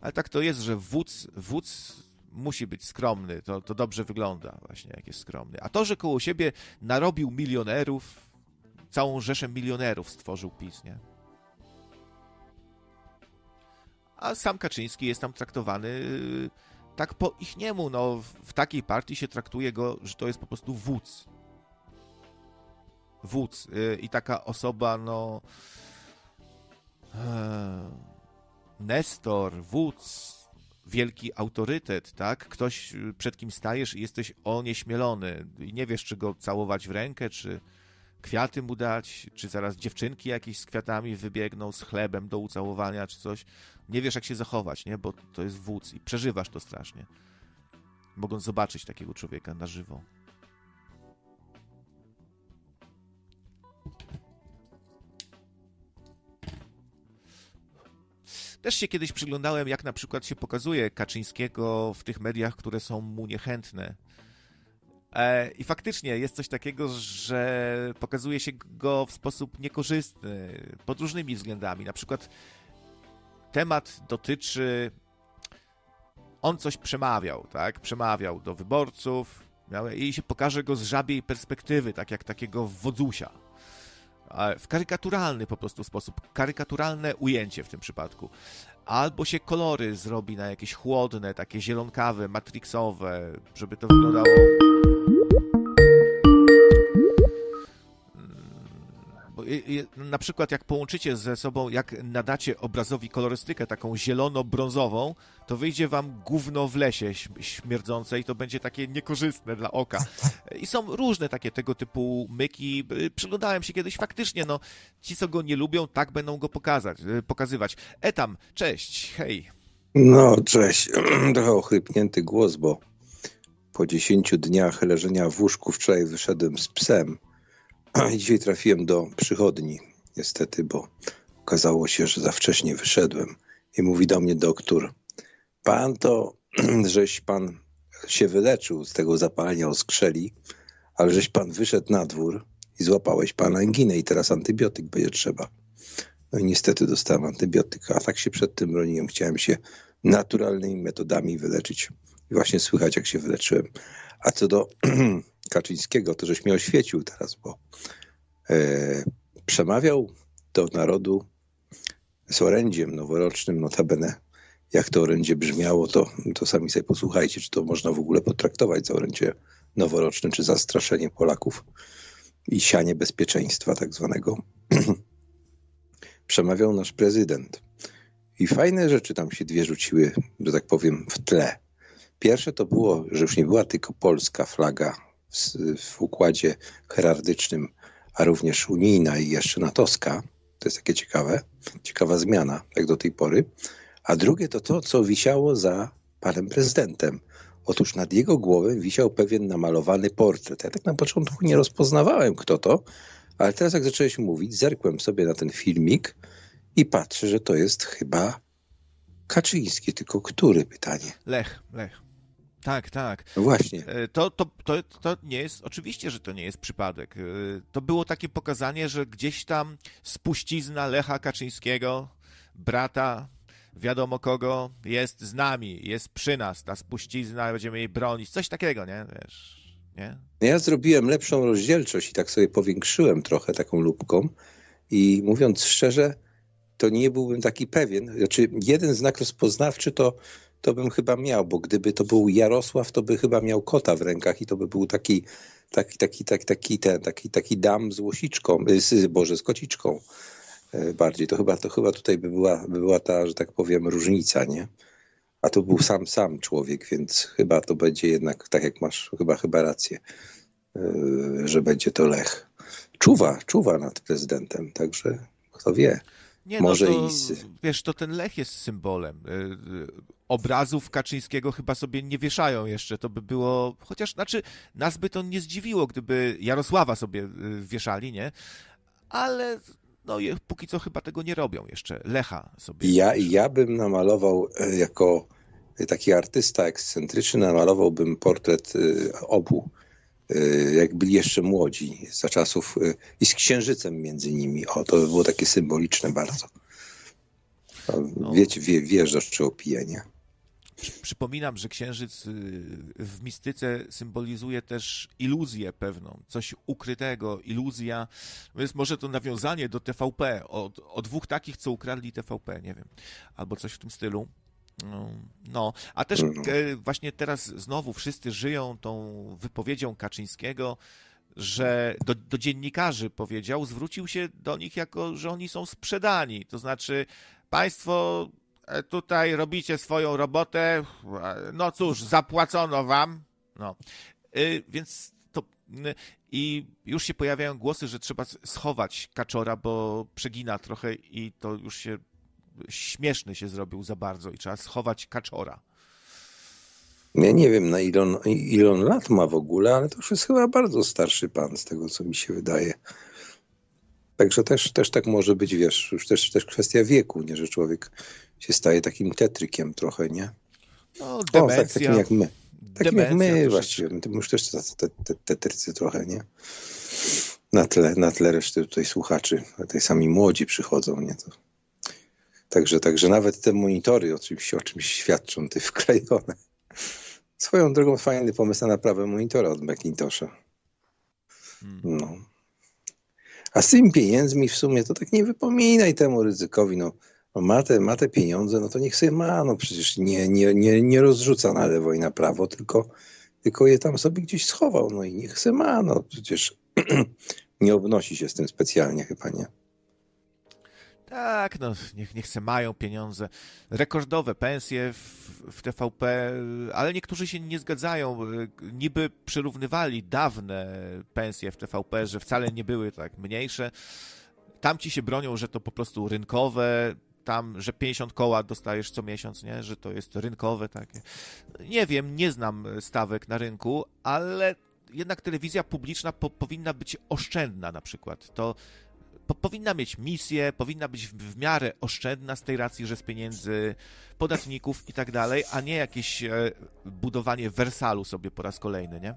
Ale tak to jest, że wódz, wódz musi być skromny, to, to dobrze wygląda właśnie, jak jest skromny. A to, że koło siebie narobił milionerów, całą rzeszę milionerów stworzył PiS, nie? A sam Kaczyński jest tam traktowany y, tak po ich niemu, no w takiej partii się traktuje go, że to jest po prostu wódz. Wódz y, i taka osoba, no e, Nestor, wódz, wielki autorytet, tak? Ktoś, y, przed kim stajesz i jesteś onieśmielony i nie wiesz, czy go całować w rękę, czy kwiaty mu dać, czy zaraz dziewczynki jakieś z kwiatami wybiegną, z chlebem do ucałowania, czy coś. Nie wiesz, jak się zachować, nie? Bo to jest wódz i przeżywasz to strasznie. Mogąc zobaczyć takiego człowieka na żywo. Też się kiedyś przyglądałem, jak na przykład się pokazuje Kaczyńskiego w tych mediach, które są mu niechętne. E, I faktycznie jest coś takiego, że pokazuje się go w sposób niekorzystny pod różnymi względami. Na przykład temat dotyczy. On coś przemawiał, tak? Przemawiał do wyborców i się pokaże go z żabiej perspektywy, tak jak takiego wodzusia w karykaturalny po prostu sposób, karykaturalne ujęcie w tym przypadku. Albo się kolory zrobi na jakieś chłodne, takie zielonkawe, matrixowe, żeby to wyglądało Na przykład jak połączycie ze sobą, jak nadacie obrazowi kolorystykę taką zielono-brązową, to wyjdzie wam gówno w lesie śmierdzące i to będzie takie niekorzystne dla oka. I są różne takie tego typu myki. Przyglądałem się kiedyś faktycznie, no ci, co go nie lubią, tak będą go pokazać, pokazywać. Etam, cześć, hej. No, cześć. Trochę ochrypnięty głos, bo po 10 dniach leżenia w łóżku wczoraj wyszedłem z psem. Dzisiaj trafiłem do przychodni, niestety, bo okazało się, że za wcześnie wyszedłem. I mówi do mnie doktor, pan to, żeś pan się wyleczył z tego zapalenia oskrzeli, ale żeś pan wyszedł na dwór i złapałeś pan anginę i teraz antybiotyk będzie trzeba. No i niestety dostałem antybiotyk, a tak się przed tym broniłem. Chciałem się naturalnymi metodami wyleczyć. I właśnie słychać, jak się wyleczyłem. A co do Kaczyńskiego, to żeś mnie oświecił teraz, bo e, przemawiał do narodu z orędziem noworocznym, notabene. Jak to orędzie brzmiało, to, to sami sobie posłuchajcie, czy to można w ogóle potraktować za orędzie noworoczne, czy zastraszenie Polaków i sianie bezpieczeństwa tak zwanego. przemawiał nasz prezydent. I fajne rzeczy tam się dwie rzuciły, że tak powiem, w tle. Pierwsze to było, że już nie była tylko polska flaga w, układzie heraldycznym, a również unijna i jeszcze natowska. To jest takie ciekawe, ciekawa zmiana, jak do tej pory. A drugie to to, co wisiało za panem prezydentem. Otóż nad jego głową wisiał pewien namalowany portret. Ja tak na początku nie rozpoznawałem, kto to, ale teraz jak zacząłeś mówić, zerkłem sobie na ten filmik i patrzę, że to jest chyba Kaczyński, tylko który pytanie? Lech, Lech. Tak, tak. No właśnie. E, to, to, to, to nie jest, oczywiście, że to nie jest przypadek. E, to było takie pokazanie, że gdzieś tam spuścizna Lecha Kaczyńskiego, brata wiadomo kogo, jest z nami, jest przy nas, ta spuścizna, będziemy jej bronić, coś takiego, nie? Wiesz, nie? Ja zrobiłem lepszą rozdzielczość i tak sobie powiększyłem trochę taką lubką i mówiąc szczerze, to nie byłbym taki pewien. Znaczy, jeden znak rozpoznawczy to, to bym chyba miał, bo gdyby to był Jarosław, to by chyba miał kota w rękach i to by był taki, taki, taki, taki, taki, ten, taki, taki dam z łosiczką, y, z, boże, z kociczką e, bardziej. To chyba, to chyba tutaj by była, by była ta, że tak powiem, różnica, nie? A to był sam, sam człowiek, więc chyba to będzie jednak, tak jak masz chyba, chyba rację, e, że będzie to Lech. Czuwa, czuwa nad prezydentem, także kto wie. Nie, no Może to, i. Wiesz, to ten Lech jest symbolem. Y, y, obrazów Kaczyńskiego chyba sobie nie wieszają jeszcze. To by było. Chociaż, znaczy, nas by to nie zdziwiło, gdyby Jarosława sobie y, wieszali, nie? Ale no póki co chyba tego nie robią jeszcze. Lecha sobie. Ja, ja bym namalował e, jako taki artysta ekscentryczny, namalowałbym portret obu Y, jak byli jeszcze młodzi, za czasów y, i z księżycem między nimi. O, to by było takie symboliczne bardzo. No. Wiecie, wie, wjeżdżasz czy opijanie. Przypominam, że księżyc y, w mistyce symbolizuje też iluzję pewną, coś ukrytego, iluzja. Więc może to nawiązanie do TVP, o, o dwóch takich, co ukradli TVP, nie wiem, albo coś w tym stylu. No, no, a też mhm. e, właśnie teraz znowu wszyscy żyją tą wypowiedzią Kaczyńskiego, że do, do, dziennikarzy powiedział, zwrócił się do nich jako, że oni są sprzedani. To znaczy, państwo tutaj robicie swoją robotę, no cóż, zapłacono wam. No. E, więc to. I już się pojawiają głosy, że trzeba schować kaczora, bo przegina trochę i to już się śmieszny się zrobił za bardzo i trzeba schować kaczora. Ja nie wiem, na ile on, ile on lat ma w ogóle, ale to już jest chyba bardzo starszy pan, z tego co mi się wydaje. Także też, też tak może być, wiesz, już też, też kwestia wieku, nie, że człowiek się staje takim tetrykiem trochę, nie? No, demencja. O, tak, takim jak my. Takim jak my właściwie. My już też tetrycy trochę, nie? Na tle, na tle reszty tutaj słuchaczy, tej sami młodzi przychodzą, nie? To Także, także nawet te monitory oczywiście o czymś świadczą, te wklejone. Swoją drogą fajny pomysł na naprawę monitora od Macintosha. Hmm. No. A z tymi pieniędzmi w sumie to tak nie wypominaj temu ryzykowi. No, no ma, te, ma te pieniądze, no to niech sobie ma. No przecież nie, nie, nie, nie rozrzuca na lewo i na prawo, tylko, tylko je tam sobie gdzieś schował. No i niech sobie ma. No przecież nie obnosi się z tym specjalnie chyba, nie? Tak, no niech, niech se mają pieniądze. Rekordowe pensje w, w TVP, ale niektórzy się nie zgadzają. Niby przyrównywali dawne pensje w TVP, że wcale nie były tak mniejsze. Tamci się bronią, że to po prostu rynkowe, tam, że 50 koła dostajesz co miesiąc, nie? Że to jest rynkowe takie. Nie wiem, nie znam stawek na rynku, ale jednak telewizja publiczna po, powinna być oszczędna na przykład. To po, powinna mieć misję, powinna być w, w, miarę oszczędna z tej racji, że z pieniędzy podatników i tak dalej, a nie jakieś e, budowanie Wersalu sobie po raz kolejny, nie?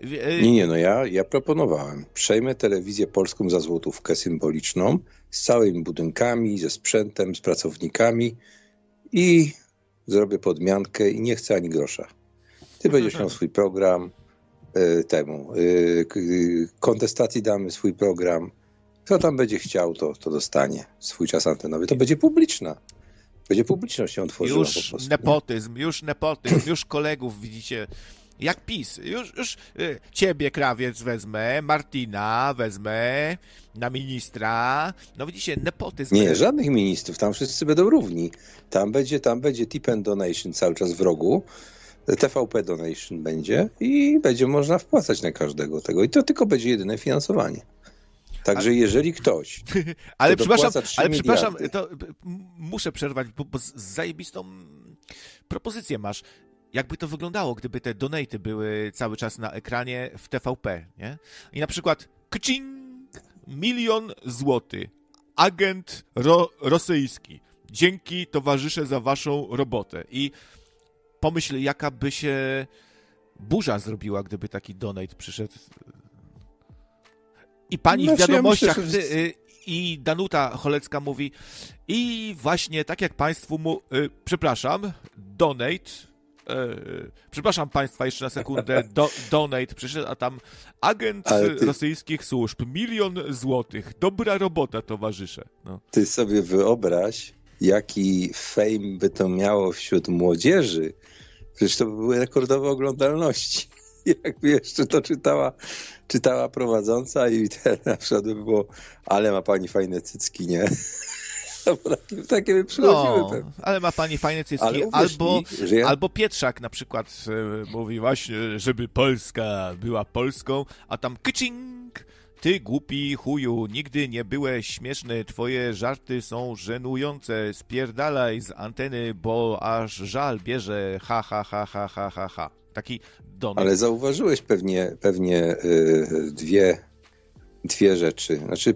E, nie, nie, no ja, ja proponowałem. Przejmę telewizję polską za złotówkę symboliczną, z całymi budynkami, ze sprzętem, z pracownikami i zrobię podmiankę i nie chcę ani grosza. Ty będziesz miał swój program, y, temu, y, kontestacji damy swój program, kto tam będzie chciał, to, to dostanie swój czas antenowy. To będzie publiczna. Będzie publiczność się otworzyła Już po prostu, nepotyzm, już nepotyzm, już kolegów widzicie. Jak PiS. Już, już y, ciebie, krawiec, wezmę, Martina wezmę na ministra. No widzicie, nepotyzm. Nie, żadnych ministrów. Tam wszyscy będą równi. Tam będzie, tam będzie tip and donation cały czas w rogu. TVP donation będzie i będzie można wpłacać na każdego tego. I to tylko będzie jedyne finansowanie. Także jeżeli ktoś. ale przepraszam, ale przepraszam, to muszę przerwać, bo, bo zajebistą propozycję masz. Jakby to wyglądało, gdyby te donaty były cały czas na ekranie w TVP, nie? I na przykład kcing, milion złotych, agent ro, rosyjski, dzięki towarzysze za waszą robotę. I pomyśl, jaka by się burza zrobiła, gdyby taki donate przyszedł i pani znaczy, w wiadomościach ja myślę, że... Y, i Danuta Cholecka mówi i właśnie tak jak państwu mu, y, przepraszam, donate, y, przepraszam państwa jeszcze na sekundę, do, donate przyszedł, a tam agent ty... rosyjskich służb, milion złotych, dobra robota towarzysze. No. Ty sobie wyobraź, jaki fame by to miało wśród młodzieży, przecież to by były rekordowe oglądalności. Jakby jeszcze to czytała czytała prowadząca i ten na by było, ale ma pani fajne cycki, nie? takie, takie by przychodziły. No, ale ma pani fajne cycki. Albo, mi, ja... albo Pietrzak na przykład e, mówi właśnie, żeby Polska była Polską, a tam kycing, ty głupi chuju, nigdy nie byłeś śmieszny, twoje żarty są żenujące, spierdalaj z anteny, bo aż żal bierze, ha, ha, ha, ha, ha, ha, ha. Taki donat. Ale zauważyłeś pewnie, pewnie yy, dwie, dwie rzeczy. Znaczy,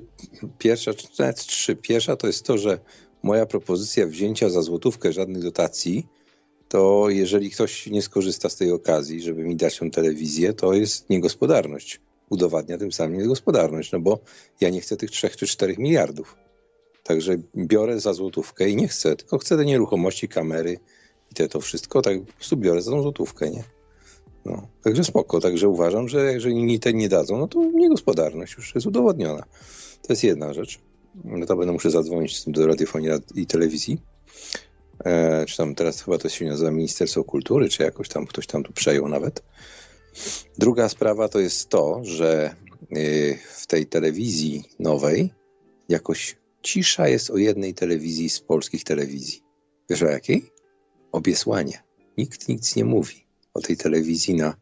pierwsza, czy nawet trzy. Pierwsza to jest to, że moja propozycja wzięcia za złotówkę żadnych dotacji, to jeżeli ktoś nie skorzysta z tej okazji, żeby mi dać tę telewizję, to jest niegospodarność. Udowadnia tym samym niegospodarność, no bo ja nie chcę tych 3 czy 4 miliardów. Także biorę za złotówkę i nie chcę, tylko chcę te nieruchomości, kamery i te to wszystko, tak po prostu biorę za tą złotówkę, nie? No, także spoko, także uważam, że jeżeli inni te nie dadzą, no to niegospodarność już jest udowodniona. To jest jedna rzecz. No to będę muszę zadzwonić do radiofonii i telewizji. E, czy tam teraz chyba to się nazywa Ministerstwo Kultury, czy jakoś tam ktoś tam tu przejął nawet. Druga sprawa to jest to, że y, w tej telewizji nowej jakoś cisza jest o jednej telewizji z polskich telewizji. Wiesz o jakiej? O Biesłanie. Nikt nic nie mówi o tej telewizji na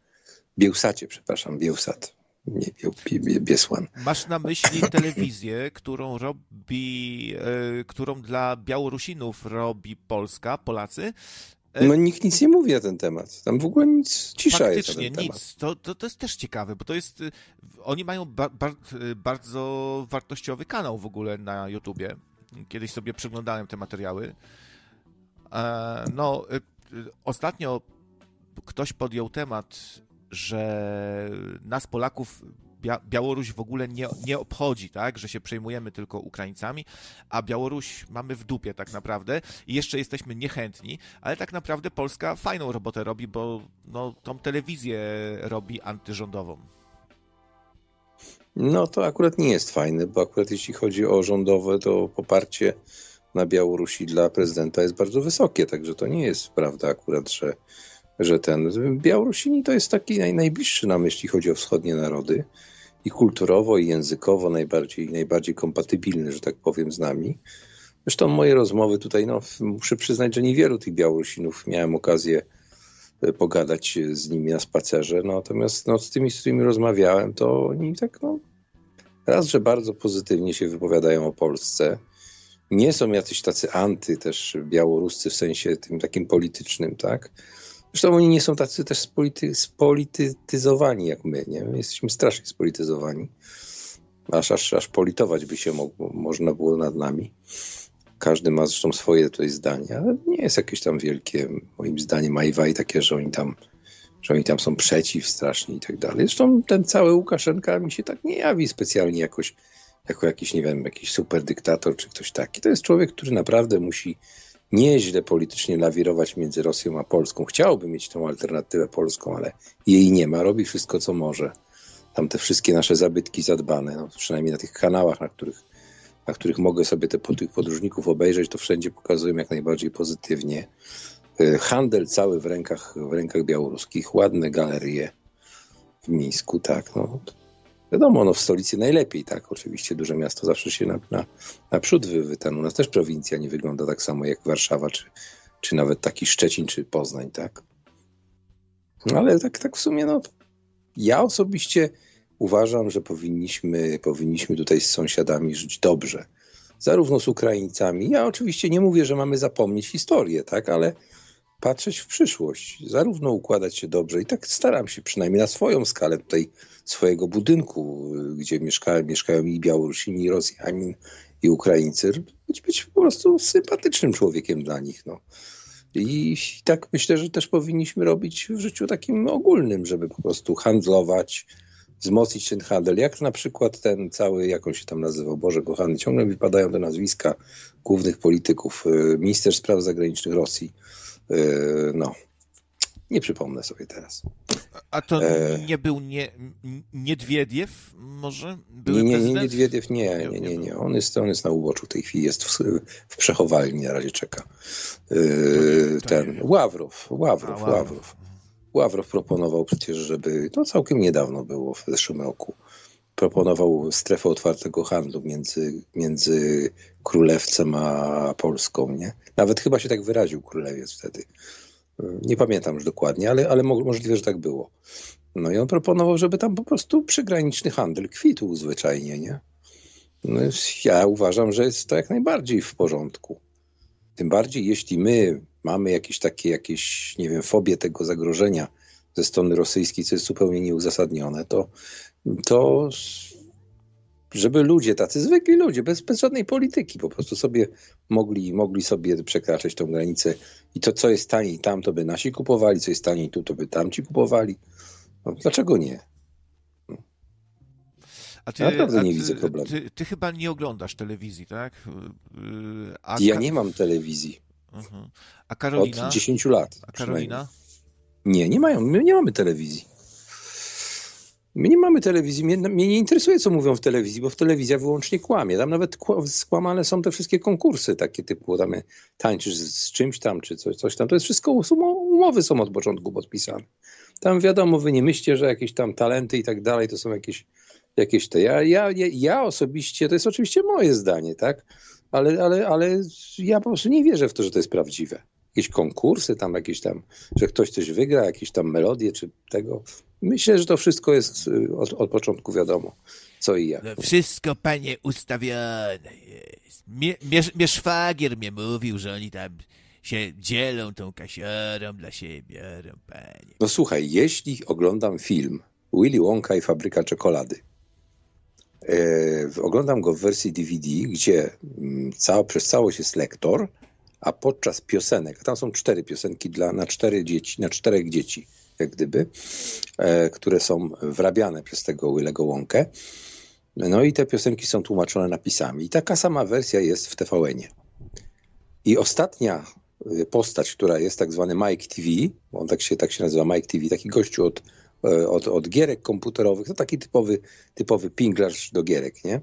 Bielsacie, przepraszam, Bielsat, nie Biesłan. Masz na myśli telewizję, którą robi, e, którą dla Białorusinów robi Polska, Polacy? E, no nikt nic nie mówi na ten temat. Tam w ogóle nic, cisza Faktycznie, jest ten nic. To, to, to jest też ciekawe, bo to jest, e, oni mają ba, ba, bardzo wartościowy kanał w ogóle na YouTubie. Kiedyś sobie przeglądałem te materiały. No, ostatnio ktoś podjął temat, że nas Polaków Białoruś w ogóle nie, nie obchodzi, tak, że się przejmujemy tylko Ukraińcami, a Białoruś mamy w dupie tak naprawdę i jeszcze jesteśmy niechętni, ale tak naprawdę Polska fajną robotę robi, bo no, tą telewizję robi antyrządową. No to akurat nie jest fajne, bo akurat jeśli chodzi o rządowe, to poparcie na Białorusi dla prezydenta jest bardzo wysokie, także to nie jest prawda akurat, że że ten Białorusini to jest taki naj, najbliższy nam, jeśli chodzi o wschodnie narody. i kulturowo, i językowo najbardziej, najbardziej kompatybilny, że tak powiem, z nami. Zresztą moje rozmowy tutaj, no, muszę przyznać, że niewielu tych Białorusinów miałem okazję e, pogadać z nimi na spacerze, natomiast no, z tymi, z którymi rozmawiałem, to oni tak, no, raz, że bardzo pozytywnie się wypowiadają o Polsce, nie są jacyś tacy anty też białoruscy w sensie tym takim politycznym, tak? Zresztą oni nie są tacy też spolity, spolityzowani jak my, nie? My jesteśmy strasznie spolityzowani. Aż, aż, aż politować by się mogło, można było nad nami. Każdy ma zresztą swoje tutaj zdanie, ale nie jest jakieś tam wielkie, moim zdaniem, i takie, że oni tam, że oni tam są przeciw strasznie i tak dalej. Zresztą ten cały Łukaszenka mi się tak nie jawi specjalnie jakoś jako jakiś, nie wiem, jakiś super dyktator czy ktoś taki. To jest człowiek, który naprawdę musi nieźle politycznie lawirować między Rosją a Polską. Chciałby mieć tą alternatywę polską, ale jej nie ma. Robi wszystko, co może. Tam te wszystkie nasze zabytki zadbane, no, przynajmniej na tych kanałach, na których, na których mogę sobie te, tych podróżników obejrzeć, to wszędzie pokazują jak najbardziej pozytywnie. Y, handel cały w rękach, w rękach białoruskich, ładne galerie w Mińsku, tak. No, Wiadomo, no w stolicy najlepiej, tak? Oczywiście duże miasto zawsze się na, na, naprzód wywyta. U nas też prowincja nie wygląda tak samo jak Warszawa, czy, czy nawet taki Szczecin, czy Poznań, tak? No ale tak, tak w sumie, no ja osobiście uważam, że powinniśmy, powinniśmy tutaj z sąsiadami żyć dobrze. Zarówno z Ukraińcami. Ja oczywiście nie mówię, że mamy zapomnieć historię, tak? Ale patrzeć w przyszłość, zarówno układać się dobrze i tak staram się przynajmniej na swoją skalę tutaj swojego budynku, gdzie mieszkają, i Białorusini, i Rosjanin, i Ukraińcy, być, być po prostu sympatycznym człowiekiem dla nich. No. I tak myślę, że też powinniśmy robić w życiu takim ogólnym, żeby po prostu handlować, wzmocnić ten handel. Jak na przykład ten cały, jak on się tam nazywał, Boże kochany, ciągle mi padają te nazwiska głównych polityków, y, minister spraw zagranicznych Rosji, y, no, nie przypomnę sobie teraz. A to e... nie był nie, Niedwiediew może? nie, nie, nie, Niedwiediew nie, nie, nie, nie. On jest, on jest na uboczu w tej chwili, jest w, w przechowalni, na razie czeka. Yy, ten, Ławrow, Ławrow, Ławrow. Ławrow proponował przecież, żeby, to całkiem niedawno było, w zeszłym roku, proponował strefę otwartego handlu między, między Królewcem a Polską, nie? Nawet chyba się tak wyraził królewiec wtedy. Nie pamiętam już dokładnie, ale, ale możliwe, że tak było. No i on proponował, żeby tam po prostu przygraniczny handel kwitł zwyczajnie, nie? No ja uważam, że jest to jak najbardziej w porządku. Tym bardziej, jeśli my mamy jakieś takie, jakieś, nie wiem, fobię tego zagrożenia ze strony rosyjskiej, co jest zupełnie nieuzasadnione, to, to żeby ludzie, tacy zwykli ludzie, bez, bez żadnej polityki, po prostu sobie mogli, mogli sobie przekraczać tą granicę i to, co jest taniej tam, to by nasi kupowali, co jest taniej tu, to by tamci kupowali. No, dlaczego nie? A ty, Naprawdę a nie ty, widzę problemu. Ty, ty, chyba nie oglądasz telewizji, tak? A ja nie mam telewizji. Uh-huh. A Karolina? Od 10 lat. A Karolina? Nie, nie mają. My nie mamy telewizji. My nie mamy telewizji, mnie, mnie, nie interesuje, co mówią w telewizji, bo w telewizja wyłącznie kłamie. Tam nawet skłamane są te wszystkie konkursy takie typu, tam tańczysz z, czymś tam, czy coś, coś tam. To jest wszystko, umowy są od początku podpisane. Tam wiadomo, wy nie myślcie, że jakieś tam talenty i tak dalej to są jakieś, jakieś te. Ja, ja, ja osobiście, to jest oczywiście moje zdanie, tak? Ale, ale, ale ja po prostu nie wierzę w to, że to jest prawdziwe jakieś konkursy, tam jakieś tam, że ktoś coś wygra, jakieś tam melodie czy tego. Myślę, że to wszystko jest y, od, od początku wiadomo, co i jak. No wszystko, panie, ustawione jest. Mnie, mnie, mnie szwagier mnie mówił, że oni tam się dzielą tą kasiorą dla siebie, panie. No słuchaj, jeśli oglądam film Willy Wonka i Fabryka Czekolady, e, oglądam go w wersji DVD, gdzie mm, cała, przez całość jest lektor, a podczas piosenek, tam są cztery piosenki dla, na cztery dzieci, na czterech dzieci, jak gdyby, e, które są wrabiane przez tego Willego Łąkę. No i te piosenki są tłumaczone napisami. I taka sama wersja jest w TVN-ie. I ostatnia e, postać, która jest tak zwany Mike TV, on tak się, tak się nazywa Mike TV, taki gościu od, e, od, od gierek komputerowych, to taki typowy, typowy pinglarz do gierek, nie?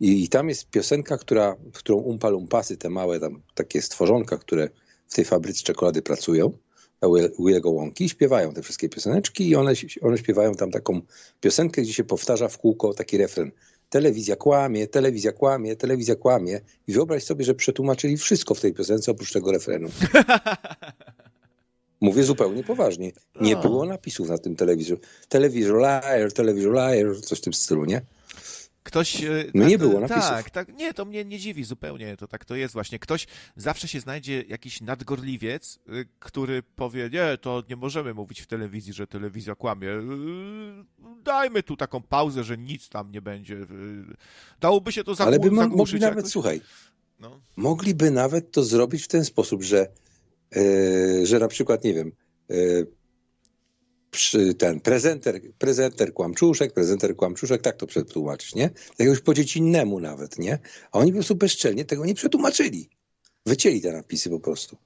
I, I, tam jest piosenka, która, którą Umpa Lumpasy, te małe tam takie stworzonka, które w tej fabryce czekolady pracują, Willego Łąki, śpiewają te wszystkie pioseneczki i one, one śpiewają tam taką piosenkę, gdzie się powtarza w kółko taki refren. Telewizja kłamie, telewizja kłamie, telewizja kłamie. I wyobraź sobie, że przetłumaczyli wszystko w tej piosence oprócz tego refrenu. Mówię zupełnie poważnie. Nie No. było napisów na tym telewizorze. Telewizor liar, telewizor liar, coś w tym stylu, nie? Ktoś. e, No nie a to- było napisów. Tak, tak. Nie, to mnie nie dziwi zupełnie. To tak to jest właśnie. Ktoś zawsze się znajdzie jakiś nadgorliwiec, y, który powie: Nie, to nie możemy mówić w telewizji, że telewizja kłamie. Dajmy tu taką pauzę, że nic tam nie będzie. Dałoby się to zagłu- Ale by mo- zagłuszyć mogli nawet, jakoś. słuchaj, No. mogliby nawet to zrobić w ten sposób, że, e, że na przykład, nie wiem, e, ten prezenter, prezenter kłamczuszek, prezenter kłamczuszek, tak to przetłumaczyć, nie? Jakiegoś po dziecinnemu nawet, nie? A oni po prostu bezczelnie tego nie przetłumaczyli. Wycięli te napisy po prostu.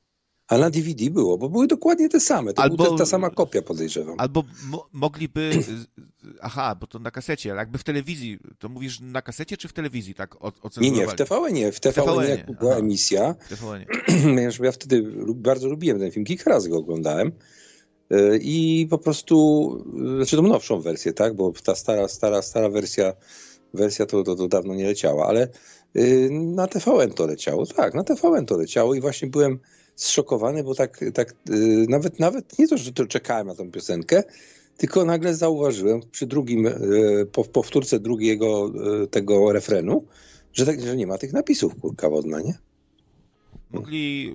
A na DVD było, bo były dokładnie te same. To Albo- ta, sama kopia, podejrzewam. Albo mo- mogliby. Aha, bo to na kasecie, ale jakby w telewizji. To mówisz na kasecie czy w telewizji, tak? Nie, nie, w? TVN nie. W TVN, TVN-ie, jak była aha. emisja, W TVN-ie. ponieważ ja wtedy bardzo lubiłem ten film, kilka razy go oglądałem. Yy, I po prostu, yy, znaczy tą nowszą wersję, tak? Bo ta stara, stara, stara wersja, wersja to, to, to dawno nie leciała, ale yy, na TVN to leciało, tak, na TVN to leciało i właśnie byłem zszokowany, bo tak, tak nawet, nawet nie to, że to czekałem na tą piosenkę, tylko nagle zauważyłem przy drugim, po, powtórce drugiego tego refrenu, że, tak, że nie ma tych napisów, kurka wodna, nie? Mogli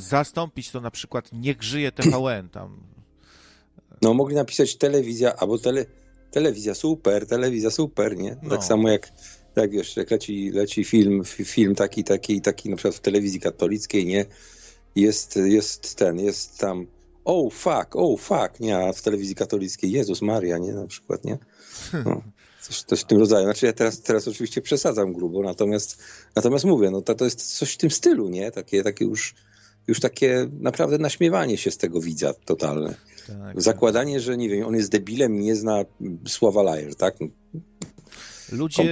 zastąpić to na przykład Niech żyje TVN tam. No, mogli napisać telewizja, albo tele, telewizja super, telewizja super, nie? No. Tak samo jak, jak wiesz, jak leci, leci film, fi- film taki, taki, taki na przykład w telewizji katolickiej, nie? Jest, jest ten, jest tam oh fuck, oh fuck, nie? A w telewizji katolickiej Jezus Maria, nie? Na przykład, nie? No. Coś, coś w tym rodzaju. Znaczy ja teraz, teraz oczywiście przesadzam grubo, natomiast, natomiast mówię, no to, to jest coś w tym stylu, nie? Takie, takie już, już takie naprawdę naśmiewanie się z tego widza totalne. Tak. Zakładanie, że nie wiem, on jest debilem i nie zna słowa liar, tak? Ludzie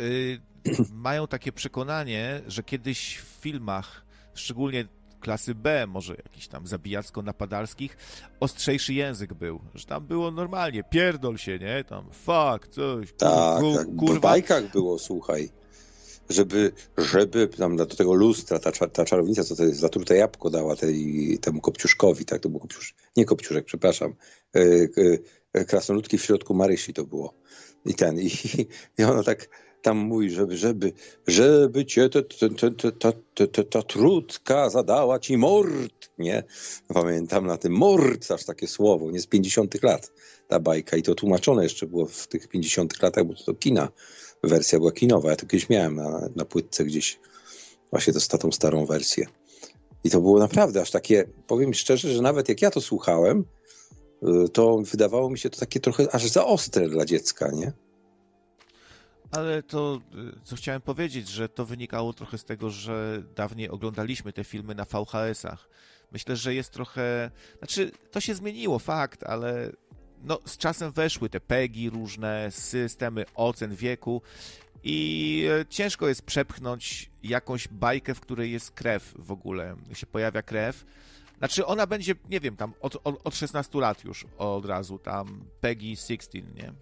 y, mają takie przekonanie, że kiedyś w filmach, szczególnie klasy B, może jakichś tam zabijacko-napadalskich, ostrzejszy język był. Że tam było normalnie, pierdol się, nie? Tam fuck, coś, Tak, kur, tak. W kurwa. bajkach było, słuchaj, żeby, żeby tam do tego lustra, ta, ta czarownica, co to jest, zatrute jabłko dała tej, temu Kopciuszkowi, tak, to był Kopciusz, nie Kopciuszek, przepraszam, e, e, krasnoludki w środku Marysi to było. I ten, i, i ona tak tam mówi, żeby, żeby, żeby cię ta, ta, ta, ta zadała ci mord, nie? Pamiętam na tym mord, aż takie słowo, nie z 50 lat ta bajka i to tłumaczone jeszcze było w tych 50 latach, bo to, to kina, wersja była kinowa, ja to kiedyś miałem na, na płytce gdzieś, właśnie to tą starą wersję. I to było naprawdę aż takie, powiem szczerze, że nawet jak ja to słuchałem, y, to wydawało mi się to takie trochę aż za ostre dla dziecka, nie? Ale to, y, co chciałem powiedzieć, że to wynikało trochę z tego, że dawniej oglądaliśmy te filmy na VHS-ach. Myślę, że jest trochę. Znaczy, to się zmieniło, fakt, ale no, z czasem weszły te PEGI różne, systemy ocen wieku i e, ciężko jest przepchnąć jakąś bajkę, w której jest krew w ogóle, się pojawia krew. Znaczy, ona będzie, nie wiem, tam od, od, od 16 lat już od razu, tam PEGI 16, nie?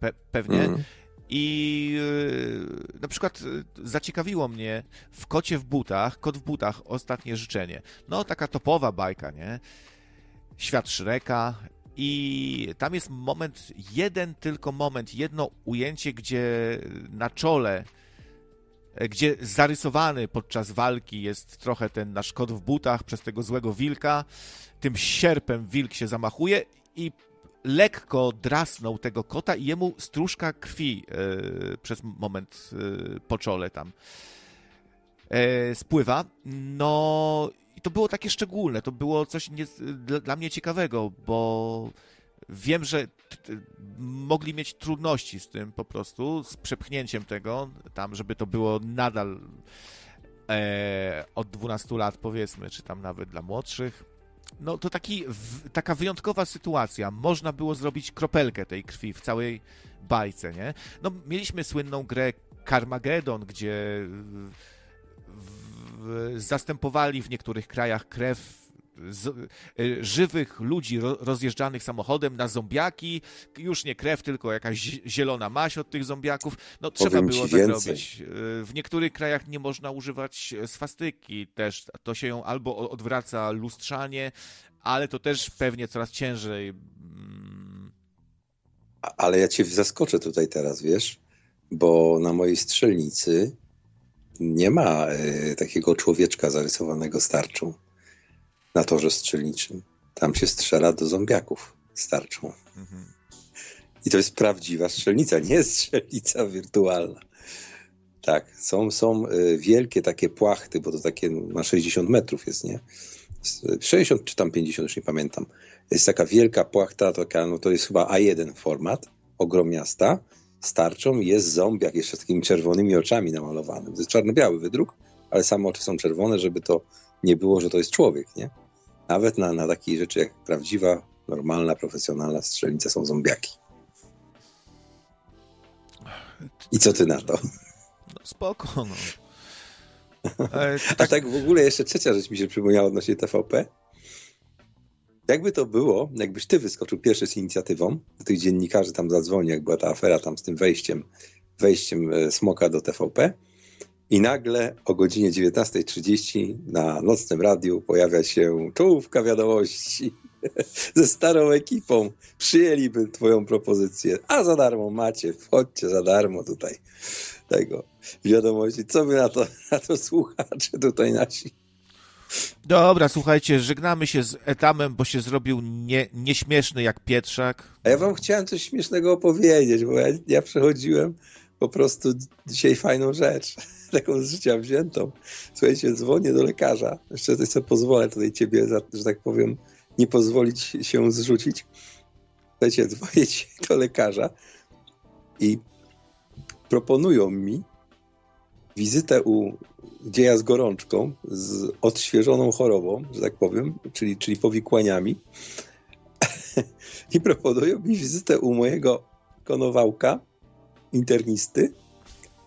Pe pewnie. Mm. I yy, na przykład yy, zaciekawiło mnie w Kocie w butach, Kot w butach, ostatnie życzenie. No, taka topowa bajka, nie? Świat Shreka i tam jest moment, jeden tylko moment, jedno ujęcie, gdzie na czole, e, gdzie zarysowany podczas walki jest trochę ten nasz kot w butach przez tego złego wilka. Tym sierpem wilk się zamachuje i lekko drasnął tego kota i jemu stróżka krwi e, przez moment e, po czole tam e, spływa. No to było takie szczególne, to było coś nie, dla, mnie ciekawego, bo wiem, że mogli mieć trudności z tym po prostu, z przepchnięciem tego, tam, żeby to było nadal e, od 12 lat powiedzmy, czy tam nawet dla młodszych. No to taki, w, taka wyjątkowa sytuacja. Można było zrobić kropelkę tej krwi w całej bajce, nie? No mieliśmy słynną grę Carmageddon, gdzie zastępowali w niektórych krajach krew z, e, żywych ludzi ro, rozjeżdżanych samochodem na zombiaki. Już nie krew, tylko jakaś zielona maść od tych zombiaków. No trzeba było tak robić. E, W niektórych krajach nie można używać swastyki też. To się ją albo odwraca lustrzanie, ale to też pewnie coraz ciężej. mm, Ale ja cię zaskoczę tutaj teraz, wiesz, bo na mojej strzelnicy nie ma e, takiego człowieczka zarysowanego starczą na torze strzelniczym. Tam się strzela do zombiaków starczą. mhm. I to jest prawdziwa strzelnica, nie jest strzelnica wirtualna. Tak, są, są e, wielkie takie płachty, bo to takie na 60 metrów jest, nie? S- 60 czy tam 50, już nie pamiętam. Jest taka wielka płachta, taka, no to jest chyba A1 format, ogromiasta, starczą jest zombiak jeszcze z takimi czerwonymi oczami namalowanym. To jest czarno-biały wydruk, ale same oczy są czerwone, żeby to nie było, że to jest człowiek, nie? Nawet na, na takiej rzeczy jak prawdziwa, normalna, profesjonalna strzelnica są zombiaki. I co ty na to? No spoko, no. E, A tak w ogóle jeszcze trzecia rzecz mi się przypomniała odnośnie TVP. Jakby to było, jakbyś ty wyskoczył pierwszy z inicjatywą, do tych dziennikarzy tam zadzwoni, jak była ta afera tam z tym wejściem, wejściem e, Smoka do TVP i nagle o godzinie 19.30 na nocnym radiu pojawia się czołówka wiadomości ze starą ekipą. Przyjęliby twoją propozycję, a za darmo macie, wchodźcie za darmo tutaj tego wiadomości. Co by na to, na to słuchacze tutaj nasi? Dobra, słuchajcie, żegnamy się z Etamem, bo się zrobił nie, nieśmieszny jak Pietrzak. A ja wam chciałem coś śmiesznego opowiedzieć, bo ja, ja przechodziłem po prostu dzisiaj fajną rzecz, taką z życia wziętą. Słuchajcie, dzwonię do lekarza. Jeszcze coś sobie pozwolę tutaj ciebie, że tak powiem, nie pozwolić się zrzucić. Słuchajcie, dzwonię do lekarza i proponują mi wizytę u dzieja z gorączką, z odświeżoną chorobą, że tak powiem, czyli, czyli powikłaniami. I proponują mi wizytę u mojego konowałka, internisty,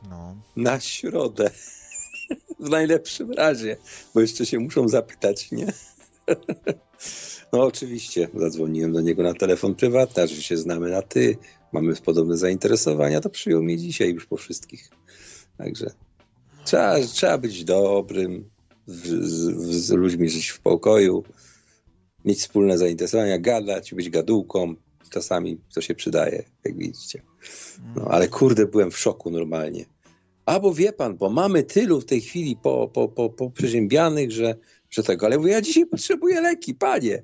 No. na środę. W najlepszym razie, bo jeszcze się muszą zapytać, nie? No oczywiście, zadzwoniłem do niego na telefon prywatny, że się znamy na ty, mamy podobne zainteresowania, to przyjął mnie dzisiaj już po wszystkich. Także trzeba, trzeba być dobrym, w, z, z ludźmi żyć w pokoju, mieć wspólne zainteresowania, gadać, być gadułką. Czasami to się przydaje, jak widzicie. No, ale kurde, byłem w szoku normalnie. A bo wie pan, bo mamy tylu w tej chwili po, po, po, po przeziębianych, że, że tego, ale mówię, ja dzisiaj potrzebuję leki, panie.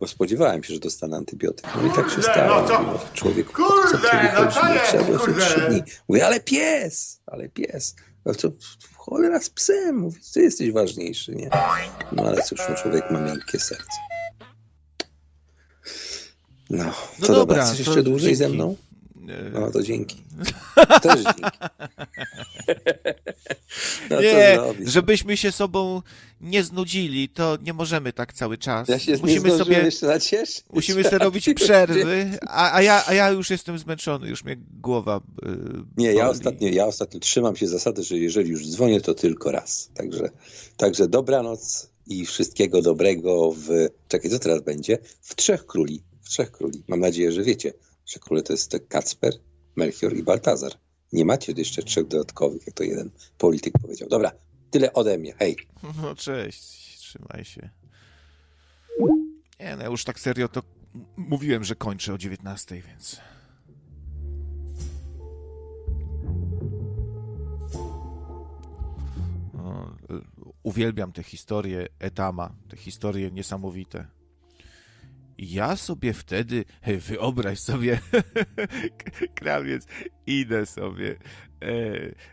Bo spodziewałem się, że dostanę antybiotyk. No i tak się stało. no to- Człowiek, kurde, co no to jest, kurde. Mówię, ale pies, ale pies. No to cholera z psem, mówi, ty jesteś ważniejszy, nie? No ale cóż, no, człowiek ma miękkie serce. No, No to dobra, dobra, chcesz jeszcze dłużej ze dzięki. mną? E, No to dzięki. Też dzięki. No nie, żebyśmy się sobą nie znudzili, to nie możemy tak cały czas. Ja się musimy nie sobie, jeszcze nacieszyć. musimy sobie robić przerwy, a, a, ja, a ja już jestem zmęczony, już mnie głowa y, Nie, ja ostatnio, ja ostatnio trzymam się zasady, że jeżeli już dzwonię, to tylko raz. Także, także dobranoc i wszystkiego dobrego w... Czekaj, co teraz będzie? W Trzech Króli. W Trzech Króli. Mam nadzieję, że wiecie, że króle to jest Kacper, Melchior i Baltazar. Nie macie jeszcze trzech dodatkowych, jak to jeden polityk powiedział. Dobra, tyle ode mnie. Hej. No cześć, trzymaj się. Nie, no już tak serio to mówiłem, że kończę o 19, więc... No, y, uwielbiam te historie Etama, te historie niesamowite. Ja sobie wtedy, wyobraź sobie, krawiec, idę sobie,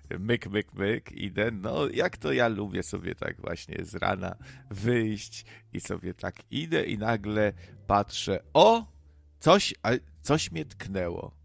e, myk, myk, myk, idę, no jak to ja lubię sobie tak właśnie z rana wyjść i sobie tak idę i nagle patrzę, o, coś, coś mnie tknęło.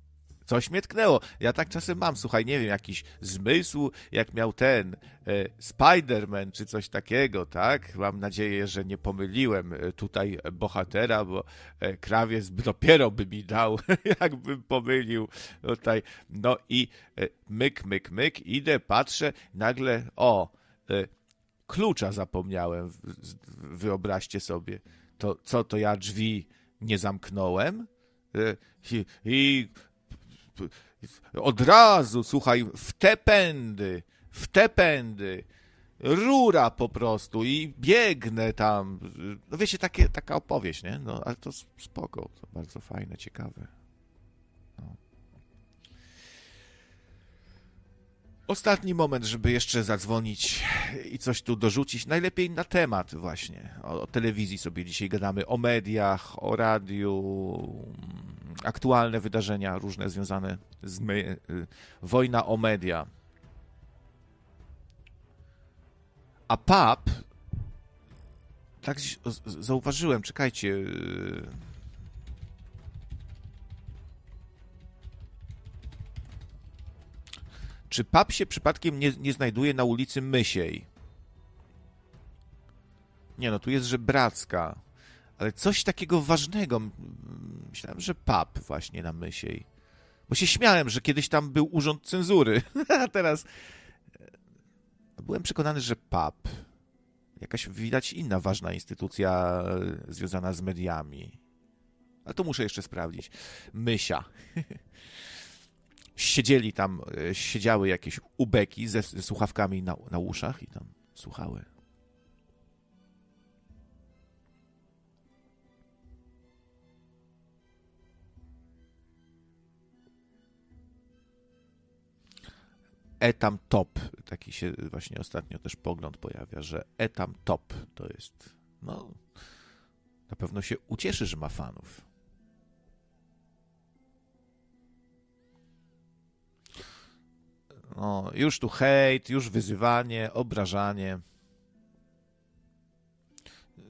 Coś mnie tknęło. Ja tak czasem mam, słuchaj, nie wiem, jakiś zmysł, jak miał ten e, Spider-Man czy coś takiego, tak? Mam nadzieję, że nie pomyliłem e, tutaj bohatera, bo e, krawiec dopiero by mi dał, jakbym pomylił tutaj. No i e, myk, myk, myk, idę, patrzę, nagle, o, e, klucza zapomniałem, wyobraźcie sobie. To co, to ja drzwi nie zamknąłem? E, I, i od razu, słuchaj, w te pędy, w te pędy, rura po prostu i biegnę tam. No wiecie, takie, taka opowieść, nie? No, ale to spoko, to bardzo fajne, ciekawe. No. Ostatni moment, żeby jeszcze zadzwonić i coś tu dorzucić. Najlepiej na temat właśnie. O, o telewizji sobie dzisiaj gadamy, o mediach, o radiu, aktualne wydarzenia różne związane z my, wojna o media. A pap, tak zauważyłem, czekajcie. Y, czy pap się przypadkiem nie, nie znajduje na ulicy Mysiej? Nie no, tu jest żebracka. Ale coś takiego ważnego. Myślałem, że pap właśnie na Mysiej. Bo się śmiałem, że kiedyś tam był urząd cenzury, a teraz e, byłem przekonany, że pap. Jakaś widać inna ważna instytucja e, związana z mediami. Ale to muszę jeszcze sprawdzić. Mysia. Siedzieli tam, e, siedziały jakieś ubeki ze, ze słuchawkami na, na uszach i tam słuchały. Etam top. Taki się właśnie ostatnio też pogląd pojawia, że etam top to jest, no, na pewno się ucieszy, że ma fanów. No, już tu hejt, już wyzywanie, obrażanie.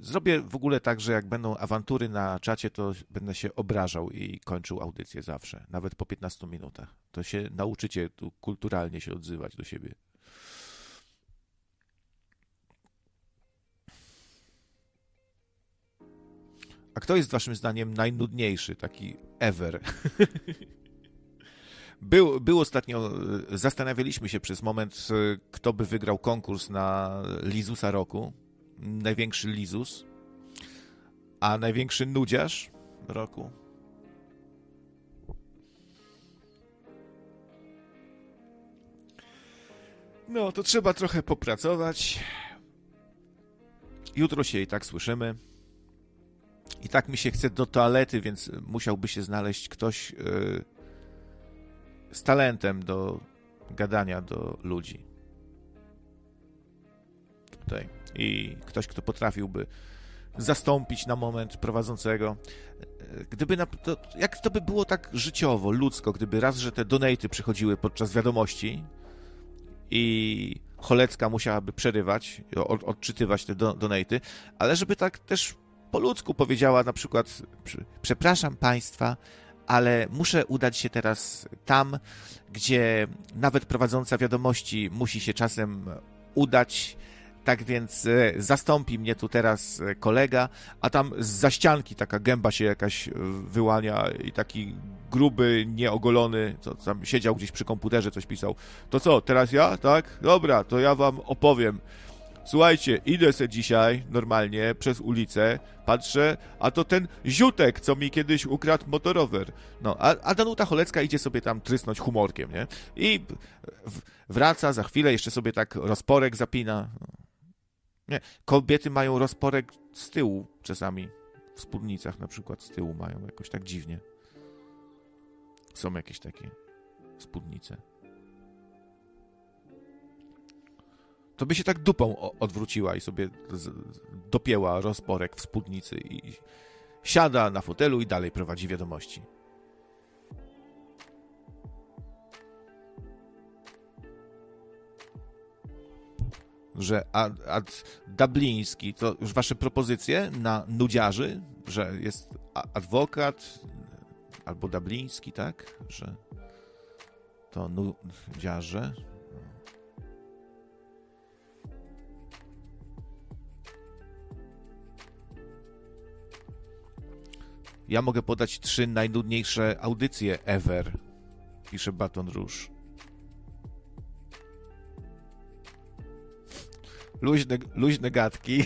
Zrobię w ogóle tak, że jak będą awantury na czacie, to będę się obrażał i kończył audycję zawsze, nawet po 15 minutach. To się nauczycie tu kulturalnie się odzywać do siebie. A kto jest waszym zdaniem najnudniejszy, taki ever? Był, był ostatnio, zastanawialiśmy się przez moment, kto by wygrał konkurs na Lizusa roku największy Lizus, a największy nudziarz roku. No, to trzeba trochę popracować. Jutro się i tak słyszymy. I tak mi się chce do toalety, więc musiałby się znaleźć ktoś yy, z talentem do gadania do ludzi. Tutaj i ktoś, kto potrafiłby zastąpić na moment prowadzącego. Gdyby na, to, jak to by było tak życiowo, ludzko, gdyby raz, że te donaty przychodziły podczas wiadomości i Cholecka musiałaby przerywać, od, odczytywać te do, donaty, ale żeby tak też po ludzku powiedziała na przykład przepraszam Państwa, ale muszę udać się teraz tam, gdzie nawet prowadząca wiadomości musi się czasem udać tak więc e, zastąpi mnie tu teraz e, kolega, a tam z zaścianki taka gęba się jakaś e, wyłania i taki gruby, nieogolony, co tam siedział gdzieś przy komputerze, coś pisał. To co, teraz ja? Tak? Dobra, to ja wam opowiem. Słuchajcie, idę se dzisiaj normalnie przez ulicę, patrzę, a to ten ziutek, co mi kiedyś ukradł motorower. No, a, a Danuta Cholecka idzie sobie tam trysnąć humorkiem, nie? I wraca za chwilę, jeszcze sobie tak rozporek zapina. Nie, kobiety mają rozporek z tyłu czasami. W spódnicach na przykład z tyłu mają jakoś tak dziwnie. Są jakieś takie spódnice. To by się tak dupą odwróciła i sobie dopięła rozporek w spódnicy i siada na fotelu i dalej prowadzi wiadomości. Że ad, ad Dubliński, to już wasze propozycje na nudziarzy, że jest adwokat albo Dubliński, tak? Że to nudziarze. Ja mogę podać trzy najnudniejsze audycje ever, pisze Baton Rouge. Luźne, luźne gadki.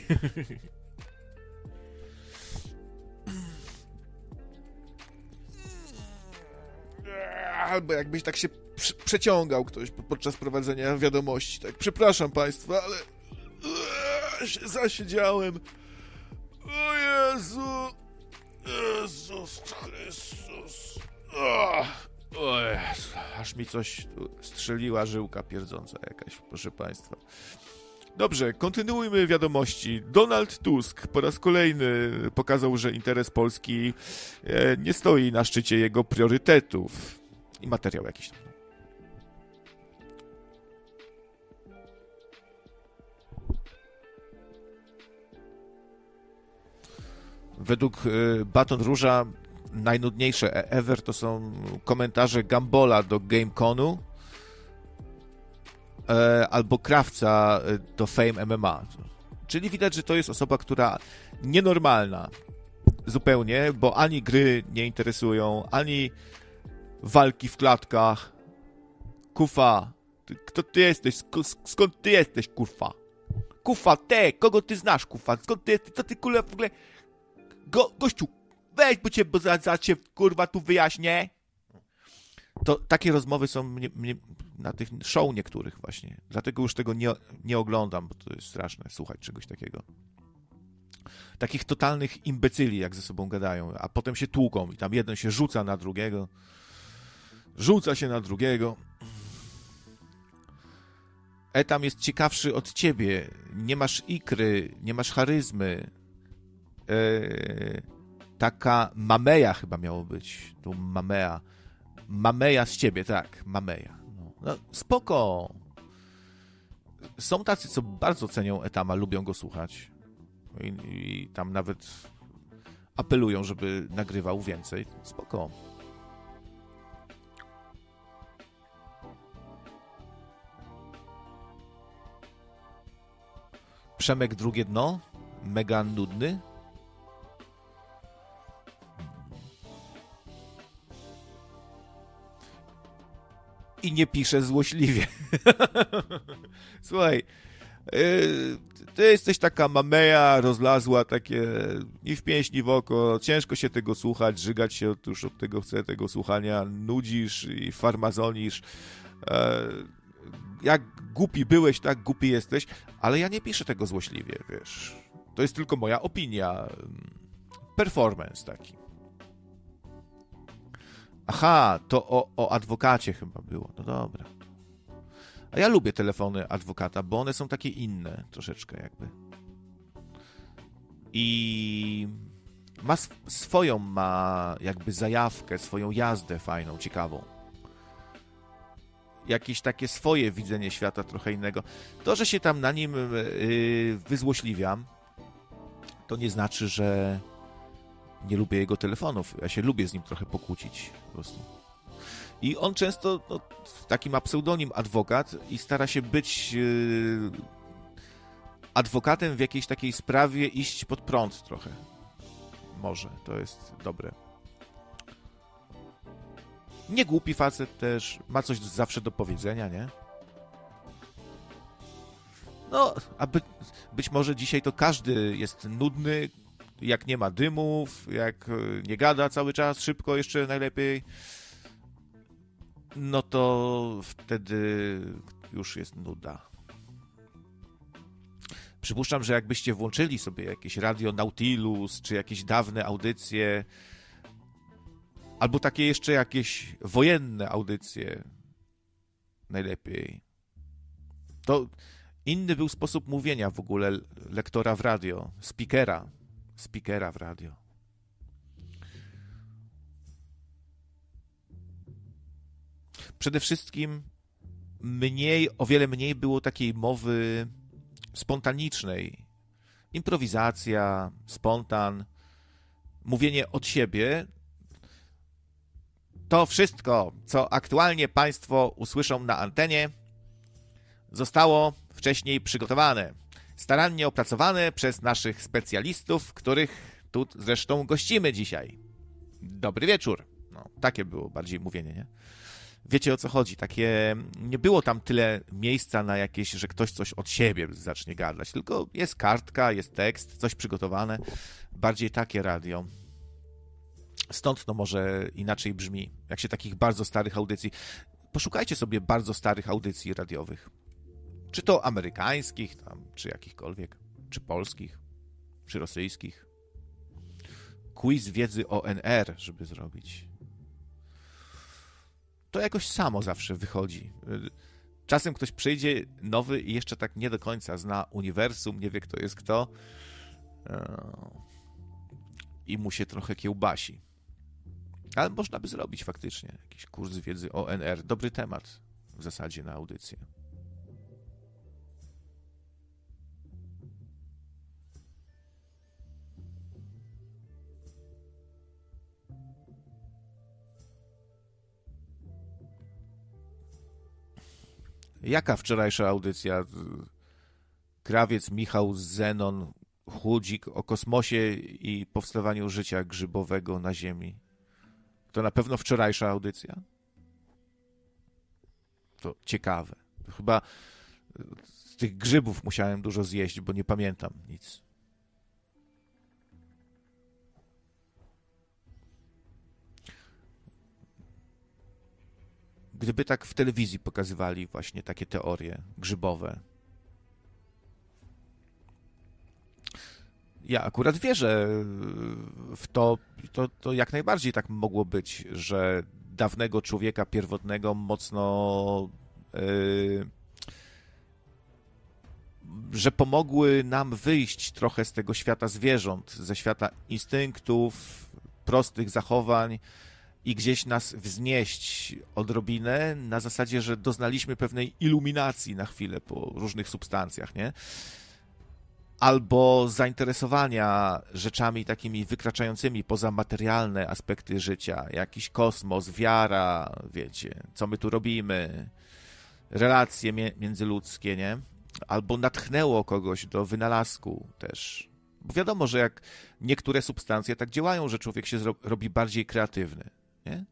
Albo jakbyś tak się przeciągał ktoś podczas prowadzenia wiadomości. Tak, przepraszam państwa, ale się zasiedziałem. O Jezu! Jezus Chrystus! O Jezu, aż mi coś strzeliła żyłka pierdząca jakaś, proszę państwa. Dobrze, kontynuujmy wiadomości. Donald Tusk po raz kolejny pokazał, że interes Polski e, nie stoi na szczycie jego priorytetów. I materiał jakiś tam. Według y, Baton Róża najnudniejsze e- ever to są komentarze Gambola do GameConu e, albo Krawca e, do Fame MMA. Czyli widać, że to jest osoba, która nienormalna zupełnie, bo ani gry nie interesują, ani walki w klatkach. Kufa, kto ty jesteś? Skąd ty jesteś, kurwa? Kufa, te, kogo ty znasz, kufa? Skąd ty jesteś? Co ty, kule, w ogóle Go, gościu, weź, bo cię, bo za, za cię, kurwa, tu wyjaśnię. To takie rozmowy są mnie, mnie, na tych show niektórych właśnie. Dlatego już tego nie, nie oglądam, bo to jest straszne słuchać czegoś takiego. Takich totalnych imbecyli, jak ze sobą gadają, a potem się tłuką i tam jeden się rzuca na drugiego. Rzuca się na drugiego. Etam jest ciekawszy od ciebie. Nie masz ikry, nie masz charyzmy, Yy, taka Mameja chyba miało być. Tu Mamea. Mameja z ciebie, tak, Mameja. No, no, spoko. Są tacy, co bardzo cenią Etama, lubią go słuchać. I, I, tam nawet apelują, żeby nagrywał więcej. Spoko. Przemek drugie dno, mega nudny. I nie pisze złośliwie. Słuchaj, yy, ty jesteś taka mameja, rozlazła, takie ni w pięść, ni w oko, ciężko się tego słuchać, żygać się otóż od tego chce, tego słuchania, nudzisz i farmazonisz. E, jak głupi byłeś, tak głupi jesteś, ale ja nie piszę tego złośliwie, wiesz. To jest tylko moja opinia. Performance taki. Aha, to o, o adwokacie chyba było. No dobra. A ja lubię telefony adwokata, bo one są takie inne troszeczkę jakby. I ma swoją ma jakby zajawkę, swoją jazdę fajną, ciekawą. Jakieś takie swoje widzenie świata trochę innego. To, że się tam na nim yy, wyzłośliwiam, to nie znaczy, że nie lubię jego telefonów. Ja się lubię z nim trochę pokłócić po prostu. I on często, no, taki ma pseudonim adwokat i stara się być yy, adwokatem w jakiejś takiej sprawie, iść pod prąd trochę. Może, to jest dobre. Nie głupi facet też, ma coś zawsze do powiedzenia, nie? No, a by, być może dzisiaj to każdy jest nudny, jak nie ma dymów, jak e, nie gada cały czas, szybko jeszcze najlepiej, no to wtedy już jest nuda. Przypuszczam, że jakbyście włączyli sobie jakieś radio Nautilus, czy jakieś dawne audycje, albo takie jeszcze jakieś wojenne audycje, najlepiej, to inny był sposób mówienia w ogóle lektora w radio, speakera speakera w radio. Przede wszystkim mniej, o wiele mniej było takiej mowy spontanicznej. Improwizacja, spontan, mówienie od siebie. To wszystko, co aktualnie Państwo usłyszą na antenie, zostało wcześniej przygotowane starannie opracowane przez naszych specjalistów, których tu zresztą gościmy dzisiaj. Dobry wieczór. No, takie było bardziej mówienie, nie? wiecie o co chodzi. Takie, nie było tam tyle miejsca na jakieś, że ktoś coś od siebie zacznie gadać, tylko jest kartka, jest tekst, coś przygotowane. Bardziej takie radio. Stąd to może inaczej brzmi. Jak się takich bardzo starych audycji. Poszukajcie sobie bardzo starych audycji radiowych. Czy to amerykańskich, tam, czy jakichkolwiek, czy polskich, czy rosyjskich. Quiz wiedzy ONR, żeby zrobić. To jakoś samo zawsze wychodzi. Czasem ktoś przyjdzie nowy i jeszcze tak nie do końca zna uniwersum, nie wie kto jest kto. I mu się trochę kiełbasi. Ale można by zrobić faktycznie jakiś kurs wiedzy ONR. Dobry temat w zasadzie na audycję. Jaka wczorajsza audycja? Krawiec, Michał, Zenon, Chłodzik o kosmosie i powstawaniu życia grzybowego na Ziemi. To na pewno wczorajsza audycja? To ciekawe. Chyba z tych grzybów musiałem dużo zjeść, bo nie pamiętam nic. Gdyby tak w telewizji pokazywali właśnie takie teorie grzybowe. Ja akurat wierzę w to, to, to jak najbardziej tak mogło być, że dawnego człowieka pierwotnego mocno. Yy, że pomogły nam wyjść trochę z tego świata zwierząt, ze świata instynktów, prostych zachowań i gdzieś nas wznieść odrobinę na zasadzie, że doznaliśmy pewnej iluminacji na chwilę po różnych substancjach, nie? Albo zainteresowania rzeczami takimi wykraczającymi poza materialne aspekty życia, jakiś kosmos, wiara, wiecie, co my tu robimy, relacje międzyludzkie, nie? Albo natchnęło kogoś do wynalazku też. Bo wiadomo, że jak niektóre substancje tak działają, że człowiek się robi bardziej kreatywny. Nie?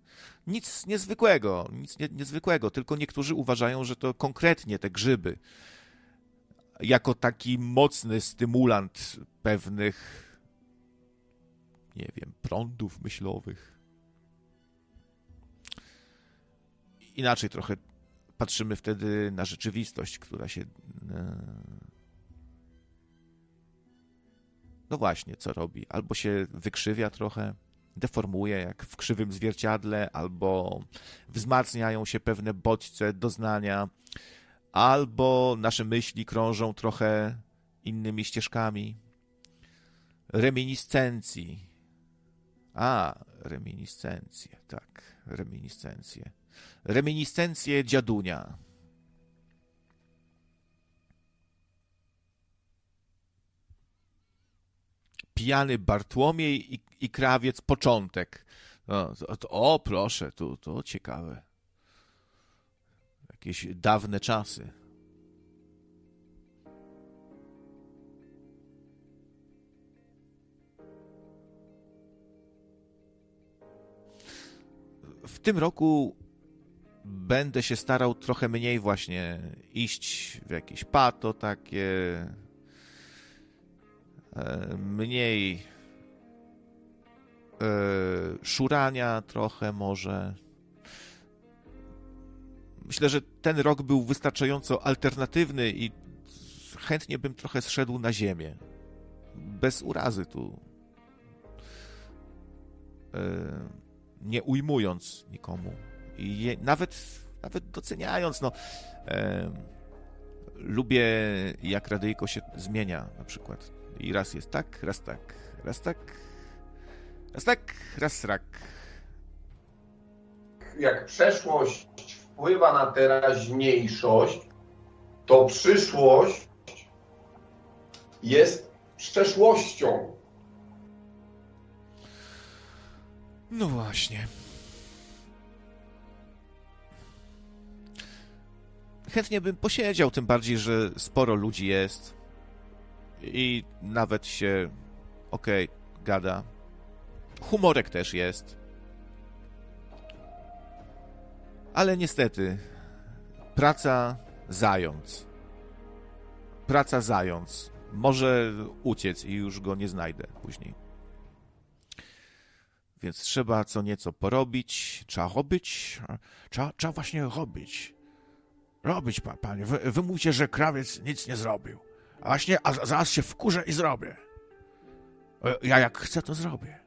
Nic niezwykłego, nic nie, niezwykłego, tylko niektórzy uważają, że to konkretnie te grzyby, jako taki mocny stymulant pewnych, nie wiem, prądów myślowych. Inaczej trochę patrzymy wtedy na rzeczywistość, która się. E, no właśnie, co robi? Albo się wykrzywia trochę deformuje jak w krzywym zwierciadle, albo wzmacniają się pewne bodźce doznania, albo nasze myśli krążą trochę innymi ścieżkami. Reminiscencji. A, reminiscencje, tak, reminiscencje. Reminiscencje dziadunia. Pijany Bartłomiej i i krawiec początek. No, to, o, proszę, to, to ciekawe. Jakieś dawne czasy. W tym roku będę się starał trochę mniej właśnie iść w jakieś pato takie, mniej E, szurania trochę może. Myślę, że ten rok był wystarczająco alternatywny i chętnie bym trochę zszedł na ziemię. Bez urazy tu. E, nie ujmując nikomu. I nawet, nawet doceniając, no. E, lubię, jak radyjko się zmienia, na przykład. I raz jest tak, raz tak, raz tak, Raz tak, raz rak. Jak przeszłość wpływa na teraźniejszość, to przyszłość jest przeszłością. No właśnie. Chętnie bym posiedział, tym bardziej, że sporo ludzi jest i nawet się okej, okay, gada. Humorek też jest. Ale niestety, praca zając. Praca zając. Może uciec i już go nie znajdę później. Więc trzeba co nieco porobić. Trzeba robić. Trzeba, trzeba właśnie robić. Robić, pa, panie. Wy, wy mówicie, że krawiec nic nie zrobił. Właśnie, a zaraz się wkurzę i zrobię. Ja jak chcę, to zrobię.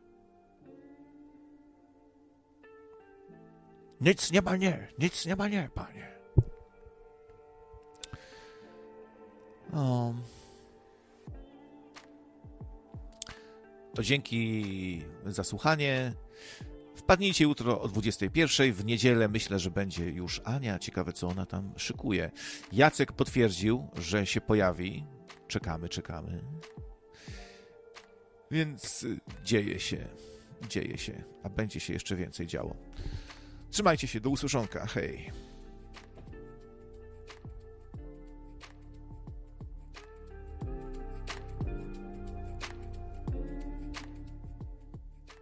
Nic nie ma nie, nic nie ma nie, panie. To dzięki za słuchanie. Wpadnijcie jutro o 21. W niedzielę myślę, że będzie już Ania. Ciekawe, co ona tam szykuje. Jacek potwierdził, że się pojawi. Czekamy, czekamy. Więc y, dzieje się, dzieje się, a będzie się jeszcze więcej działo. Trzymajcie się, do usłyszonka. Hej.